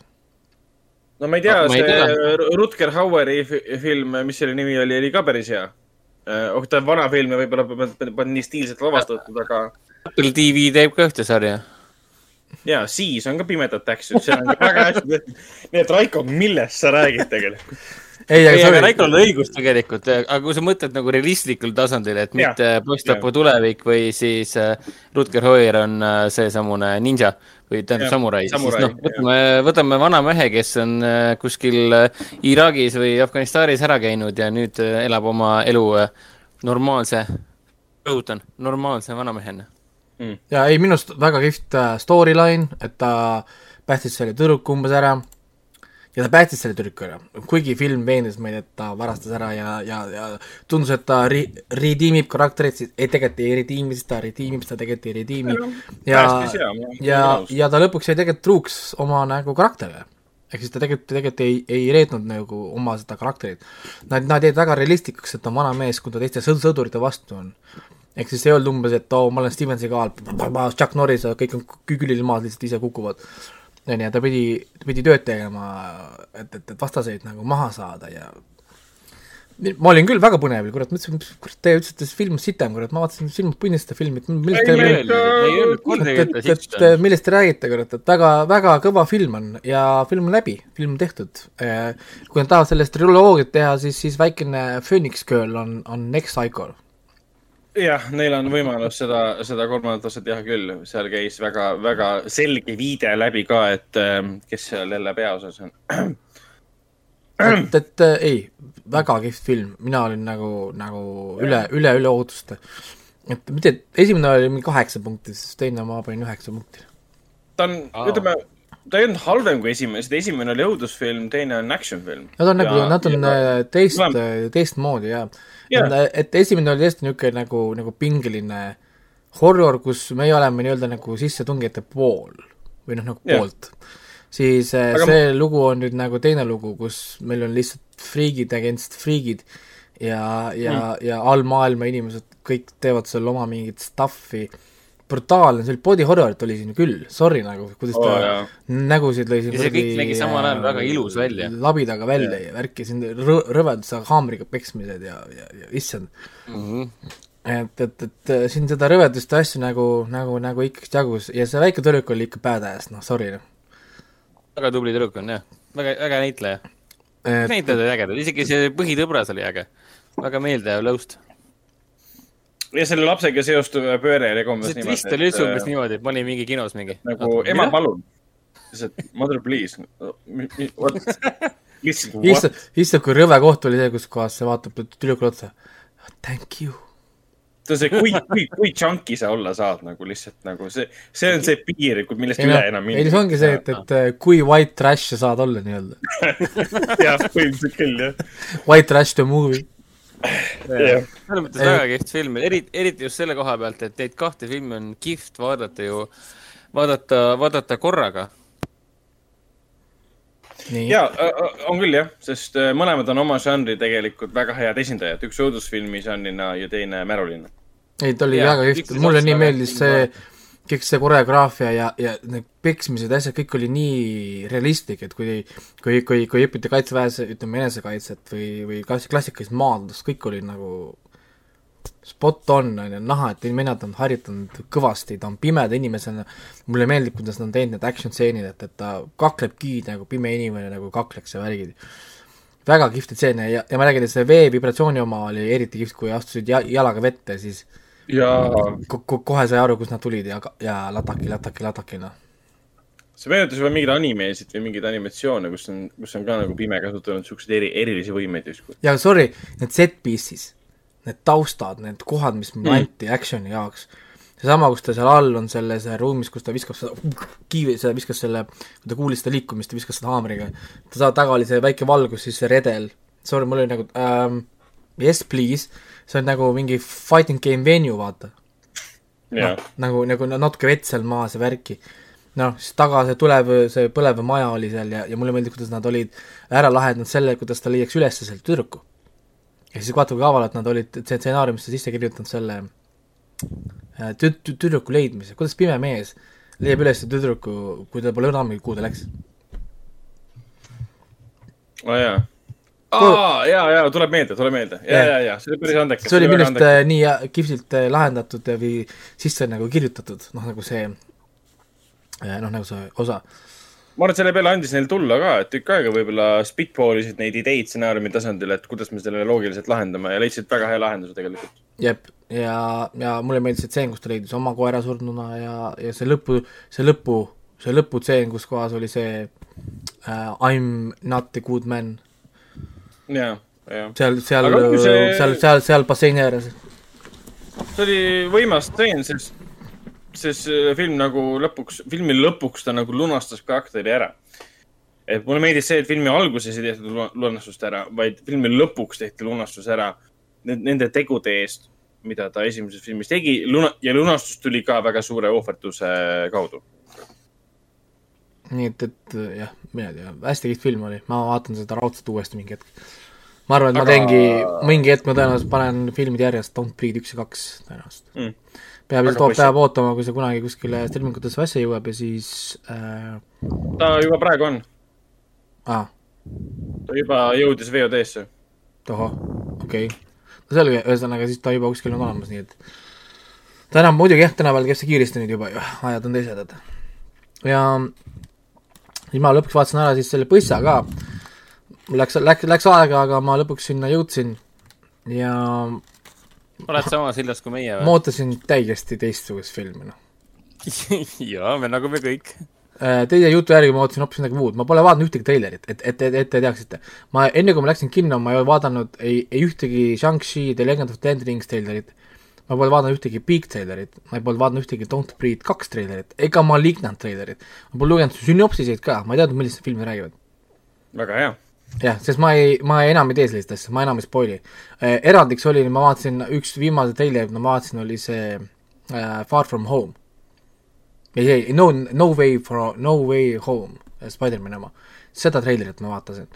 no ma ei tea, Ah, ma ei see tea. Rutger Haueri fi- film, mis selle nimi oli, oli ka päris hea. oh, ta on vana film ja võib-olla polnud nii stiilselt lavastatud, aga Apple TV teeb ka ühte sarja. ja siis on ka pimedat action, see on väga hästi tehtud. nii et Raiko, millest sa räägid tegelikult? ei, aga sorry, Raikol on õigus tegelikult, aga kui sa mõtled nagu realistlikul tasandil, et mitte post-apo tulevik või siis äh, Rutger Hauer on äh, seesamune ninja või tähendab Jah, samurai, siis samurai, noh, võtame, võtame vana mehe, kes on äh, kuskil äh, Iraagis või Afganistanis ära käinud ja nüüd äh, elab oma elu normaalse, rõhutan, normaalse vanamehena. ja ei, minu arust väga kihvt storyline, et ta päästis selle tüdruku umbes ära ja ta päästis selle tüdruku ära, kuigi film veenis meid, et ta varastas ära ja, ja, ja tundus, et ta ri-, redeemib karakterit, siis ei, tegelikult ei redeemi, siis ta redeemib seda, tegelikult ei redeemi ja ja, ja ja ta lõpuks jäi tegelikult truuks oma nagu karakterile. ehk siis ta tegelikult, tegelikult ei, ei reetnud nagu oma seda karakterit. Nad, nad jäid väga realistlikuks, et ta on vana mees, kui ta teiste sõd-, sõdurite vastu on. ehk siis ei olnud umbes, et oo, ma olen Steven Seagal, Chuck Norris kõik on kü- külili maas, lihtsalt ise kukuvad. On ju, ta pidi, pidi tööd tegema, et, et, et vastaseid nagu maha saada ja ma olin küll väga põnevil, kurat, mõtlesin, kurat, te ütlesite, et film on sitem, kurat, ma vaatasin film punnis seda filmi, et millest te kordagi, et, on. millest te räägite, kurat, et väga, väga kõva film on ja film on läbi, film on tehtud. kui nad tahavad sellest triloogiat teha, siis, siis väikene Phoenix Girl on, on next cycle. jah, neil on võimalus seda, seda kolmandat osa teha küll, seal käis väga, väga selge viide läbi ka, et ähm, kes seal jälle peaosas on. et, et äh, ei, väga kihvt film, mina olin nagu, nagu üle, üle, üle ootuste. et mitte, esimene oli mingi kaheksa punkti, siis teine ma panin üheksa punkti. ta on ütleme, ta ei olnud halvem kui esimene, sest esimene oli õudusfilm, teine on action film. Nad on nagu, nad on äh, teist teistmoodi ja, Jaa. ja., et esimene oli tõesti niisugune nagu, nagu pingeline horror, kus meie oleme nii-öelda nagu sissetungijate pool või noh, nagu Jah. poolt. siis äh, Aga see lugu on nüüd nagu teine lugu, kus meil on lihtsalt friigid against friigid ja, ja mm., ja all maailma inimesed kõik teevad seal oma mingit stuff'i brutaalne, see oli body horror'it oli siin küll, sorry nagu, kuidas Oo, ta jaa. nägusid lõi siin Ja see kõik nägi samal ajal väga ilus välja. labidaga välja ja värki, siin rõ-, rõveduse haamriga peksmised ja, ja, ja issand. et, et, et äh, siin seda rõvedust ja asju nagu, nagu, nagu ikkagi jagus ja see väike tüdruk oli ikka badass, noh sorry noh. väga tubli tüdruk on jah, väga, väga näitleja. et näitlejad olid ägedad, isegi see põhitõbras oli äge. väga meeldejääv lõust. Ja selle lapsega seostuv pööre oli umbes see twist oli üldse umbes niimoodi, et ma olin mingi kinos mingi. nagu ema, palun. lihtsalt mother please. lihtsalt issand, issand, kui rõve koht oli see, kus kohas see vaatab tüdrukule otsa. Thank you. see on see, kui, kui, kui chunky sa olla saad nagu lihtsalt nagu see, see on see piir, millest ei üle noh, enam ei see ongi see, et, et äh, kui white trash sa saad olla nii-öelda. jah, põhimõtteliselt küll jah. White trash the movie. Selles mõttes väga kihvt film, eriti, eriti just selle koha pealt, et neid kahte filmi on kihvt vaadata ju, vaadata, vaadata korraga. nii, ja on küll jah, sest äh, mõlemad on oma žanri tegelikult väga head esindajad, üks õudusfilmi žanrina ja teine märulina. ei ta oli Jaa, väga kihvt, mulle nii väga meeldis see, kõik see koreograafia ja, ja need peksmised ja asjad, kõik oli nii realistlik, et kui, kui, kui, kui õpiti kaitseväes, ütleme enesekaitset või, või klassi- klassikalist maadlust, kõik oli nagu spot on, on ju, näha, et vennad on harjutanud kõvasti, ta on pimeda inimesena, mulle meeldib, kuidas nad on teinud need action stseenid, et, et ta kaklebki nagu pime inimene nagu kakleks ja värgid. väga kihvtid stseene ja, ja ma räägin, et see vee vibratsiooni oma oli eriti kihvt, kui astusid ja, jalaga vette, siis ja ko- ko- kohe sai aru, kust nad tulid ja, ja lataki, lataki, lataki, noh. see meenutas juba mingeid animesid või mingeid animatsioone, kus on, kus on ka nagu pime kasutanud siukseid eri, erilisi võimeid justkui. ja sorry, need set pieces, need taustad, need kohad, mis mulle Mm. anti action'i jaoks, seesama, kus ta seal all on selles ruumis, kus ta viskab seda kiivi, seda viskas selle, kui ta kuulis seda liikumist, ta viskas seda haamriga, ta saab taga oli see väike valgus, siis see redel, sorry, mul oli nagu ähm, yes please, see on nagu mingi fighting game venue, vaata jah noh, nagu, nagu natuke vett seal maas ja värki. noh, siis taga see tulev, see põlev maja oli seal ja, ja mulle meeldib, kuidas nad olid ära lahendanud selle, kuidas ta leiaks üles selle tüdruku. ja siis vaata, kui kavalalt nad olid stsenaariumisse sisse kirjutanud selle äh, tü-, tü-, tüdruku leidmise, kuidas pime mees leiab üles tüdruku, kui ta pole ammu, kuhu ta läks. aa jaa. aa, ja, ja tuleb meelde, tuleb meelde. ja, ja, ja see oli päris andekas. see oli minu arust äh, nii hea- kihvtilt äh, lahendatud või sisse nagu kirjutatud, noh nagu see äh, noh, nagu see osa ma arvan, et selle peale andis neil tulla ka, et tükk aega võib-olla spitballisid neid ideid stsenaariumi tasandil, et kuidas me selle loogiliselt lahendame ja leidsid väga hea lahenduse tegelikult. jep, ja, ja mulle meeldis see tseen, kus ta leidis oma koera surnuna ja, ja see lõpu, see lõpu, see lõputseen, kus kohas oli see uh, I m not a good man, ja, ja. seal, seal see- seal, seal, seal basseini ääres. see oli võimas stseen, sest, sest film nagu lõpuks, filmi lõpuks ta nagu lunastas karakteri ära. et mulle meeldis see, et filmi alguses ei tehtud lu- lunastust ära, vaid filmi lõpuks tehti lunastus ära nende, tegude eest, mida ta esimeses filmis tegi ja lunastus tuli ka väga suure ohverduse kaudu. Nii et, et jah, mina ei tea, hästi kihvt film oli, ma vaatan seda raudselt uuesti mingi hetk. ma arvan, et ma Aga- teengi, mingi hetk ma tõenäoliselt panen filmid järjest, Don't Breathe üks ja kaks tõenäoliselt Mm. peab lihtsalt, peab ootama, kui see kunagi kuskile streamingutesse asja jõuab ja siis äh,, ta juba praegu on, aa, ta juba jõudis VOD-sse. tohoh, okei okay.. no selge, ühesõnaga siis ta juba kuskil on olemas, nii et ta enam muidugi jah, tänapäeval käib see kiiresti nüüd juba ju, ajad on teised, et ja siis ma lõpuks vaatasin ära siis selle põssa ka, mul läks, läks, läks aega, aga ma lõpuks sinna jõudsin ja oled samas hiljas kui meie ma või? ootasin täiesti teistsugust filmi, noh. jaa, me nagu me kõik. Äh, Teie jutu järgi ma ootasin hoopis midagi muud, ma pole vaadanud ühtegi treilerit, et, et, et, te teaksite. ma enne, kui ma läksin kinno, ma ei vaadanud ei, ei ühtegi Shang-Chi The Legend of the Ten Rings treilerit, ma pole vaadanud ühtegi Big treilerit, ma pole vaadanud ühtegi Don't Breathe kaks treilerit, ega Malignant treilerit. ma pole lugenud sünopsiseid ka, ma ei teadnud, millest need filmid räägivad. väga hea. jah, sest ma ei, ma enam ei tee sellist asja, ma enam ei spoil'i eh,. erandiks oli, ma vaatasin, üks viimase treilerit ma vaatasin, oli see äh, Far From Home. ei, ei, No, No Way For, No Way Home, Spider-man'i oma. seda treilerit ma vaatasin.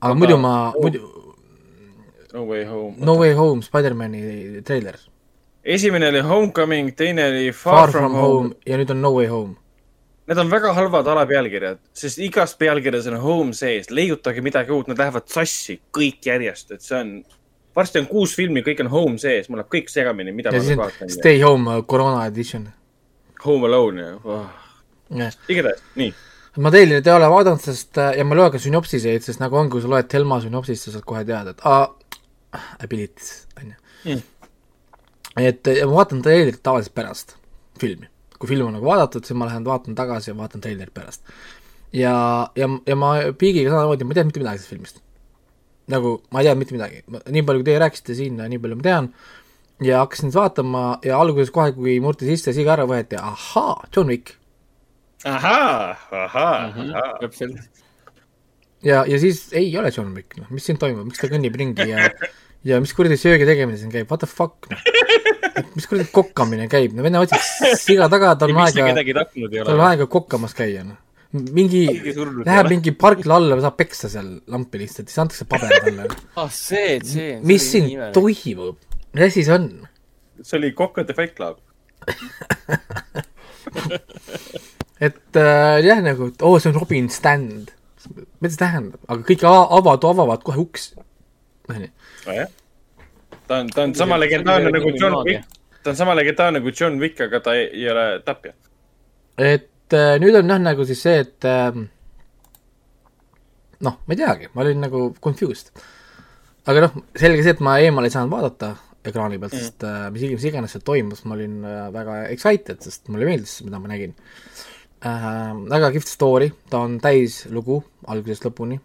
aga Aga- muidu ma, muidu No way home. No Way Home, Spider-man'i treiler. Esimene oli Homecoming, teine oli Far, Far, From Home ja nüüd on No Way Home. Need on väga halvad alapealkirjad, sest igas pealkirjas on home sees, leiutage midagi uut, nad lähevad sassi kõik järjest, et see on, varsti on kuus filmi, kõik on home sees, mul läheb kõik segamini, mida ja ma vaatan. Stay Home uh, Corona edition. Home Alone ja oh., jah igatahes, nii. ma treilerit ei ole vaadanud, sest äh, ja ma ei loe ka sünopsiseid, sest nagu on, kui sa loed Telma sünopsist, sa saad kohe teada, et aa, abilities, on ju Mm. Et ja ma vaatan treilerit tavaliselt pärast filmi. kui film on nagu vaadatud, siis ma lähen vaatan tagasi ja vaatan treilerit pärast. ja, ja, ja ma Piigiga samamoodi, ma ei teadnud mitte midagi sellest filmist. nagu ma ei teadnud mitte midagi, nii palju, kui teie rääkisite siin, nii palju ma tean, ja hakkasin siis vaatama ja alguses kohe, kui murti sisse, siga ära võeti, ahaa, John Wick. ahaa, ahaa, Mhm. ahaa. täpselt. ja, ja siis ei ole John Wick, noh, mis siin toimub, miks ta kõnnib ringi ja ja mis kuradi söögi tegemine siin käib, what the fuck, noh. mis kuradi kokkamine käib, no vene otsib siga taga, tal on aega, kedagi tapnud ei tal on ole? aega kokkamas käia, noh. mingi läheb mingi parkla alla, saab peksa seal lampi lihtsalt, siis antakse paber talle. ah, see, see. mis siin toimub, mis asi see on? see oli Kokkade Fight Club. et äh, jah, nagu, et oo, see on Robin Stand. mida see tähendab, aga kõik ava- avad, avavad kohe uksi. onju, nojah. Ta on, ta on sama legendaarne nagu John Wick. ta on sama legendaarne kui John Wick, aga ta ei, ei ole tapja. et äh, nüüd on jah, nagu siis see, et äh, noh, ma ei teagi, ma olin nagu confused. aga noh, selge see, et ma eemale ei saanud vaadata ekraani pealt mm., sest äh, mis iganes, iganes seal toimus, ma olin äh, väga excited, sest mulle meeldis, mida ma nägin äh,. väga kihvt story, ta on täis lugu algusest lõpuni.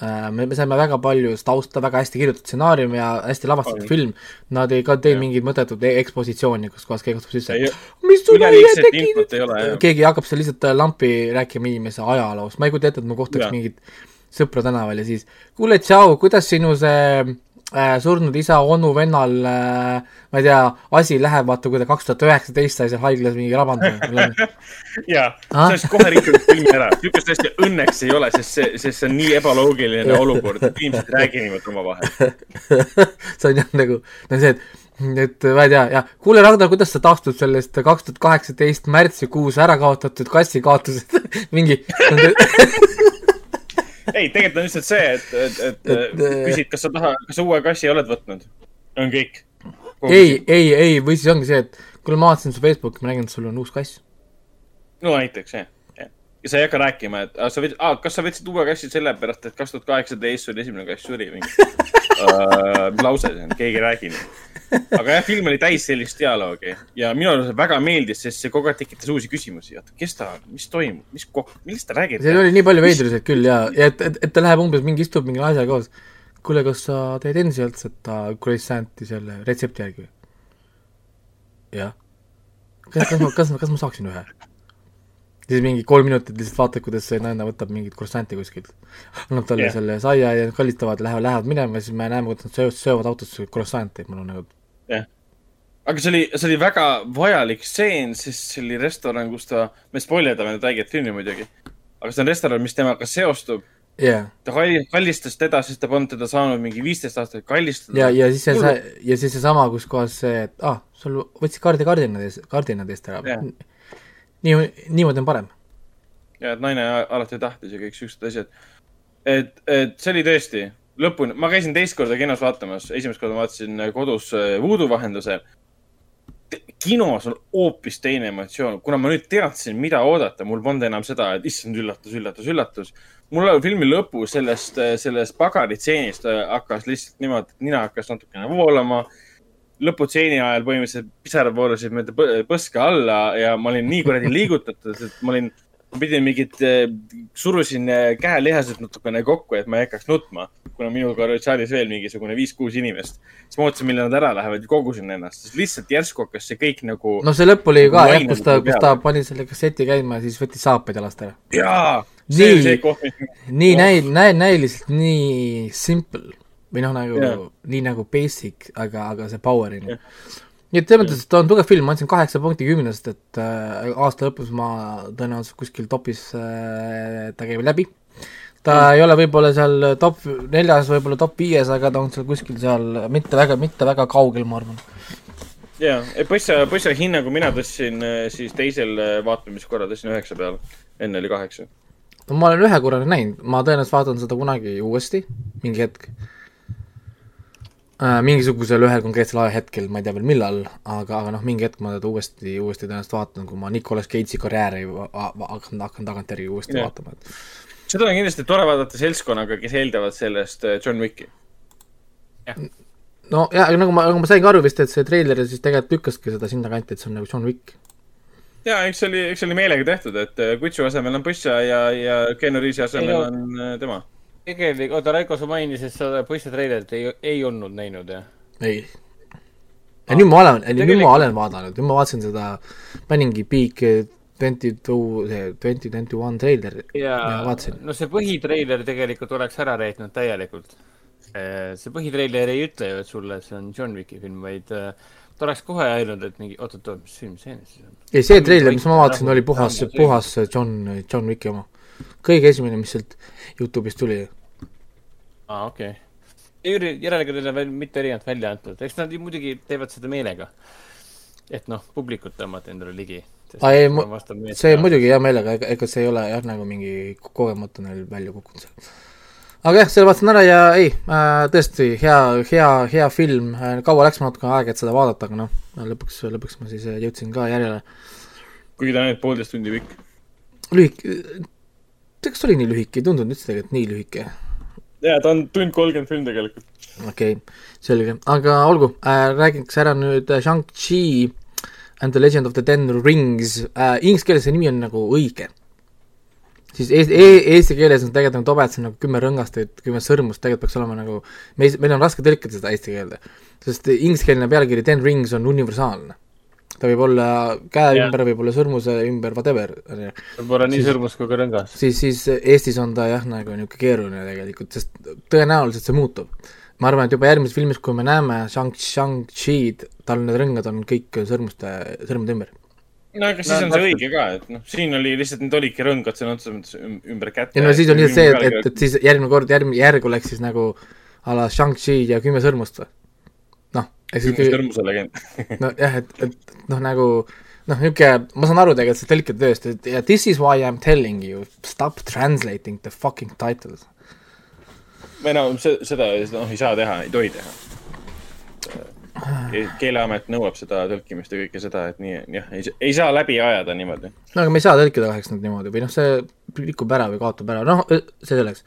me, me saime väga palju tausta, väga hästi kirjutatud stsenaarium ja hästi lavastatud On. film. Nad ei ka teinud mingit mõttetut e- ekspositsiooni, kus kohas keegi astub sisse mis sul üleliigset tegi infot ei ole, jah. keegi hakkab seal lihtsalt äh, lampi rääkima inimese ajaloost, ma ei kujuta ette, et ma kohtaks Jaa. mingit sõpra tänaval ja siis kuule, tšau, kuidas sinu see äh, surnud isa, onu, vennal äh,, ma ei tea, asi läheb, vaata, kui ta kaks tuhat üheksateist sai seal haiglas mingi rabandama. jaa, Ah? sellest kohe rikub filmi ära. niisugust asja õnneks ei ole, sest see, sest see on nii ebaloogiline olukord, et inimesed räägivad omavahel. see on jah nagu, no see, et et ma ei tea, jah, kuule Ragnar, kuidas sa taastud sellest kaks tuhat kaheksateist märtsikuus ära kaotatud kassi kaotusest, mingi ei, tegelikult on lihtsalt see, et, et, et, Et, küsid, kas sa tahad, kas sa uue kassi oled võtnud. on kõik. ei, ei, ei, või siis ongi see, et kuule, ma vaatasin su Facebooki, ma nägin, et sul on uus kass. no näiteks jah, ja sa ei hakka rääkima, et ah, sa võtsid ah,, kas sa võtsid uue kassi sellepärast, et kaks tuhat kaheksateist sul esimene kass suri mingi uh,. lause keegi ei räägi nii. Aga jah, film oli täis sellist dialoogi ja minule see väga meeldis, sest see kogu aeg tekitas uusi küsimusi. oota, kes ta on, mis toimub, mis kokk, millest ta räägib? seal oli nii palju veidruseid küll ja, ja et, et, et ta läheb umbes mingi, istub mingi naisega koos. kuule, kas sa teed endiselt seda croissant'i selle retsepti järgi või? jah. kas, kas ma, kas ma, kas ma saaksin ühe? siis mingi kolm minutit lihtsalt vaatad, kuidas see naine võtab mingit croissant'i kuskilt. annab talle yeah. selle saia ja kallistavad, lähevad, lähevad minema ja siis me näeme, kuidas nad söövad, söövad autos croissant'i, mul on nagu aga see oli, see oli väga vajalik stseen, sest see oli restoran, kus ta, me spoilerdame nüüd õiget filmi muidugi, aga see on restoran, mis temaga seostub. jah yeah., ta kalli- kallistas teda, sest ta polnud teda saanud mingi viisteist aastat kallistada. ja, ja siis see Hullu., ja siis seesama, kus kohas see, et ah, sul võtsid kaardi kardinad ees, kardinad eest ära Jah. nii, niimoodi on parem. ja et naine alati tahtis ja kõik siuksed asjad. et, et see oli tõesti lõpuni, ma käisin teist korda kinos vaatamas, esimest korda vaatasin kodus äh, Voodoo vahendusel. kinos on hoopis teine emotsioon, kuna ma nüüd teadsin, mida oodata, mul polnud enam seda, et issand üllatus, üllatus, üllatus. mul filmi lõpus sellest, sellest pagaritseenist äh, hakkas lihtsalt niimoodi, et nina hakkas natukene voolama lõputseeni ajal põhimõtteliselt pisarad voolasid mööda põ- põske alla ja ma olin nii kuradi liigutatud, et ma olin, ma pidin mingit, surusin äh, käelihased natukene kokku, et ma ei hakkaks nutma, kuna minuga oli saalis veel mingisugune viis-kuus inimest. siis ma ootasin, millal nad ära lähevad ja kogusin ennast, sest lihtsalt järsku hakkas see kõik nagu no see lõpp oli ka jah, Laine kus ta, kus ta pani selle kasseti käima ja siis võttis saapaid jalast ära. jaa, see oli Nii. see koht, mis nii Oh. näi-, näi-, näiliselt nii simple või noh, nagu nii nagu basic, aga, aga see power'ini yeah.. Nii et selles mõttes, et ta on tugev film, ma andsin kaheksa punkti kümnest, et äh, aasta lõpus ma tõenäoliselt kuskil topis äh, ta käib läbi. ta mm. ei ole võib-olla seal top neljas, võib-olla top viies, aga ta on seal kuskil seal mitte väga, mitte väga kaugel, ma arvan. jaa, põssa, põssa hinnagu mina tõstsin äh, siis teisel äh, vaatamiskorral tõstsin üheksa peale, enne oli kaheksa. no ma olen ühe korra näinud, ma tõenäoliselt vaatan seda kunagi uuesti, mingi hetk. Mingisugusel ühel konkreetsel ajahetkel, ma ei tea veel millal, aga, aga noh, mingi hetk ma teda uuesti, uuesti tõenäoliselt vaatan, kui ma Nicolas Cage'i karjääri hakkan, hakkan tagantjärgi uuesti yeah. vaatama, et seda on kindlasti tore vaadata seltskonnaga, kes eeldavad sellest äh, John Wicki. no jaa, aga nagu ma, nagu ma sain ka aru vist, et see treiler siis tegelikult lükkaski seda sinnakanti, et see on nagu John Wick. ja eks see oli, eks see oli meelega tehtud, et äh, Kutsu asemel on Põssa ja, ja Keanu Reavesi asemel no- on äh, tema. tegelikult, oota, Raiko, sa mainisid seda poiste treilerit ei, ei olnud näinud, jah? ei. ja nüüd ma olen, nüüd ma olen vaadanud, nüüd ma vaatasin seda, paningi Peak twenty two, see twenty twenty one treiler ja ja vaatasin. no see põhitreiler tegelikult oleks ära reetnud täielikult. see põhitreiler ei ütle ju, et sulle see on John Wicki film, vaid äh, ta oleks kohe öelnud, et mingi, oot-oot-oot, mis film see nüüd siis on? ei, see treiler, mis ma vaatasin, oli puhas puhas John, John Wicki oma. kõige esimene, mis sealt Youtube'ist tuli. aa, okei okay.. järelikult ei ole veel mitte erinevat välja antud, eks nad muidugi teevad seda meelega. et noh, publikut tõmmata endale ligi. Aa, ei, see muidugi hea meelega, ega, ega see ei ole jah, nagu mingi kogemata neil välja kukkunud seal. aga jah, selle vaatasin ära ja ei äh,, tõesti hea, hea, hea film äh,, kaua läks natuke aega, et seda vaadata, aga noh, lõpuks, lõpuks ma siis äh, jõudsin ka järjele. kuigi ta on ainult poolteist tundi pikk. lühike, kas ta oli nii lühike, ei tundunud üldse tegelikult nii lühike. Ja ta on tund kolmkümmend film tegelikult. okei okay,, selge, aga olgu äh,, räägiks ära nüüd äh, Shang-Chi and the Legend of the Ten Rings äh,, inglise keeles see nimi on nagu õige. siis eesti e, eesti keeles on tegelikult nagu tobe, et see on nagu kümme rõngast või kümme sõrmust, tegelikult peaks olema nagu, me, meil on raske tõlkida seda eesti keelde, sest ingliskeelne pealkiri Ten Rings on universaalne. Ta võib olla käe Jah. ümber, võib olla sõrmuse ümber, whatever, on ju võib-olla nii sõrmus kui ka rõngas. siis, siis Eestis on ta jah, nagu niisugune keeruline tegelikult, sest tõenäoliselt see muutub. ma arvan, et juba järgmises filmis, kui me näeme Shang, Shang-Chi'd, tal need rõngad on kõik sõrmuste, sõrmede ümber. no aga siis No, on see õige ka, et noh, siin oli lihtsalt, need olidki rõngad sõna otseses mõttes üm- ümber käte. ja no siis on lihtsalt see, et, et, et siis järgmine kord, järgmine, järg oleks siis nagu a la Shang-Chi ja kümme sõrmust või? Kümnes sõrmuse legend. nojah, et, et noh, nagu noh, niisugune, ma saan aru tegelikult sellest tõlketööst, et ja this is why I am telling you, stop translating the fucking titles. või no seda, noh, ei saa teha, ei tohi teha. keeleamet nõuab seda tõlkimist ja kõike seda, et nii, jah, ei, saa läbi ajada niimoodi. no aga me ei saa tõlkida kahjuks nüüd niimoodi või noh, see lükkub ära või kaotab ära, noh, see selleks.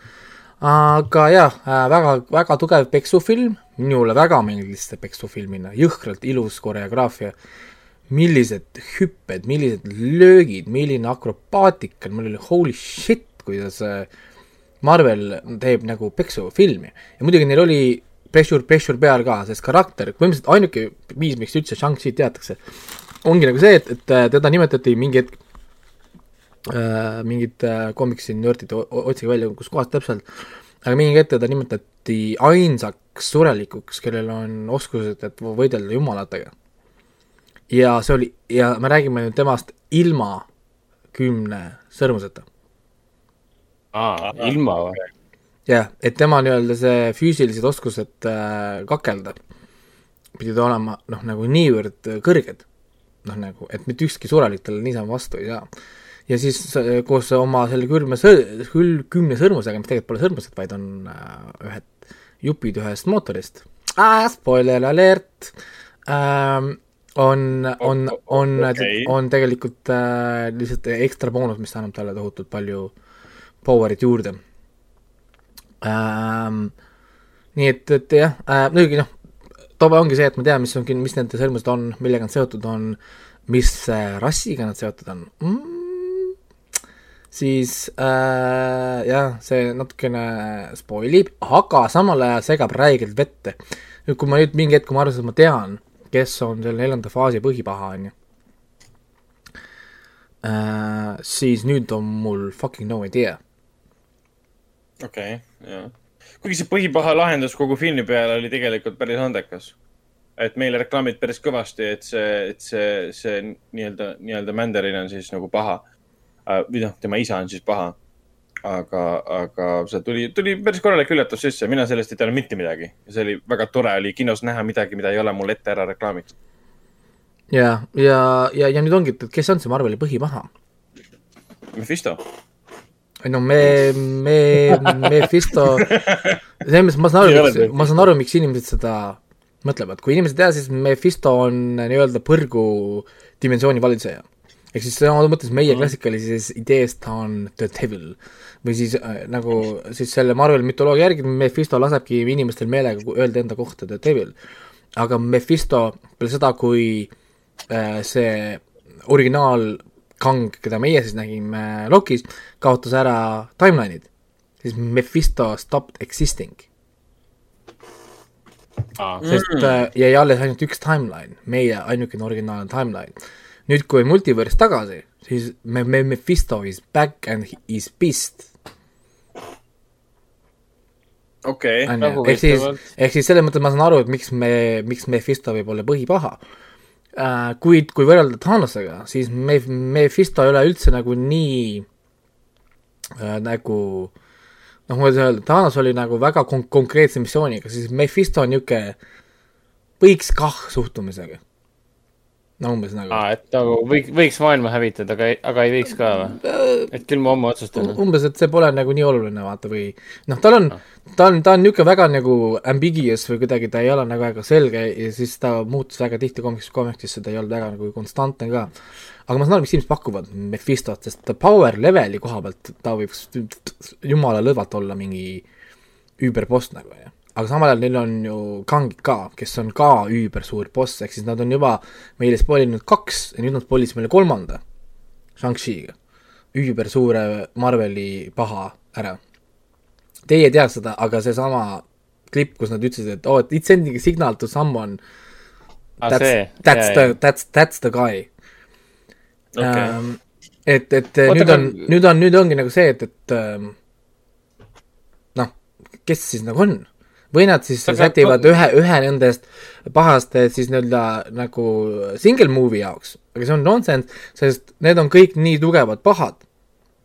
Aga jah, väga, väga tugev peksufilm, minule väga meeldis see peksufilmina, jõhkralt ilus koreograafia, millised hüpped, millised löögid, milline akrobaatika, mul oli holy shit, kuidas äh, Marvel teeb nagu peksufilmi. Ja muidugi neil oli pressure, pressure peal ka, sest karakter, põhimõtteliselt ainuke viis, miks üldse Shang-Chi teatakse, ongi nagu see, et, et äh, teda nimetati mingi hetk äh, mingid äh, komiksi nördid, otsige välja, kus kohast täpselt, aga mingi hetk teda nimetati ainsaks surelikuks, kellel on oskused, et võidelda jumalatega. ja see oli, ja me räägime nüüd temast ilma kümne sõrmuseta. aa, ilma või? jah, et tema nii-öelda see füüsilised oskused äh, kakelda pidid olema noh, nagu niivõrd kõrged, noh nagu, et mitte ükski surelik talle niisama vastu ei saa. Ja siis koos oma selle külme sõ-, küll kümne sõrmusega, mis tegelikult pole sõrmused, vaid on äh, ühed jupid ühest mootorist ah,, spoiler alert ähm,, on, on, on Okei. on tegelikult äh, lihtsalt ekstra boonus, mis annab talle tohutult palju power'it juurde ähm,. nii et, et jah äh,, muidugi noh, tobe ongi see, et ma tean, mis on, mis nende sõrmused on, millega nad seotud on, mis äh, rassiga nad seotud on mm,, siis äh, jah, see natukene spoilib, aga samal ajal segab räigelt vette. nüüd, kui ma nüüd mingi hetk, kui ma arvasin, et ma tean, kes on selle neljanda faasi põhipaha, on ju äh,, siis nüüd on mul fucking no idea okei okay,, jah. kuigi see põhipaha lahendus kogu filmi peale oli tegelikult päris andekas. et meile reklaamid päris kõvasti, et see, et see, see nii-öelda, nii-öelda Mandarin on siis nagu paha. Või noh, tema isa on siis paha. aga, aga see tuli, tuli päris korralik üllatus sisse, mina sellest ei teadnud mitte midagi. see oli väga tore oli kinos näha midagi, mida ei ole mulle ette ära reklaamitud. ja, ja, ja, ja nüüd ongi, et kes on see Marveli põhipaha? Mephisto. no me, me, Mephisto, selles mõttes ma saan aru ma saan aru, miks inimesed seda mõtlevad, kui inimesed ei tea, siis Mephisto on nii-öelda põrgu dimensiooni valitseja. Ehk siis otseses mõttes meie klassikalises idees ta on the devil. Või siis äh, nagu siis selle Marveli mütoloogia järgi Mephisto lasebki inimestel meelega öelda enda kohta The Devil. aga Mephisto peale seda, kui äh, see originaal kang, keda meie siis nägime Lokis, kaotas ära timeline'id, siis Mephisto stopped existing, sest äh, jäi alles ainult üks timeline, meie ainukene originaalne timeline. nüüd, kui multiverse tagasi, siis me, me Mephisto is back and he is pissed okei, onju, nagu ehk siis ehk siis selles mõttes ma saan aru, et miks me, miks Mephisto võib olla põhipaha uh,. kuid kui võrrelda Thanosega, siis me, Mephisto ei ole üldse nagu nii uh, nagu noh, kuidas öelda, Thanos oli nagu väga kon-, konkreetse missiooniga, siis Mephisto on niisugune võiks kah suhtumisega. No umbes nagu aa, et nagu võiks, võiks maailma hävitada, aga, aga ei võiks ka või? et küll ma homme otsustan. umbes, et see pole nagu nii oluline, vaata, või noh, tal on, ta on, ta on niisugune väga nagu ambiguous või kuidagi ta ei ole nagu väga selge ja siis ta muutus väga tihti komiks, komiksisse, ta ei olnud väga nagu konstantne ka. aga ma saan aru, miks inimesed pakuvad Mephistot, sest ta power leveli koha pealt ta võib jumala lõdvalt olla mingi üüberboss nagu, onju. Aga samal ajal neil on ju kangid ka, kes on ka üübersuur boss, ehk siis nad on juba meile spoilinud kaks ja nüüd nad spoilisid meile kolmanda Shang-Chi'ga üübersuure Marveli paha ära. Teie ei tea seda, aga seesama klipp, kus nad ütlesid, et oh, it's sending a signal to someone, aa, that's that's the, that's, that's the guy okei, ähm,. et, et Oota, nüüd on, nüüd on, nüüd ongi nagu see, et, et ähm, noh, kes siis nagu on? Või nad siis Aga- sätivad ühe, ühe nendest pahast siis nii-öelda nagu single movie jaoks, aga see on nonsense, sest need on kõik nii tugevad pahad,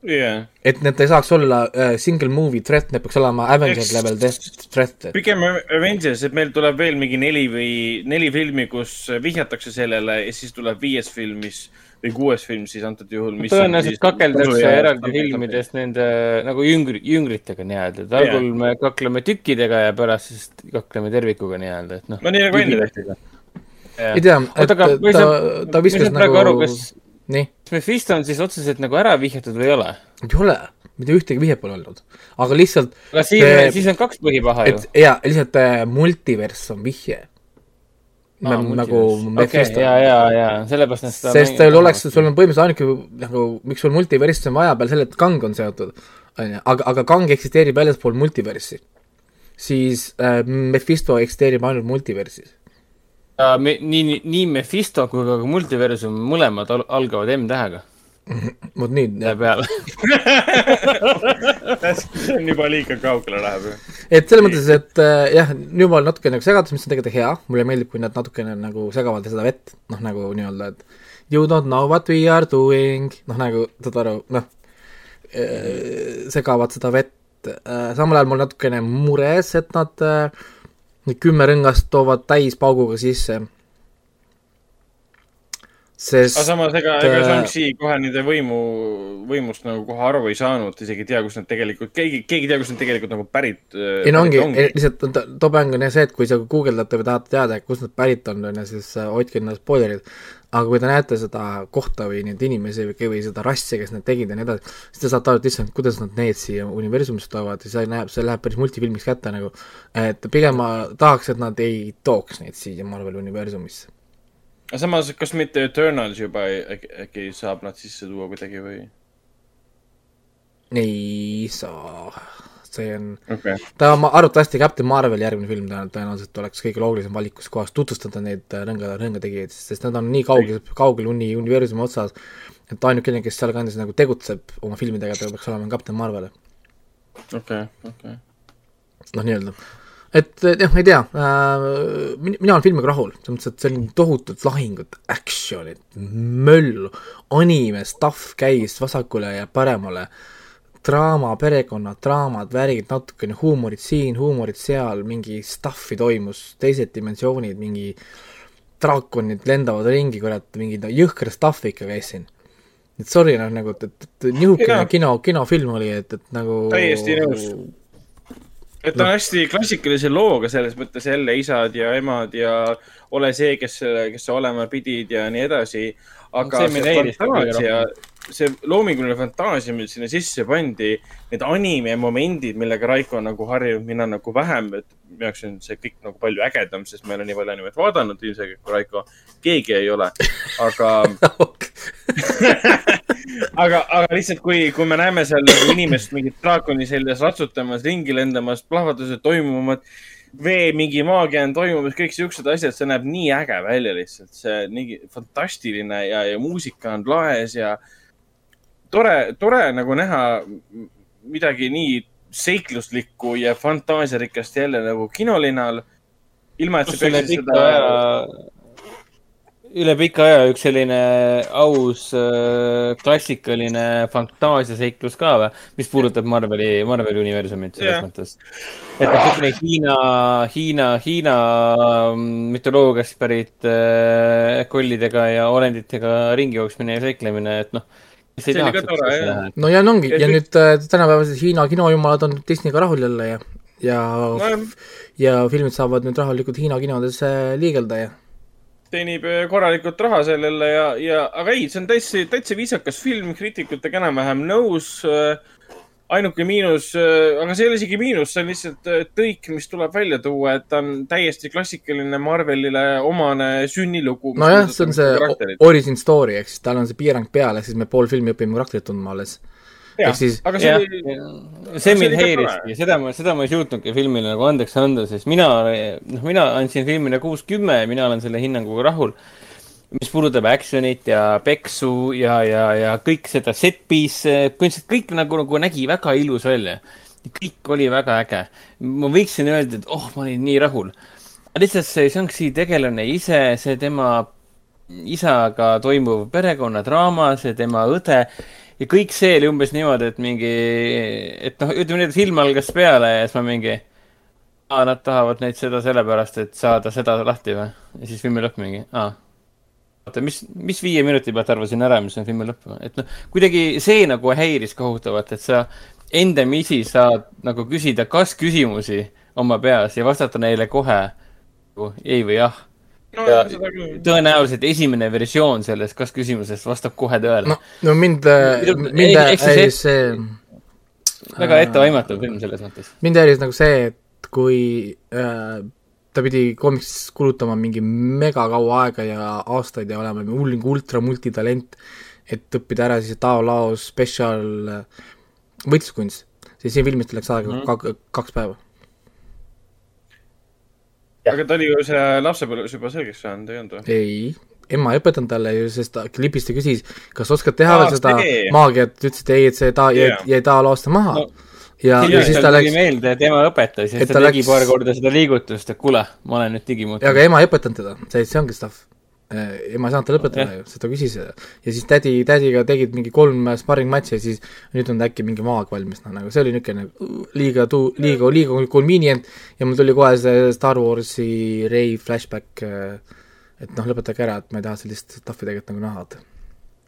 jah. et need ei saaks olla äh, single movie threat, need peaks olema Avengers level threat. pigem Avengers, et meil tuleb veel mingi neli või neli filmi, kus vihjatakse sellele ja siis tuleb viies film, mis või kuues film siis antud juhul, mis on tõenäoliselt kakeldakse eraldi filmides nende nagu jüngri, jüngritega nii-öelda, et algul me kakleme tükkidega ja pärast siis kakleme tervikuga nii-öelda, et noh. no nii nagu enne tehti. ei tea, et ta ta ei viskas nagu aru, kas, nii, kas Mephisto on siis otseselt nagu ära vihjatud või ei ole? ei ole, mitte ühtegi vihjet pole olnud, aga lihtsalt aga siin See-, siis on kaks põhipaha ju. jaa, lihtsalt äh, multiverss on vihje. nagu Mephisto ja, ja, ja sellepärast nad seda sest teil oleks, sul on põhimõtteliselt ainuke nagu, miks sul multiverssi on vaja peale selle, et Kang on seotud, on ju, aga, aga Kang eksisteerib väljaspool multiverssi. siis äh, Mephisto eksisteerib ainult multiversis. Ja me, nii, nii Mephisto kui ka multiversum mõlemad al algavad M-tähega. Vot nii, peale. see on juba liiga kaugele läheb ju. et selles mõttes, et äh, jah, nüüd ma olen natuke nagu segadus, mis on tegelikult hea, mulle meeldib, kui nad natukene nagu segavad seda vett, noh nagu nii-öelda, et you don't know what we are doing, noh nagu, saad aru, noh, segavad seda vett, samal ajal mul natukene mures, et nad äh, need kümme rõngast toovad täispauguga sisse. sest aga samas ega, ega äh, Shang-Chi kohe nende võimu, võimust nagu kohe aru ei saanud, isegi ei tea, kus nad tegelikult, keegi, keegi ei tea, kus nad tegelikult nagu pärit. ei no ongi, lihtsalt to- toob mängu on see, et kui sa guugeldate või tahate teada, kust nad pärit on, on ju, siis äh, hoidke enda spoilerid. Aga kui te näete seda kohta või neid inimesi või, või seda rassi, kes need tegid ja nii edasi, siis te saate aru, et issand, kuidas nad need siia universumisse toovad ja see näeb, see läheb päris multifilmiks kätte nagu. et pigem ma tahaks, et nad ei tooks neid siia Marveli universumisse. aga samas, kas mitte Eternals juba äkki, äkki saab nad sisse tuua kuidagi või? ei saa, see on okay., ta, ma arvatavasti Captain Marvel järgmine film tõenä- tõenäoliselt oleks kõige loogilisem valik, kus kohas tutvustada neid äh, rõnga, rõngategijaid, sest nad on nii kaugel, kaugel uni universumi otsas, et ainukene, kes sealkandis nagu tegutseb oma filmidega, ta peaks olema Captain Marvel, okei, okei. noh nii-öelda. et jah, ma ei tea äh,, mina olen filmiga rahul, selles mõttes, et see on tohutult lahingut, action'it, möllu, anime stuff käis vasakule ja paremale, draama, perekonna draamad, värgid, natukene huumorit siin, huumorit seal, mingi stuff'i toimus, teised dimensioonid, mingi draakonid lendavad ringi, kurat, mingi no jõhker stuff ikka käis siin. et sorry, noh nagu, et, et, et Jaa. kino, kinofilm oli, et, et nagu Täiesti nõus. et ta on hästi klassikalise looga selles mõttes jälle isad ja emad ja ole see, kes, kes sa olema pidid ja nii edasi. aga See, mida eelistab kõige fantaasia, see loominguline fantaasia, mis sinna sisse pandi, need anime momendid, millega Raiko on nagu harjunud, mina nagu vähem, et minu jaoks on see kõik nagu palju ägedam, sest ma ei ole nii palju animet vaadanud ilmselgelt kui Raiko. keegi ei ole, aga aga, aga lihtsalt, kui, kui me näeme seal nagu inimest mingit draakoni seljas ratsutamas, ringi lendamas, plahvatused toimuvad, vee mingi maagia on toimumas, kõik siuksed asjad, see näeb nii äge välja lihtsalt, see nii fantastiline ja, ja muusika on laes ja tore, tore nagu näha midagi nii seikluslikku ja fantaasiarikast jälle nagu kinolinal. ilma, et sa peaksid seda aja üle pika aja üks selline aus äh, klassikaline fantaasiaseiklus ka või, mis puudutab Marveli, Marveli universumit selles yeah. mõttes. et noh, niisugune Hiina, Hiina, Hiina mm, mütoloogiast pärit äh, kollidega ja olenditega ringi jooksmine ja seiklemine, et noh see oli ka tore, jah. no ja ongi ja, ja nüüd äh, tänapäevased Hiina kinojumalad on Disneyga rahul jälle ja, ja no, ja filmid saavad nüüd rahulikult Hiina kinodes äh, liigelda ja teenib äh, korralikult raha sellele ja, ja, aga ei, see on täitsa, täitsa viisakas film, kriitikutega enam-vähem nõus. Äh, ainuke miinus, äh, aga see ei ole isegi miinus, see on lihtsalt tõik, mis tuleb välja tuua, et ta on täiesti klassikaline Marvelile omane sünnilugu. nojah, see on see origin story, ehk siis tal on see piirang peal, ehk siis me pool filmi õpime karakterit tundma alles ehk siis. aga see oli. see mind häiriski, seda ma, seda ma ei suutnudki filmile nagu andeks anda, sest mina, noh, mina andsin filmile kuus, kümme ja mina olen selle hinnanguga rahul. Mis puudutab action'it ja peksu ja, ja, ja kõik seda set piece, põhimõtteliselt kõik nagu, nagu nägi väga ilus välja. kõik oli väga äge. ma võiksin öelda, et oh, ma olin nii rahul. lihtsalt see Shang-Chi tegelane ise, see tema isaga toimuv perekonnadraama, see tema õde ja kõik see oli umbes niimoodi, et mingi, et noh, ütleme nii, et film algas peale ja siis ma mingi, aa, nad tahavad neid seda sellepärast, et saada seda lahti või? ja siis filmi lõpp mingi, aa. Oota, mis, mis viie minuti pealt arvasin ära, mis on filmi lõpp et noh, kuidagi see nagu häiris kohutavalt, et sa endamisi saad nagu küsida kas-küsimusi oma peas ja vastata neile kohe nagu ei või jah no, ja tõenäoliselt esimene versioon sellest kas-küsimusest vastab kohe tõele. no, no mind, mind häiris see väga etteaimatav film selles mõttes. mind häiris nagu see, et kui äh, ta pidi koomiksis kulutama mingi megakaua aega ja aastaid ja olema hull ultra multitalent, et õppida ära siis Tao Lao spetsial äh, võitluskunst, siis siin filmis läks aega mm -hmm. kaks päeva. Aga ta oli ju see lapsepõlves juba selgeks saanud, ei olnud või? ei, ema ei õpetanud talle ju, sest ta klipis ta küsis, kas oskad teha veel seda maagiat, ütles, et ei, et see ta jäi, jäi ta loosta maha. No ja, ja siis ta läks. meelde, et ema õpetas ja siis ta, ta tegi läks... paar korda seda liigutust, et kuule, ma olen nüüd digimuutunud. aga ema ei õpetanud teda, see, see ongi stuff. Äh, ema ei saanud talle õpetada ju, sest ta küsis ja siis tädi, tädiga tegid mingi kolm sparring matši ja siis nüüd on äkki mingi maag valmis, noh nagu see oli niisugune liiga tuu-, liiga, liiga convenient ja mul tuli kohe see Star Warsi Rey flashback, äh, et noh, lõpetage ära, et ma ei taha sellist stuff'i tegelikult nagu näha, vaata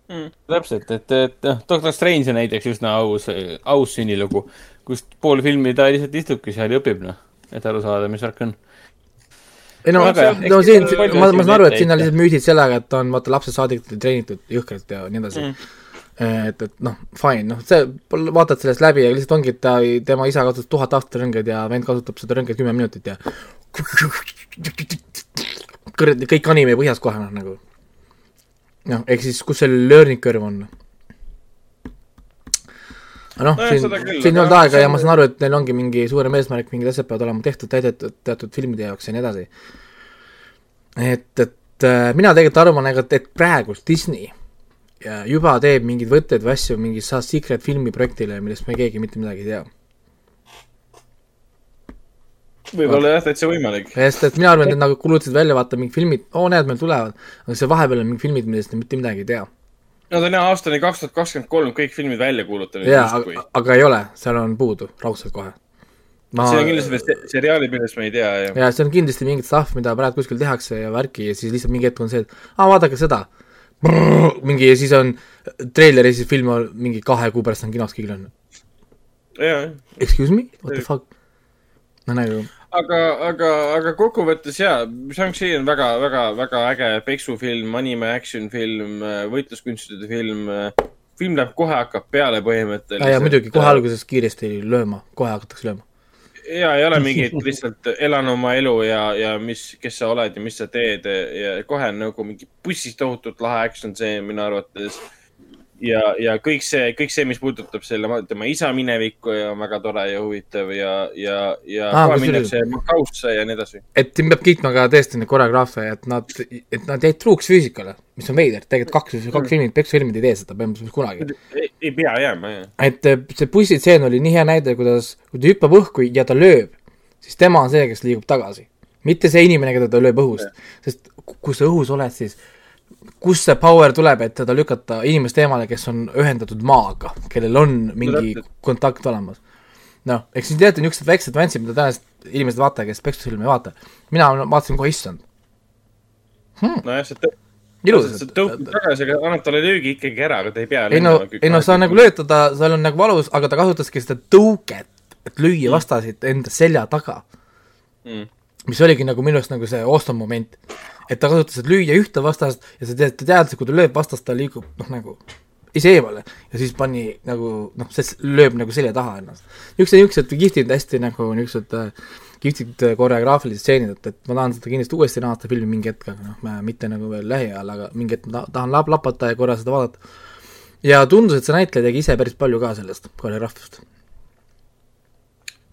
mm.. täpselt, et, et noh, Doctor Strange on näiteks üsna aus, aus sünnilugu, kus pool filmi ta lihtsalt istubki seal ja õpib, noh, et aru saada, mis värk on. Ei no, no siin, ma, ma saan aru, et siin on lihtsalt müüdid sellega, et on vaata lapsest saadik treenitud jõhkralt ja nii edasi. Mm.. et, et noh, fine, noh, see, vaatad sellest läbi ja lihtsalt ongi, et ta, tema isa kasutas tuhat aastat rõngeid ja vend kasutab seda rõnget kümme minutit ja kuradi, kõik anime põhjas kohe, noh, nagu. noh, ehk siis, kus see learning curve on noh, siin, siin ei olnud aega ja ma saan aru, et neil ongi mingi suurem eesmärk, mingid asjad peavad olema tehtud, täidetud teatud filmide jaoks ja nii edasi. et, et äh, mina tegelikult arvan, ega, et praegult Disney juba teeb mingeid võtteid või asju mingi secret filmi projektile, millest me keegi mitte midagi ei tea. võib-olla jah, täitsa võimalik. sest et mina arvan, et nad nagu kulutasid välja, vaata mingid filmid, oo näed, meil tulevad, aga see vahepeal on mingid filmid, millest mitte midagi ei tea Nad on jah aastani kaks tuhat kakskümmend kolm kõik filmid välja kuulutanud. jaa, aga, aga ei ole, seal on puudu raudselt kohe. Ma... see on kindlasti veel seriaali, millest me ei tea ja. ja see on kindlasti mingi stuff, mida praegu kuskil tehakse ja värki ja siis lihtsalt mingi hetk on see, et aa, vaadake seda. mingi ja siis on treiler ja siis film on mingi kahe kuu pärast on kinos kõigil on. Excuse me, what the fuck? no nagu aga, aga, aga kokkuvõttes jaa, Shang-Chi on väga, väga, väga äge peksufilm, anime action film, võitluskunstide film. film läheb kohe hakkab peale põhimõtteliselt. ja, muidugi kohe. alguses kiiresti lööma, kohe hakatakse lööma. ja ei ole mingit lihtsalt elan oma elu ja, ja mis, kes sa oled ja mis sa teed ja kohe on nagu mingi bussis tohutult lahe action see minu arvates. ja, ja kõik see, kõik see, mis puudutab selle, tema isa minevikku ja on väga tore ja huvitav ja, ja, ja Aa, kohe minnakse Macausse ja nii edasi. et siin peab kiitma ka tõesti neid koreograafe, et nad, et nad jäid truuks füüsikale, mis on veider, tegelikult kaks, kaks filmi, peksufilmid ei tee seda põhimõtteliselt kunagi. ei, pea jääma, jah. et eh, see bussitseen oli nii hea näide, kuidas, kui ta hüppab õhku ja ta lööb, siis tema on see, kes liigub tagasi. mitte see inimene, keda ta lööb õhust, sest ku- kui sa õhus oled, siis kust see power tuleb, et teda lükata inimeste eemale, kes on ühendatud maaga, kellel on mingi kontakt olemas. noh, eks siin teate niisugused väiksed nüansid, mida tõenäoliselt inimesed vaata, kes peksufilme ei vaata. mina vaatasin kohe, issand, nojah, see tõ- ilus see. tõukub tagasi, aga annab talle löögi ikkagi ära, aga ta ei pea. ei no, ei no sa nagu lööd teda, seal on nagu valus, aga ta kasutaski seda tõuket, et lüüa vastasid enda selja taga. Mm. mis oligi nagu minu arust nagu see awesome moment. Et ta kasutas, et lüüa ühte vastast ja sa tead, ta teadis, et kui ta lööb vastast, ta liigub noh, nagu ise eemale ja siis pani nagu noh, see lööb nagu selja taha ennast. niisugused, niisugused kihvtid hästi nagu niisugused äh, kihvtid äh, koreograafilised stseenid, et, et ma tahan seda kindlasti uuesti näha seda filmi mingi hetk, aga noh, mitte nagu veel lähiajal, aga mingi hetk ma ta- tahan lap- lapata ja korra seda vaadata. ja tundus, et see näitleja tegi ise päris palju ka sellest koreograafiast.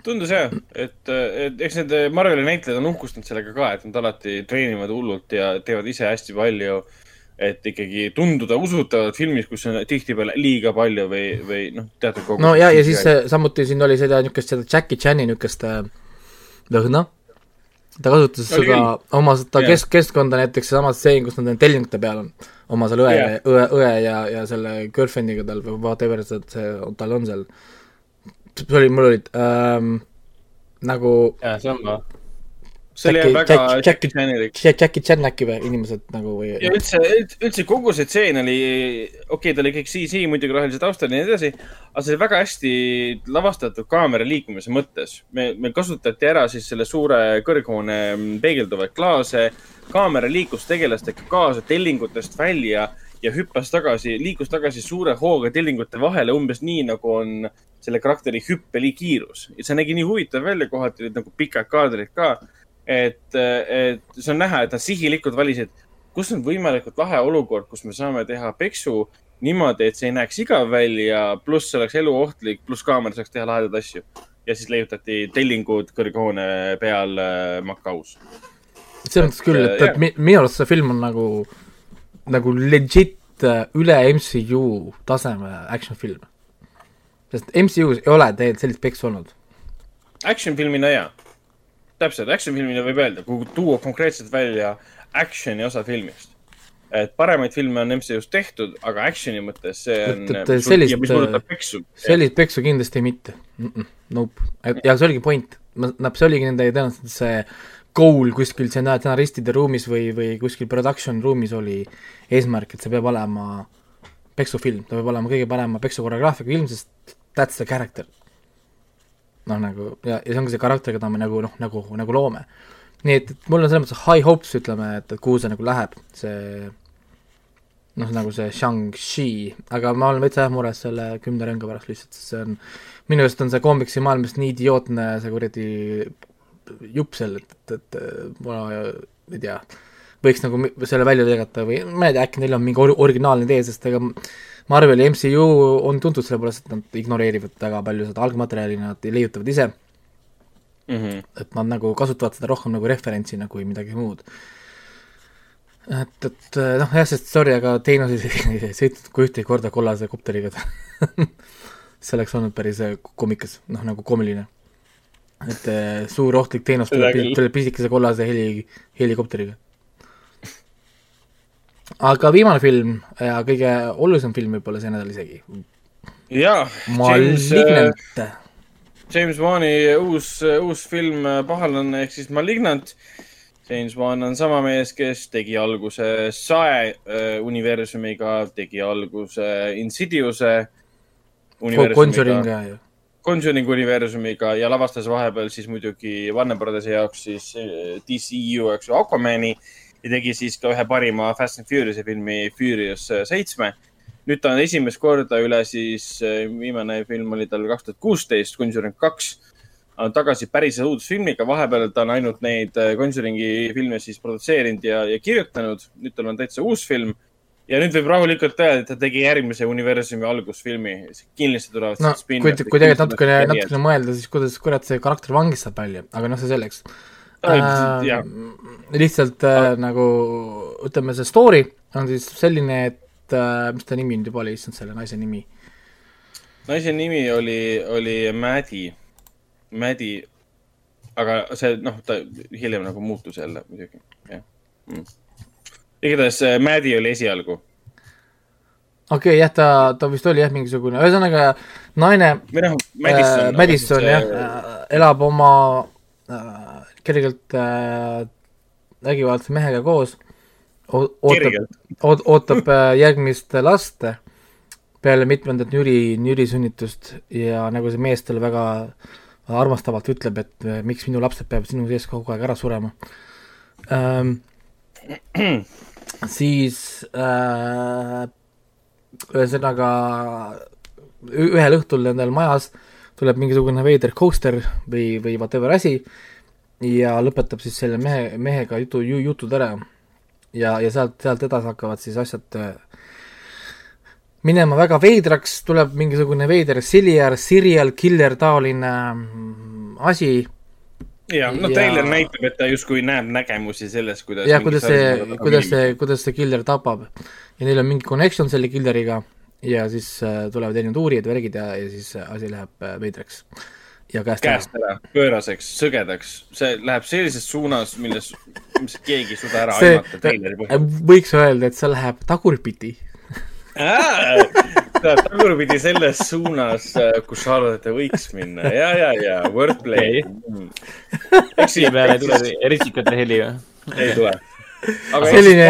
Tundus jah, et, et eks need Marveli näitlejad on uhkustanud sellega ka, et nad alati treenivad hullult ja teevad ise hästi palju. et ikkagi tunduda usutavalt filmis, kus on tihtipeale liiga palju või, või noh, teatud kogu. no ja, ja siis äh, samuti siin oli seda niisugust, seda Jackie Chan'i niisugust äh, lõhna. ta kasutas Oli seda oma seda kesk, keskkonda näiteks seesama stseen, kus nad need tellingute peal on. oma selle õe Jaa. õe, õe ja, ja selle girlfriend'iga tal või whatever see, see tal on seal. See oli, mul olid ähm, nagu jah, see on ma. see oli väga Jackie- Jackie Chanilik. Jackie Chan äkki või inimesed nagu või ja üldse, üldse kogu see tseen oli, okei okay,, ta oli kõik CC muidugi rohelise taustal ja nii edasi, aga see oli väga hästi lavastatud kaamera liikumise mõttes. me, meil kasutati ära siis selle suure kõrghoone peegelduvaid klaase, kaamera liikus tegelastega kaasa tellingutest välja ja hüppas tagasi, liikus tagasi suure hooga tellingute vahele, umbes nii, nagu on selle karakteri hüppelikiirus. see nägi nii huvitav välja, kohati olid nagu pikad kaadrid ka. et, et see on näha, et nad sihilikult valisid, kus on võimalikult lahe olukord, kus me saame teha peksu niimoodi, et see ei näeks igav välja, pluss see oleks eluohtlik, pluss kaamera saaks teha lahedaid asju. ja siis leiutati tellingud kõrghoone peal äh, Macaus. selles mõttes küll, et, et mi- minu arust see film on nagu, nagu legit äh, üle MCU taseme action film. sest MCU-s ei ole tegelikult sellist peksu olnud. Action filmina jaa, täpselt, action filmina võib öelda, kui tuua konkreetselt välja action'i osa filmist. et paremaid filme on MCU-s tehtud, aga action'i mõttes see on sellist, peksu. sellist peksu kindlasti mitte mm. -mm, Nope, ja see oligi point, see oligi nende tõenäoliselt see goal kuskil stsenaristide ruumis või, või kuskil production ruumis oli eesmärk, et see peab olema peksufilm, ta peab olema kõige parema peksukoreograafiaga film, sest that's the character. noh, nagu ja, ja see ongi see karakter, keda me nagu noh, nagu, nagu loome. nii et, et mul on selles mõttes high hopes, ütleme, et, et kuhu see nagu läheb, see noh, nagu see Shang-Chi, aga ma olen veits jah mures selle kümne rõnga pärast lihtsalt, sest see on minu arust on see koomiksi maailmas nii idiootne see kuradi jupp seal, et, et, et ma ei tea, võiks nagu selle välja lõigata või ma ei tea, äkki neil on mingi or- originaalne idee, sest ega Marveli MCU on tuntud selle poolest, et nad ignoreerivad väga palju seda algmaterjali, nad leiutavad ise, Mhm. et nad nagu kasutavad seda rohkem nagu referentsina kui midagi muud. et, et noh jah, sest sorry, aga Thanos ei sõitnud kui ühtegi korda kollase kopteriga see oleks olnud päris äh, koomikas, noh nagu koomiline. Et äh, suur ohtlik Seda tuleb, tuleb pisikese kollase heli, helikopteriga. aga viimane film ja kõige olulisem film võib-olla see nädal isegi, jaa, James, Malignant. James Wan'i uus, uus film äh, Pahalane ehk siis Malignant. James Wan on sama mees, kes tegi alguse Sae äh, universumiga, tegi alguse Insidiuse Conjuring universumiga, ja, ja Conjuring universumiga ja lavastas vahepeal siis muidugi Warner Brothersi jaoks siis äh, DCU, eks ju, Aquamani ja tegi siis ka ühe parima Fast and Furious'i filmi Furious seitsme. nüüd ta on esimest korda üle siis, viimane film oli tal kaks tuhat kuusteist, Conjuring kaks. on tagasi päris õudusfilmiga, vahepeal ta on ainult neid äh, Conjuringi filme siis produtseerinud ja, ja kirjutanud. nüüd tal on täitsa uus film. Ja nüüd võib rahulikult öelda, et ta tegi järgmise universumi algusfilmi. kindlasti tulevad no siis kui, kui tegelikult natukene, natukene mõelda, siis kuidas kurat see karakter vangist saab välja, aga noh, see selleks äh,. lihtsalt äh, nagu ütleme, see story on siis selline, et äh, mis ta nimi nüüd juba oli, issand selle naise nimi naise nimi oli, oli Maddie, Maddie. aga see, noh, ta hiljem nagu muutus jälle muidugi, jah mm.. Igatahes äh, Maddie oli esialgu. okei okay,, jah, ta, ta vist oli jah, mingisugune, ühesõnaga naine või noh, Madison, Madison äh,. Madison jah äh,, elab oma äh, kergelt äh, vägivaldse mehega koos, ootab ootab äh, järgmist last peale mitmendat Jüri, Jüri sünnitust ja nagu see mees talle väga armastavalt ütleb, et äh, miks minu lapsed peavad sinu sees kogu aeg ära surema ähm. siis äh, ühesõnaga ühel õhtul nendel majas tuleb mingisugune veider coaster või, või whatever asi ja lõpetab siis selle mehe, mehega jutu, jutud ära. Ja, ja sealt, sealt edasi hakkavad siis asjad äh, minema väga veidraks, tuleb mingisugune veider serial, serial killer taoline mm, asi jah, no Ja- treiler näitab, et ta justkui näeb nägemusi sellest, kuidas. ja kuidas see, kuidas see, kuidas see killer tapab ja neil on mingi connection selle killeriga ja siis äh, tulevad erinevad uurijad, värgid ja, ja siis äh, asi läheb äh, veidraks ja käest, käest ära, pööraseks, sõgedaks, see läheb sellises suunas, milles, mis keegi ei suuda ära see aimata treileri põhjal. võiks öelda, et see läheb tagurpidi. Tagurpidi selles suunas, kus sa arvad, et ta võiks minna ja, ja, ja wordplay. eks siia peale ei tule risikute heli või? ei tule. selline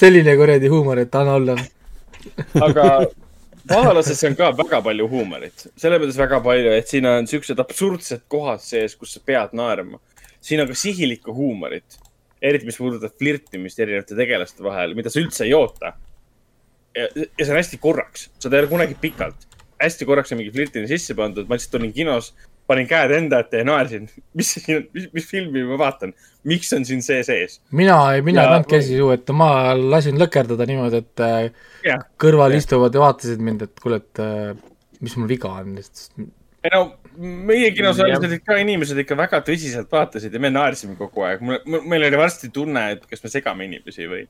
selline kuradi huumor, et anna olla. aga pahalases on ka väga palju huumorit, selles mõttes väga palju, et siin on siuksed absurdsed kohad sees, kus sa pead naerma. siin on ka sihilikku huumorit, eriti mis puudutab flirtimist erinevate tegelaste vahel, mida sa üldse ei oota. ja, ja see on hästi korraks, seda ei ole kunagi pikalt. hästi korraks on mingi flirtimine sisse pandud, ma lihtsalt olin kinos, panin käed enda ette ja naersin. mis siin mis, mis filmi ma vaatan, miks on siin see sees? mina, mina ei Ja- pannud käsi suhu, et ma lasin lõkerdada niimoodi, et äh, jah, kõrval Jah. istuvad ja vaatasid mind, et kuule, et äh, mis mul viga on, sest ei no meie kinosaalis olid ka inimesed ikka väga tõsiselt vaatasid ja me naersime kogu aeg. mul, meil oli varsti tunne, et kas me segame inimesi või.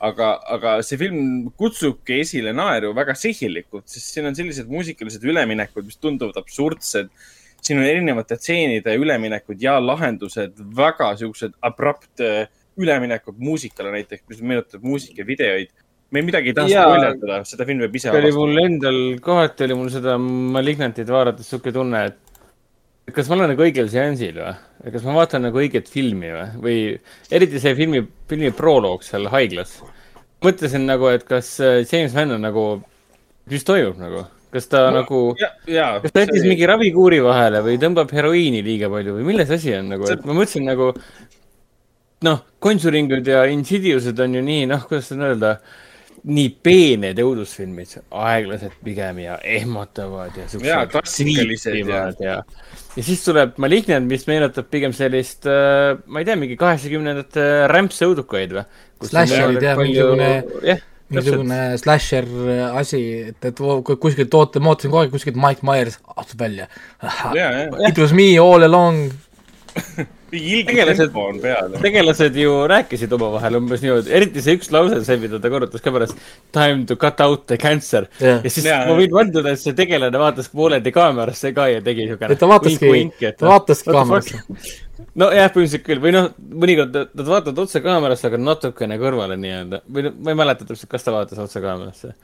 aga, aga see film kutsubki esile naeru väga sihilikult, sest siin on sellised muusikalised üleminekud, mis tunduvad absurdsed. siin on erinevate tseenide üleminekud ja lahendused, väga siuksed abrupt äh, üleminekud muusikale näiteks, mis meenutab muusikavideoid. me midagi ei taha spoilerdada, seda film peab ise oli mul endal, kohati oli mul seda Malignantit vaadates sihuke tunne, et kas ma olen nagu õigel seansil või? kas ma vaatan nagu õiget filmi või, või eriti see filmi, filmi proloog seal haiglas. mõtlesin nagu, et kas äh, James Mann on nagu, mis toimub nagu, kas ta Ma- nagu, kas ta jättis mingi ravikuuri vahele või tõmbab heroiini liiga palju või milles asi on nagu, et ma mõtlesin nagu. noh, Conjuringud ja Insidious'id on ju nii, noh, kuidas seda öelda, nii peened õudusfilmid, aeglased pigem ja ehmatavad ja siuksed Jaa, klassikalised ja- ja, ja, ja siis tuleb Malignant, mis meenutab pigem sellist äh,, ma ei tea, mingi kaheksakümnendate rämpsõudukaid või? Slasherid, jah, mingisugune- jah, mingisugune slasher asi, et, et kuskilt ootan, ma ootasin kogu aeg kuskilt Mike Myers astub välja. ja, ja. It was me all along. Tegelased- tegelased ju rääkisid omavahel umbes niimoodi, eriti see üks lause, see, mida ta korrutas ka pärast. Time to cut out the cancer Jah. ja siis Jaa. ma võin vanduda, et see tegelane vaatas pooleldi kaamerasse ka ja tegi siukene. ta vaataski, ta vaataski kaamerasse. nojah, põhimõtteliselt küll või noh, mõnikord nad vaatavad otse kaamerasse, aga natukene kõrvale nii-öelda või noh, ma ei mäleta täpselt, kas ta vaatas otse kaamerasse.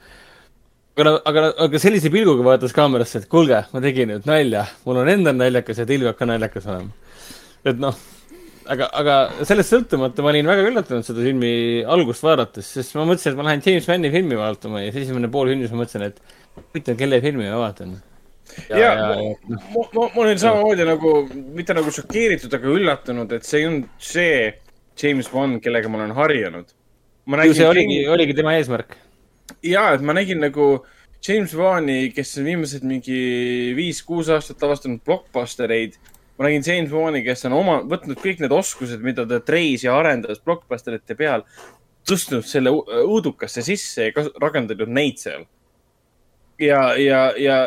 aga, aga, aga sellise pilguga vaatas kaamerasse, et kuulge, ma tegin nüüd nalja, mul on endal naljakas ja teil peab ka naljakas olema. Et noh, aga, aga sellest sõltumata ma olin väga üllatunud seda filmi algust vaadates, sest ma mõtlesin, et ma lähen James Manni filmi vaatama ja siis esimene pool filmis ma mõtlesin, et huvitav, kelle filmi ma vaatan. ja, ja, ja ma, ma, ma olin samamoodi nagu, mitte nagu šokeeritud, aga üllatunud, et see ei olnud see James Bond, kellega ma olen harjunud. see oligi, oligi tema eesmärk. ja, et ma nägin nagu James Wan'i, kes on viimased mingi viis-kuus aastat avastanud blockbustereid. Ma nägin James Wan'i, kes on oma, võtnud kõik need oskused, mida ta treis ja arendas blockbusterite peal, tõstnud selle õudukasse sisse ja rakendanud neid seal. ja, ja, ja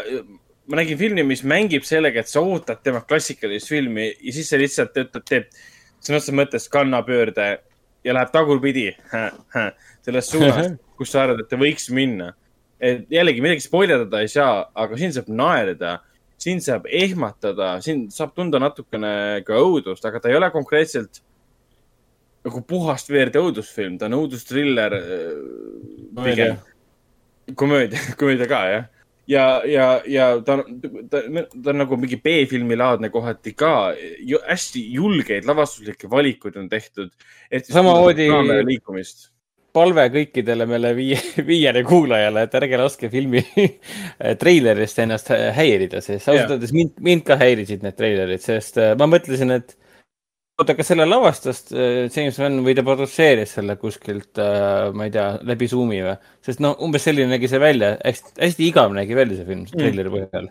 ma nägin filmi, mis mängib sellega, et sa ootad tema klassikalist filmi ja siis see lihtsalt ütleb, teeb sõna otseses mõttes kannapöörde ja läheb tagurpidi selles suunas, kus sa arvad, et ta võiks minna. et jällegi midagi spoilerdada ei saa, aga siin saab naerda, siin saab ehmatada, siin saab tunda natukene ka õudust, aga ta ei ole konkreetselt nagu puhast veerd õudusfilm, ta on õudustriller äh, pigem. komöödia, komöödia ka jah. ja, ja, ja ta ta, ta on nagu mingi B-filmi laadne kohati ka. hästi julgeid lavastuslikke valikuid on tehtud. Samamoodi- liikumist. Palve kõikidele meile viie, viiele kuulajale, et ärge laske filmi treilerist ennast hä- häirida, sest ausalt Jah. öeldes mind, mind ka häirisid need treilerid, sest äh, ma mõtlesin, et oota, kas selle lavastas äh, James Gunn või ta produtseeris selle kuskilt, ma ei tea, läbi Zoomi või? sest noh, umbes selline nägi see välja, hästi, hästi igav nägi välja see film, treileri põhjal.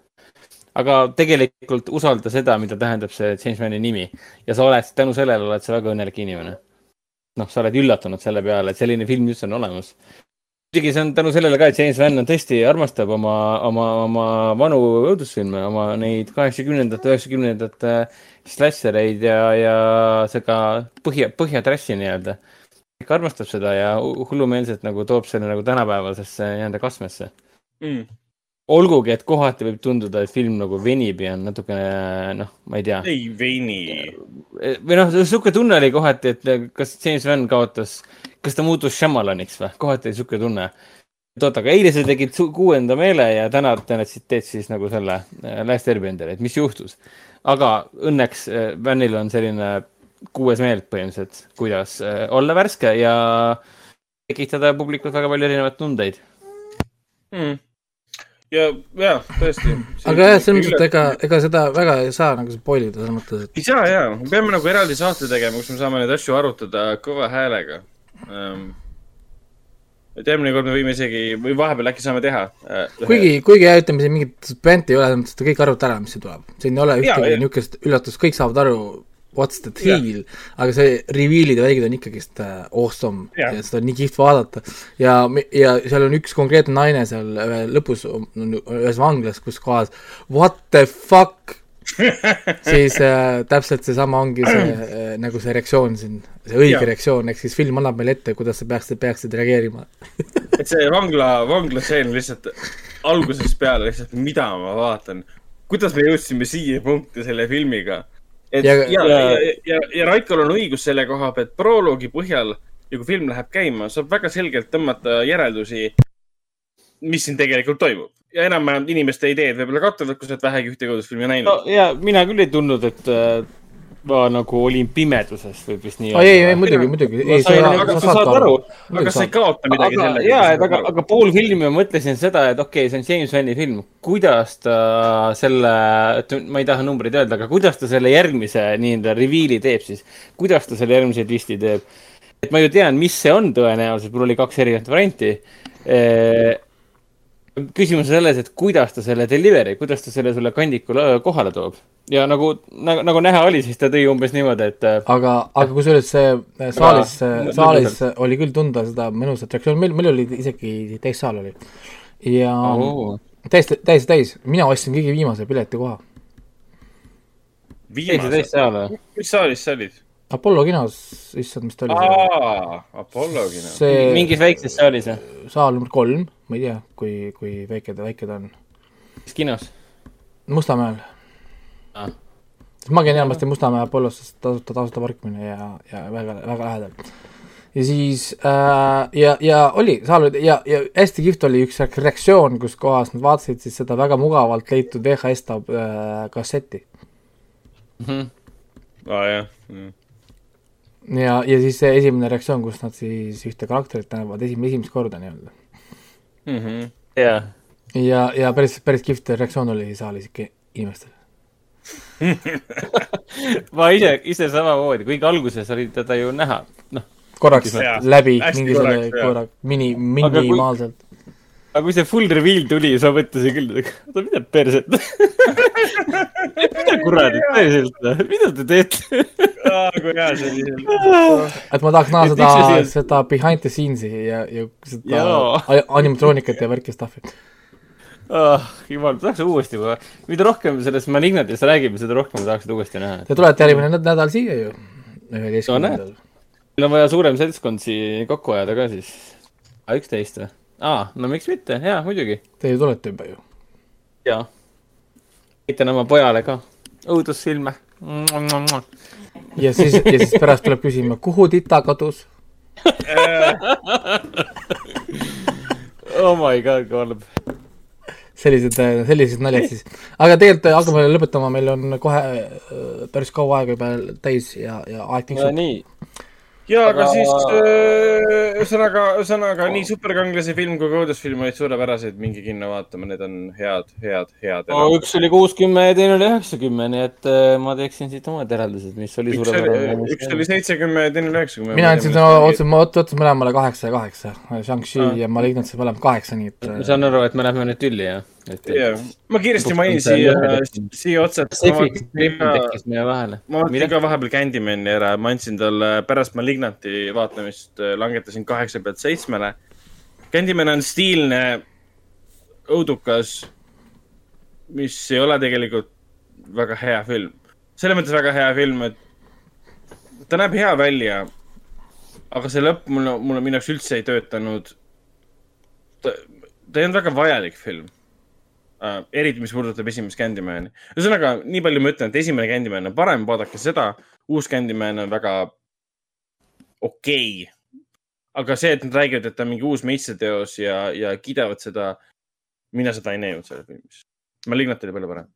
aga tegelikult usalda seda, mida tähendab see James Gunni nimi ja sa oled tänu sellele oled sa väga õnnelik inimene noh, sa oled üllatunud selle peale, et selline film üldse on olemas. muidugi see on tänu sellele ka, et James Van tõesti armastab oma, oma, oma vanu õudusfilme, oma neid kaheksakümnendate, üheksakümnendate slashereid ja, ja seda põhja, põhjatrassi nii-öelda. ikka armastab seda ja hu- hullumeelselt nagu toob selle nagu tänapäevasesse nii-öelda kastmesse. Mm. olgugi, et kohati võib tunduda, et film nagu venib ja on natukene noh, ma ei tea ei veini. või noh, sihuke tunne oli kohati, et kas James Van kaotas, kas ta muutus Shyamalaniks või, kohati oli sihuke tunne. et oota, aga eile sa tegid kuuenda meele ja täna tõenäoliselt teed siis nagu selle äh, Last Airbenderi, et mis juhtus. aga õnneks äh, Vanil on selline kuues meel põhimõtteliselt, kuidas äh, olla värske ja tekitada publikult väga palju erinevaid tundeid. mm.. ja, ja tõesti. aga jah, selles mõttes, et ega, ega seda väga ei saa nagu spoil ida, selles mõttes, et ei saa ja, me peame nagu eraldi saate tegema, kus me saame neid asju arutada kõva häälega um,. et järgmine kord me võime isegi või vahepeal äkki saame teha uh,. kuigi, kuigi jah, ütleme siin mingit suspensi ei ole, selles mõttes, et kõik arvate ära, mis siin tuleb. siin ei ole ühtegi niisugust üllatust, kõik saavad aru, what's the deal, aga see reveal'id ja värgid on ikkagist äh, awesome Jah. ja seda on nii kihvt vaadata. ja, ja seal on üks konkreetne naine seal ühe lõpus, ühes vanglas, kus kohas what the fuck siis äh, täpselt seesama ongi see äh, nagu see reaktsioon siin, see õige Jaa. reaktsioon, ehk siis film annab meile ette, kuidas sa peaksid, peaksid reageerima. et see vangla, vanglastseen lihtsalt algusest peale lihtsalt, mida ma vaatan, kuidas me jõudsime siia punkti selle filmiga. Et ja, Ja- ja, ja, ja, ja, Raikol on õigus selle koha pealt, proloogi põhjal ja kui film läheb käima, saab väga selgelt tõmmata järeldusi, mis siin tegelikult toimub. ja enam-vähem inimeste ideed võib-olla kattuvad, kui sa oled vähegi ühte õudusfilmi no näinud. ja mina küll ei tundnud, et äh, ma nagu olin pimeduses või vist nii. ei, ei muidugi, muidugi, aga sa sa saad aru aga sa ei kaota midagi sellega. et aga, aga pool filmi ma mõtlesin seda, et okei okay,, see on James Vanni film, kuidas ta selle, ma ei taha numbreid öelda, aga kuidas ta selle järgmise nii-öelda reveal'i teeb siis, kuidas ta selle järgmise twisti teeb. et ma ju tean, mis see on tõenäoliselt, mul oli kaks erinevat varianti. Küsimus on selles, et kuidas ta selle delivery, kuidas ta selle sulle kandikule kohale toob ja nagu, nagu, nagu näha oli, siis ta tõi umbes niimoodi, et äh, aga, aga kusjuures see saalis saalis oli küll tunda seda mõnusat reaktsiooni, meil, meil oli isegi täissaal oli. ja oo. täiesti, täiesti täis, mina ostsin kõige viimase piletikoha. viimase, mis saalis sa olid? Apollo kinos, issand, mis ta oli Apollogi noh. see mingis väikses saalis või? saal number kolm, ma ei tea, kui, kui väike ta, väike ta on. mis kinos? Mustamäel Ah. ma käin enamasti Mustamäe Apollos, sest tasuta, tasuta parkimine ja, ja väga, väga lähedal. ja siis äh, ja, ja oli, saal oli ja, ja hästi kihvt oli üks reaktsioon, kus kohas nad vaatasid siis seda väga mugavalt leitud VHS tab- äh, kasseti. aa jah mm.. ja, ja siis see esimene reaktsioon, kus nad siis ühte karakterit näevad esim-, esimest korda nii-öelda. Mm -hmm. jaa. ja, ja päris, päris kihvt reaktsioon oli saalis ikka inimestel. ma ise, ise samamoodi, kuigi alguses oli teda ju näha, noh, korraks Jaa, läbi mingisugune korra, mini, minimaalselt. Aga kui see full reveal tuli, siis ma mõtlesin küll, oota, mida perset. mida kuradi, tõeliselt, mida te teete? kui hea see oli. et ma tahaks näha seda sa, seda behind the scenes'i ja, ja seda Jaa. a- animatroonikat ja värki stuff'i. ah,. jumal, tahaks uuesti, mida rohkem sellest Malignatist räägime, seda rohkem tahaks seda uuesti näha. Te tulete järgmine näd- nädal siia ju, No üheteistkümnendal. meil on vaja suurem seltskond siia kokku ajada ka siis. üksteist või? aa, no miks mitte, jaa, muidugi. Te ju tulete juba ju. jaa. näitan oma pojale ka õudusfilme. ja siis, ja siis pärast tuleb küsima, kuhu tita kadus. oh my god, kui halb. sellised, sellised naljad siis. aga tegelikult hakkame lõpetama, meil on kohe äh, päris kaua aega juba täis ja, ja aeg tiksub. nii, ja, aga Aga- siis öö, ühesõnaga, ühesõnaga nii superkangelase film kui ka õudusfilm olid suurepärased, minge kinno vaatama, need on head, head, head. no üks oli kuuskümmend ja teine oli üheksakümmend, nii et äh, ma teeksin siit omad järeldused, mis oli suurepärane. üks oli seitsekümmend ja teine oli üheksakümmend. mina andsin täna otse, ma ot- otsin mõlemale kaheksa ja kaheksa. Shang-Chi Ah. ja Malignant said mõlemad kaheksa, nii et ma saan aru, et me läheme nüüd tülli, jah? et, jah, ma kiiresti mainin siia siia otsa, ma vaatasin ka- vahepeal Candymani ära, ma andsin talle pärast Malignanti vaatamist, langetasin kaheksa pealt seitsmele. Candyman on stiilne õudukas, mis ei ole tegelikult väga hea film. selles mõttes väga hea film, et ta näeb hea välja, aga see lõpp mulle, mulle minu jaoks üldse ei töötanud. ta, ta ei olnud väga vajalik film uh,. eriti, mis puudutab esimest Candymani. ühesõnaga, nii palju ma ütlen, et esimene Candyman on parem, vaadake seda. uus Candyman on väga okei okay.. aga see, et nad räägivad, et ta on mingi uus meistriteos ja, ja kiidavad seda, mina seda ei näinud selles filmis. Malignant oli palju parem.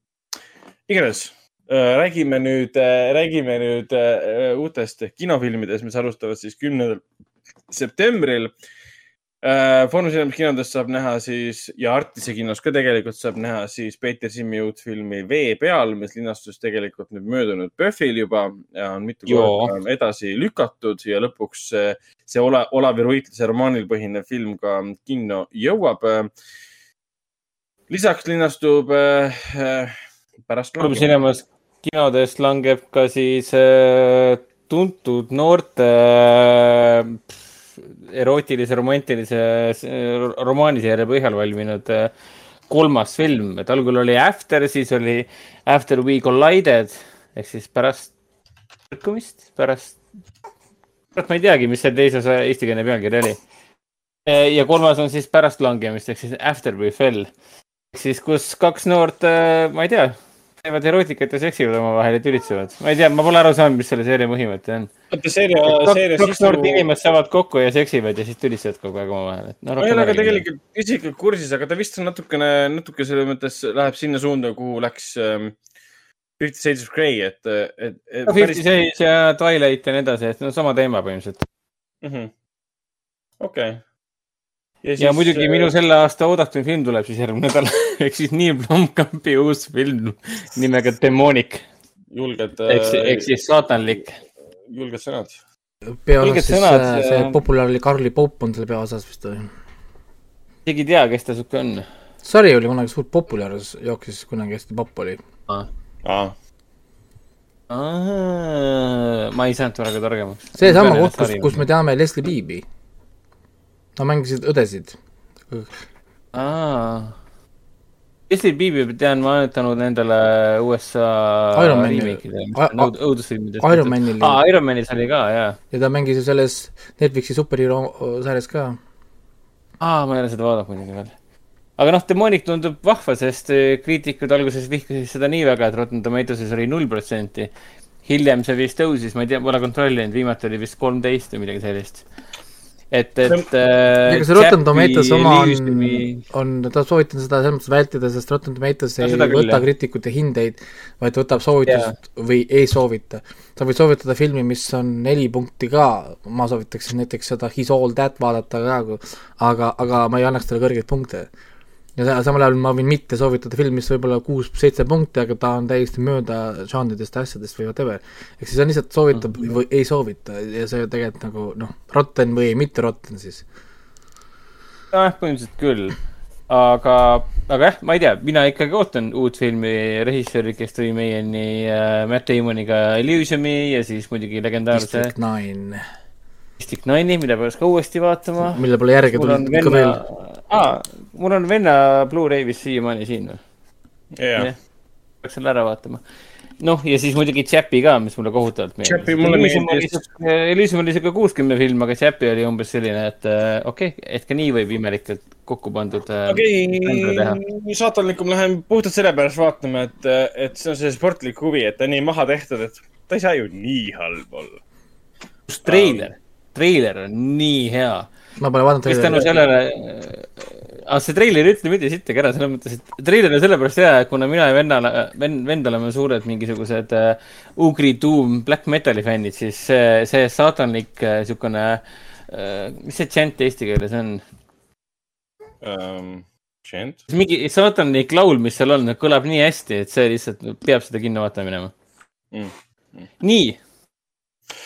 igatahes äh, räägime nüüd, räägime nüüd äh, uutest kinofilmidest, mis alustavad siis kümnendal septembril äh,. Foorumis Cinemas kinodes saab näha siis ja Artise kinos ka tegelikult saab näha siis Peeter Simmi uut filmi Vee peal, mis linastus tegelikult nüüd möödunud PÖFFil juba ja on mitu korda edasi lükatud ja lõpuks see, Ola, Olavi Ruitlase romaanil põhinev film ka kinno jõuab. lisaks linastub äh, äh, pärast. Foorumis Cinemas kinodest langeb ka siis äh, tuntud noorte äh, erootilise, romantilise äh, romaaniseeria põhjal valminud äh, kolmas film, et algul oli After, siis oli After We Collided ehk siis pärast põrkumist, pärast, pärast ma ei teagi, mis see teise osa eestikeelne pealkiri oli. ja kolmas on siis pärast langemist ehk siis After We Fell ehk siis, kus kaks noort, ma ei tea, teevad erootikat ja seksivad omavahel ja tülitsevad. ma ei tea, ma pole aru saanud, mis selle seeria põhimõte on. vaata seeria, seeria kaks sisu. noort inimest saavad kokku ja seksivad ja siis tülitsevad kogu aeg omavahel. No, ma ei ole ka tegelikult isiklikult kursis, aga ta vist on natukene, natuke selles mõttes läheb sinna suunda, kuhu läks ähm, Fifty Shades of Grey, et, et, et. Fifty Shades ja Twilight ja nii edasi, et no sama teema põhimõtteliselt. Mhm. okei. Ja muidugi minu selle aasta oodatud film tuleb siis järgmine nädal ehk siis Neil Blomkampi uus film nimega Demonic julged, ehk siis, ehk siis saatanlik. julged sõnad. peaosas siis sõnad, äh, see ja- populaarne Karli Pope on selle peaosas vist või? isegi ei tea, kes ta sihuke on. Sari oli kunagi suur populaarsus, jooksis kunagi hästi popp oli. aa, ma ei saanud praegu targemaks. seesama koht, kus, kus me teame Leslie Beebi. Nad mängisid õdesid. aa. Leslie Beebi tean ma annetanud nendele USA Iron Manil- remake'idele, A- a- õudusfilmidest. Iron Manil aa, Iron Manis oli ka, jaa. ja ta mängis ju selles Netflixi superhero sarjas ka. aa, ma ei ole seda vaadanud muidugi veel. aga noh, Demonic tundub vahva, sest eh, kriitikud alguses vihkasid seda nii väga, et Rotten Tomatoes'is oli null protsenti. hiljem see vist tõusis, ma ei tea, pole kontrollinud, viimati oli vist kolmteist või midagi sellist. et, et. ega see Rotten Tomatoes oma on, on, ta soovitan seda selles mõttes vältida, sest Rotten Tomatoes No ei küll, võta kriitikute hindeid, vaid võtab soovitust või ei soovita. sa võid soovitada filmi, mis on neli punkti ka, ma soovitaksin näiteks seda His All That vaadata ka, aga, aga ma ei annaks talle kõrgeid punkte. Ja sa- samal ajal ma võin mitte soovitada filmi, mis võib-olla kuus-seitse punkti, aga ta on täiesti mööda žanridest, asjadest või whatever. ehk siis on lihtsalt soovitab Mhm. või ei soovita ja see tegelikult nagu noh, rotten või mitte rotten siis. jah, põhimõtteliselt küll. aga, aga jah, ma ei tea, mina ikkagi ootan uut filmi režissööri, kes tõi meieni äh, Matt Damoniga Elysiumi ja siis muidugi legendaarse District Nine, District Nine'i, mida peaks ka uuesti vaatama. millele pole järge mul on tulnud ikka veel venna, aa, mul on venna Blu-ray vist siiamaani siin või? jah, jah, peaks selle ära vaatama. noh, ja siis muidugi Chappi ka, mis mulle kohutavalt Chappi mulle meeldis.. Elysium oli siuke kuuskümne film, aga Chappi oli umbes selline, et äh, okei okay,, et ka nii võib imelikult kokku pandud äh, okei, saatanlikum lähen puhtalt sellepärast vaatama, et, et see on see sportlik huvi, et ta nii maha tehtud, et ta ei saa ju nii halb olla. just treiler, treiler on nii hea. ma pole vaadanud mis tänu sellele, aga see treiler ei ütle mitte sittagi ära, selles mõttes, et treiler on sellepärast hea, et kuna mina ja vennale, vend, vend oleme suured mingisugused uh, Ugri Doom black metal'i fännid, siis see, see saatanlik uh, siukene uh,, mis see chant eesti keeles on? um,. Gent. mingi saatanlik laul, mis seal on, kõlab nii hästi, et see lihtsalt peab seda kinno vaatama minema Mm. mm.. nii.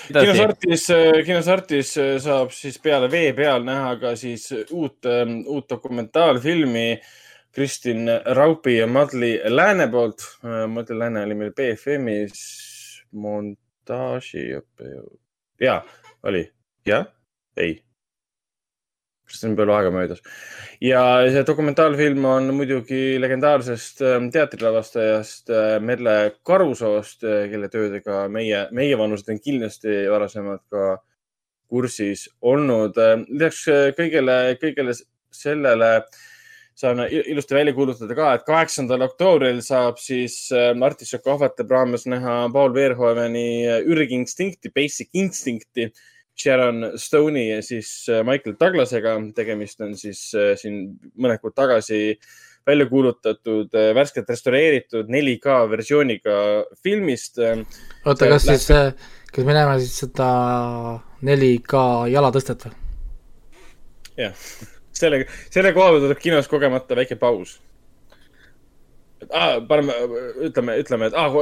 Kinos Artis, kinos Artis saab siis peale vee peal näha ka siis uut, uut dokumentaalfilmi Kristin Raupi ja Madli Lääne poolt. Madli Lääne oli meil BFM-is montaažiõppejõud. ja, oli, jah, ei. Kas on palju aega möödas ja see dokumentaalfilm on muidugi legendaarsest ähm, teatrilavastajast äh, Merle Karusoost, kelle töödega meie, meievanused on kindlasti varasemalt ka kursis olnud. lisaks äh, kõigele, kõigele sellele saan i- ilusti välja kuulutada ka, et kaheksandal oktoobril saab siis äh, Martin Šokovate raames näha Paul Verhoeveni äh, ürginstinkti, Basic Instincti Sharon Stone'i ja siis äh, Michael Douglasega. tegemist on siis äh, siin mõned kuud tagasi välja kuulutatud äh, värskelt restaureeritud 4K versiooniga filmist. oota, kas läheb- siis, kas me näeme siis seda 4K jalatõstet või? jah, selle, selle koha peal tuleb kinos kogemata väike paus. Ah, paneme, ütleme, ütleme, et ah,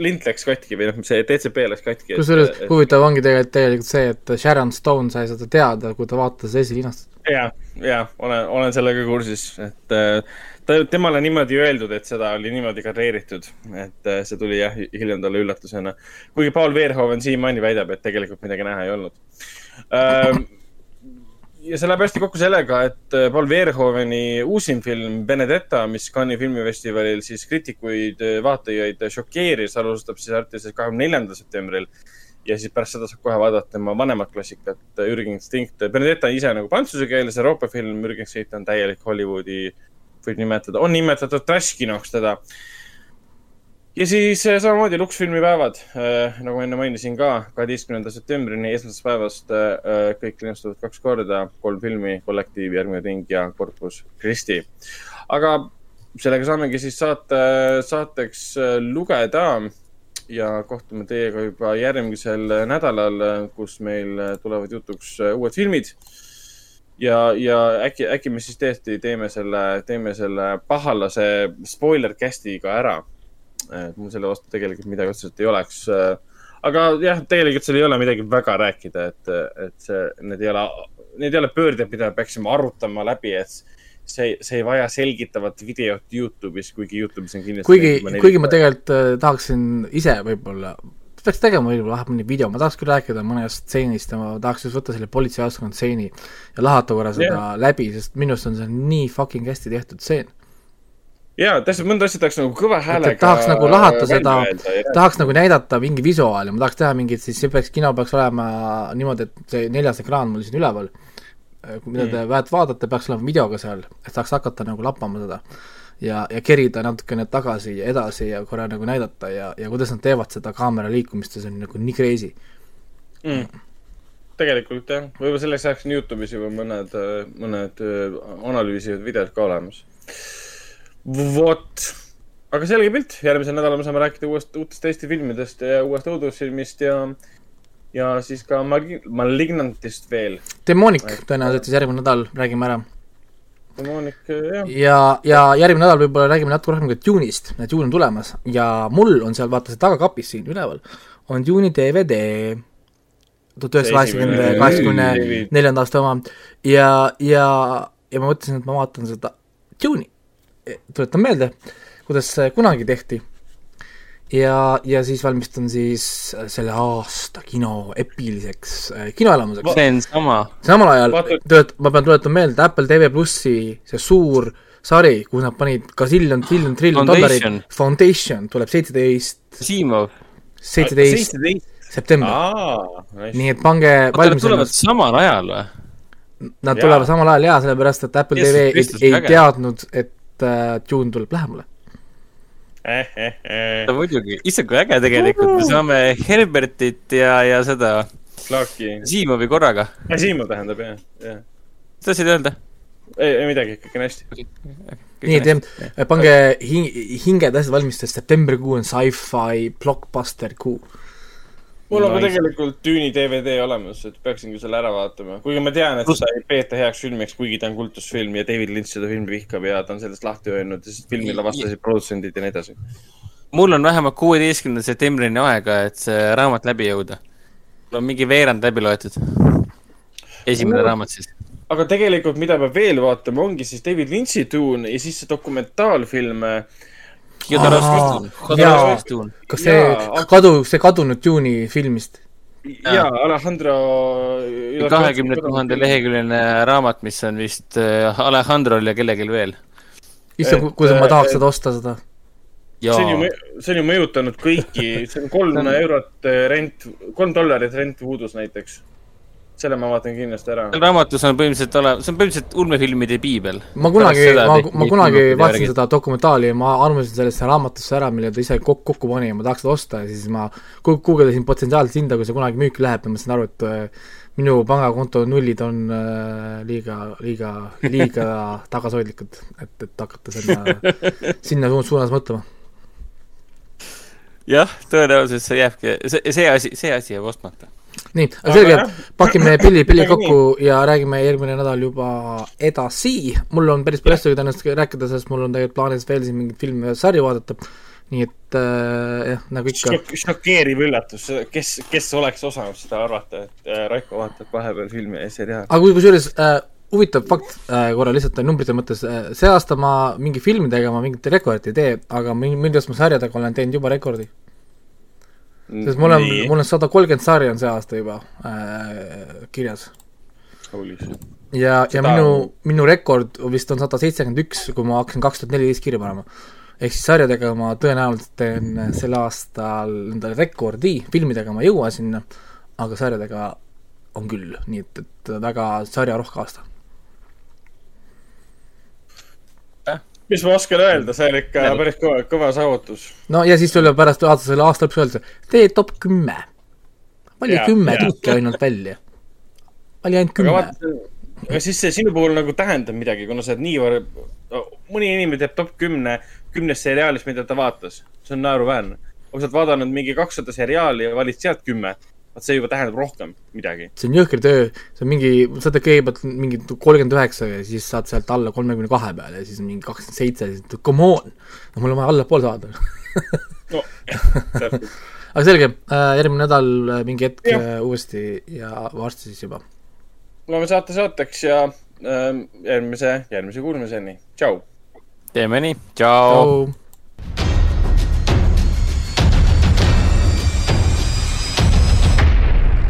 lint läks katki või noh, see DCP läks katki. kusjuures huvitav ongi tegelikult, tegelikult see, et Sharon Stone sai seda teada, kui ta vaatas esilinastust. ja, ja olen, olen sellega kursis, et äh, ta, temale niimoodi öeldud, et seda oli niimoodi kadreeritud, et äh, see tuli jah, hiljem talle üllatusena. kuigi Paul Verhoeven siiamaani väidab, et tegelikult midagi näha ei olnud ähm,. Ja see läheb hästi kokku sellega, et äh, Paul Verhoeveni uusim film Benedetta, mis Cannes'i filmifestivalil siis kriitikuid, vaatajaid šokeeris, alustab siis artises kahekümne neljandal septembril ja siis pärast seda saab kohe vaadata tema vanemat klassikat, Ürg Instinct. Benedetta ise nagu prantsuse keeles, Euroopa film, Ürg Instinct on täielik Hollywoodi, võib nimetada, on nimetatud trash kinoks teda. Ja siis äh, samamoodi Lux filmipäevad, nagu ma enne mainisin ka, kaheteistkümnenda septembrini esmasest päevast äh, kõik linastuvad kaks korda, kolm filmi, Kollektiiv, Järgmine ring ja Corpus Christi. aga sellega saamegi siis saate, saateks äh, lugeda ja kohtume teiega juba järgmisel nädalal, kus meil tulevad jutuks uued filmid. ja, ja äkki, äkki me siis tõesti teeme selle, teeme selle pahalase spoiler cast'i ka ära. Et mul selle vastu tegelikult midagi otseselt ei oleks. aga jah, tegelikult seal ei ole midagi väga rääkida, et, et see, need ei ole, need ei ole pöörded, mida me peaksime arutama läbi, et see, see ei vaja selgitavat videot Youtube'is, kuigi Youtube'is on kindlasti. kuigi, kuigi ma tegelikult äh, tahaksin ise võib-olla, peaks tegema võib-olla mõni video, ma tahaks küll rääkida mõnest stseenist ja ma tahaks just võtta selle politseijaoskonna stseeni ja lahata korra seda Jah. läbi, sest minu arust on see nii fucking hästi tehtud stseen. Ja täpselt mõnda asja tahaks nagu kõva häälega. tahaks nagu lahata seda, tahaks nagu näidata mingi visuaali, ma tahaks teha mingit, siis see peaks, kino peaks olema niimoodi, et see neljas ekraan mul siin üleval, mida te Mm. mm. vaatate, peaks olema videoga seal, et saaks hakata nagu lappama seda. ja, ja kerida natukene tagasi ja edasi ja korra nagu näidata ja, ja kuidas nad teevad seda kaamera liikumist ja see on nagu nii crazy. mm.. tegelikult jah, võib-olla selleks ajaks on Youtube'is juba mõned, mõned äh, analüüsivad videod ka olemas. vot, aga selge pilt, järgmisel nädalal me saame rääkida uuest, uutest Eesti filmidest ja uuest õudusfilmist ja, ja siis ka Mali- Malignantist veel. Demonic tõenäoliselt siis järgmine nädal räägime ära. Demonic, jah. ja, ja järgmine nädal võib-olla räägime natuke rohkem ka Dune'ist, et Dune on tulemas. Ja mul on seal vaata see tagakapis siin üleval, on Dune'i DVD, tuhat üheksasada kaheksakümne, kaheksakümne neljanda aasta oma. Ja, ja, ja ma mõtlesin, et ma vaatan seda Dune'i, tuletan meelde, kuidas see kunagi tehti ja, ja siis valmistan siis selle aasta kino epiliseks äh, kinoelamuseks. see on sama. samal ajal tööt-, ma pean tuletama meelde, Apple TV plussi see suur sari, kus nad panid gaziljon, triljon, triljon dollarit Foundation., Foundation tuleb seitseteist, Simov. seitseteist september, nii et pange valmis tulevad samal ajal või? nad Jaa. tulevad samal ajal jaa, sellepärast et Apple Jeesus TV ei, ei teadnud, et äh, Dune tuleb lähemale. eh, eh, eh. no muidugi, issand kui äge tegelikult, me saame Herbertit ja, ja seda Clarki, Simovi korraga. Siimov tähendab jah, jah. sa tahtsid öelda? ei, ei midagi, kõik on hästi. nii et pange hing-, hinged asjad valmis, sest septembrikuu on sci-fi blockbuster kuu. Mul on ka tegelikult Düüni DVD olemas, et peaksingi selle ära vaatama, kuigi ma tean, et seda ei peeta heaks filmiks, kuigi ta on kultusfilm ja David Lynch seda filmi vihkab ja ta on sellest lahti öelnud ja siis filmi lavastasid produtsendid ja nii edasi. mul on vähemalt kuueteistkümnenda septembrini aega, et see raamat läbi jõuda. mul on mingi veerand läbi loetud. esimene Oo. raamat siis. aga tegelikult, mida peab veel vaatama, ongi siis David Lynch'i Dune ja siis see dokumentaalfilm. jaa. Tuun. kas see Jaa, kadu, see kadunud Dune'i filmist? ja Alejandro. kahekümne tuhande. leheküljeline raamat, mis on vist äh, Alejandrol ja kellelgi veel. issand kuidas ma äh, tahaks seda osta, seda. see on ju jaa,, see on ju mõjutanud kõiki, see on kolm eurot eh, rent, kolm dollarit rent Voodoo's näiteks. Selle ma vaatan kindlasti ära. raamatus on põhimõtteliselt olemas, see on põhimõtteliselt ulmefilmide piibel. ma kunagi, ma, ma kunagi vaatasin seda dokumentaali ja ma arvasin sellesse raamatusse ära, mille ta ise kokku, kokku pani ja ma tahaks seda osta ja siis ma gu- guugeldasin potentsiaalset hinda, kui see kunagi müüki läheb ja ma sain aru, et äh, minu pangakonto nullid on äh, liiga, liiga, liiga tagasihoidlikud, et, et hakata sinna, sinna suun- suunas mõtlema. jah, tõenäoliselt see jääbki, see, see asi, see asi jääb ostmata. nii, aga selge pakime pilli, pilli kokku ja räägime järgmine nädal juba edasi. mul on päris palju asju tänast rääkida, sest mul on tegelikult plaanis veel siin mingeid filme ja sarju vaadata. nii et äh, jah, nagu ikka, Šok-, šokeeriv üllatus, kes, kes oleks osanud seda arvata, et äh, Raiko vaatab vahepeal filmi ja seriaali. aga kui- kusjuures äh, huvitav fakt äh, korra lihtsalt numbrite mõttes äh,, see aasta ma mingi filmidega ma mingit rekordit ei tee, aga arust ma sarjadega olen teinud juba rekordi. Sest mul on, mul on sada kolmkümmend sarja on see aasta juba äh, kirjas. ja, ja minu, minu rekord vist on sada seitsekümmend üks, kui ma hakkasin kaks tuhat neliteist kirja panema. ehk siis sarjadega ma tõenäoliselt teen sel aastal endale rekordi, filmidega ma ei jõua sinna, aga sarjadega on küll, nii et, et väga sarjarohke aasta. Mis ma oskan öelda, see on ikka päris kõva, kõva saavutus. no ja siis tuleb pärast vaadata selle aasta lõpus öelda, tee top kümme. vali kümme tükki ainult välja. vali ainult kümme. aga siis see sinu puhul nagu tähendab midagi, kuna sa oled niivõrd, mõni inimene teeb top kümne, kümnest seriaalist, mida ta vaatas. see on naeruväärne. kui sa oled vaadanud mingi kakssada seriaali ja valid sealt kümme, vaat see juba tähendab rohkem midagi. see on jõhker töö, see on mingi, sa teed kõigepealt mingi kolmkümmend üheksa ja siis saad sealt alla kolmekümne kahe peale ja siis on mingi kakskümmend seitse, siis come on. no mul on vaja allapoole saada. no täpselt. aga selge, järgmine nädal äh, mingi hetk Jah. äh, uuesti ja varsti siis juba. loeme saate saateks ja ähm, järgmise, järgmise kuulmiseni. tšau. teeme nii, tšau.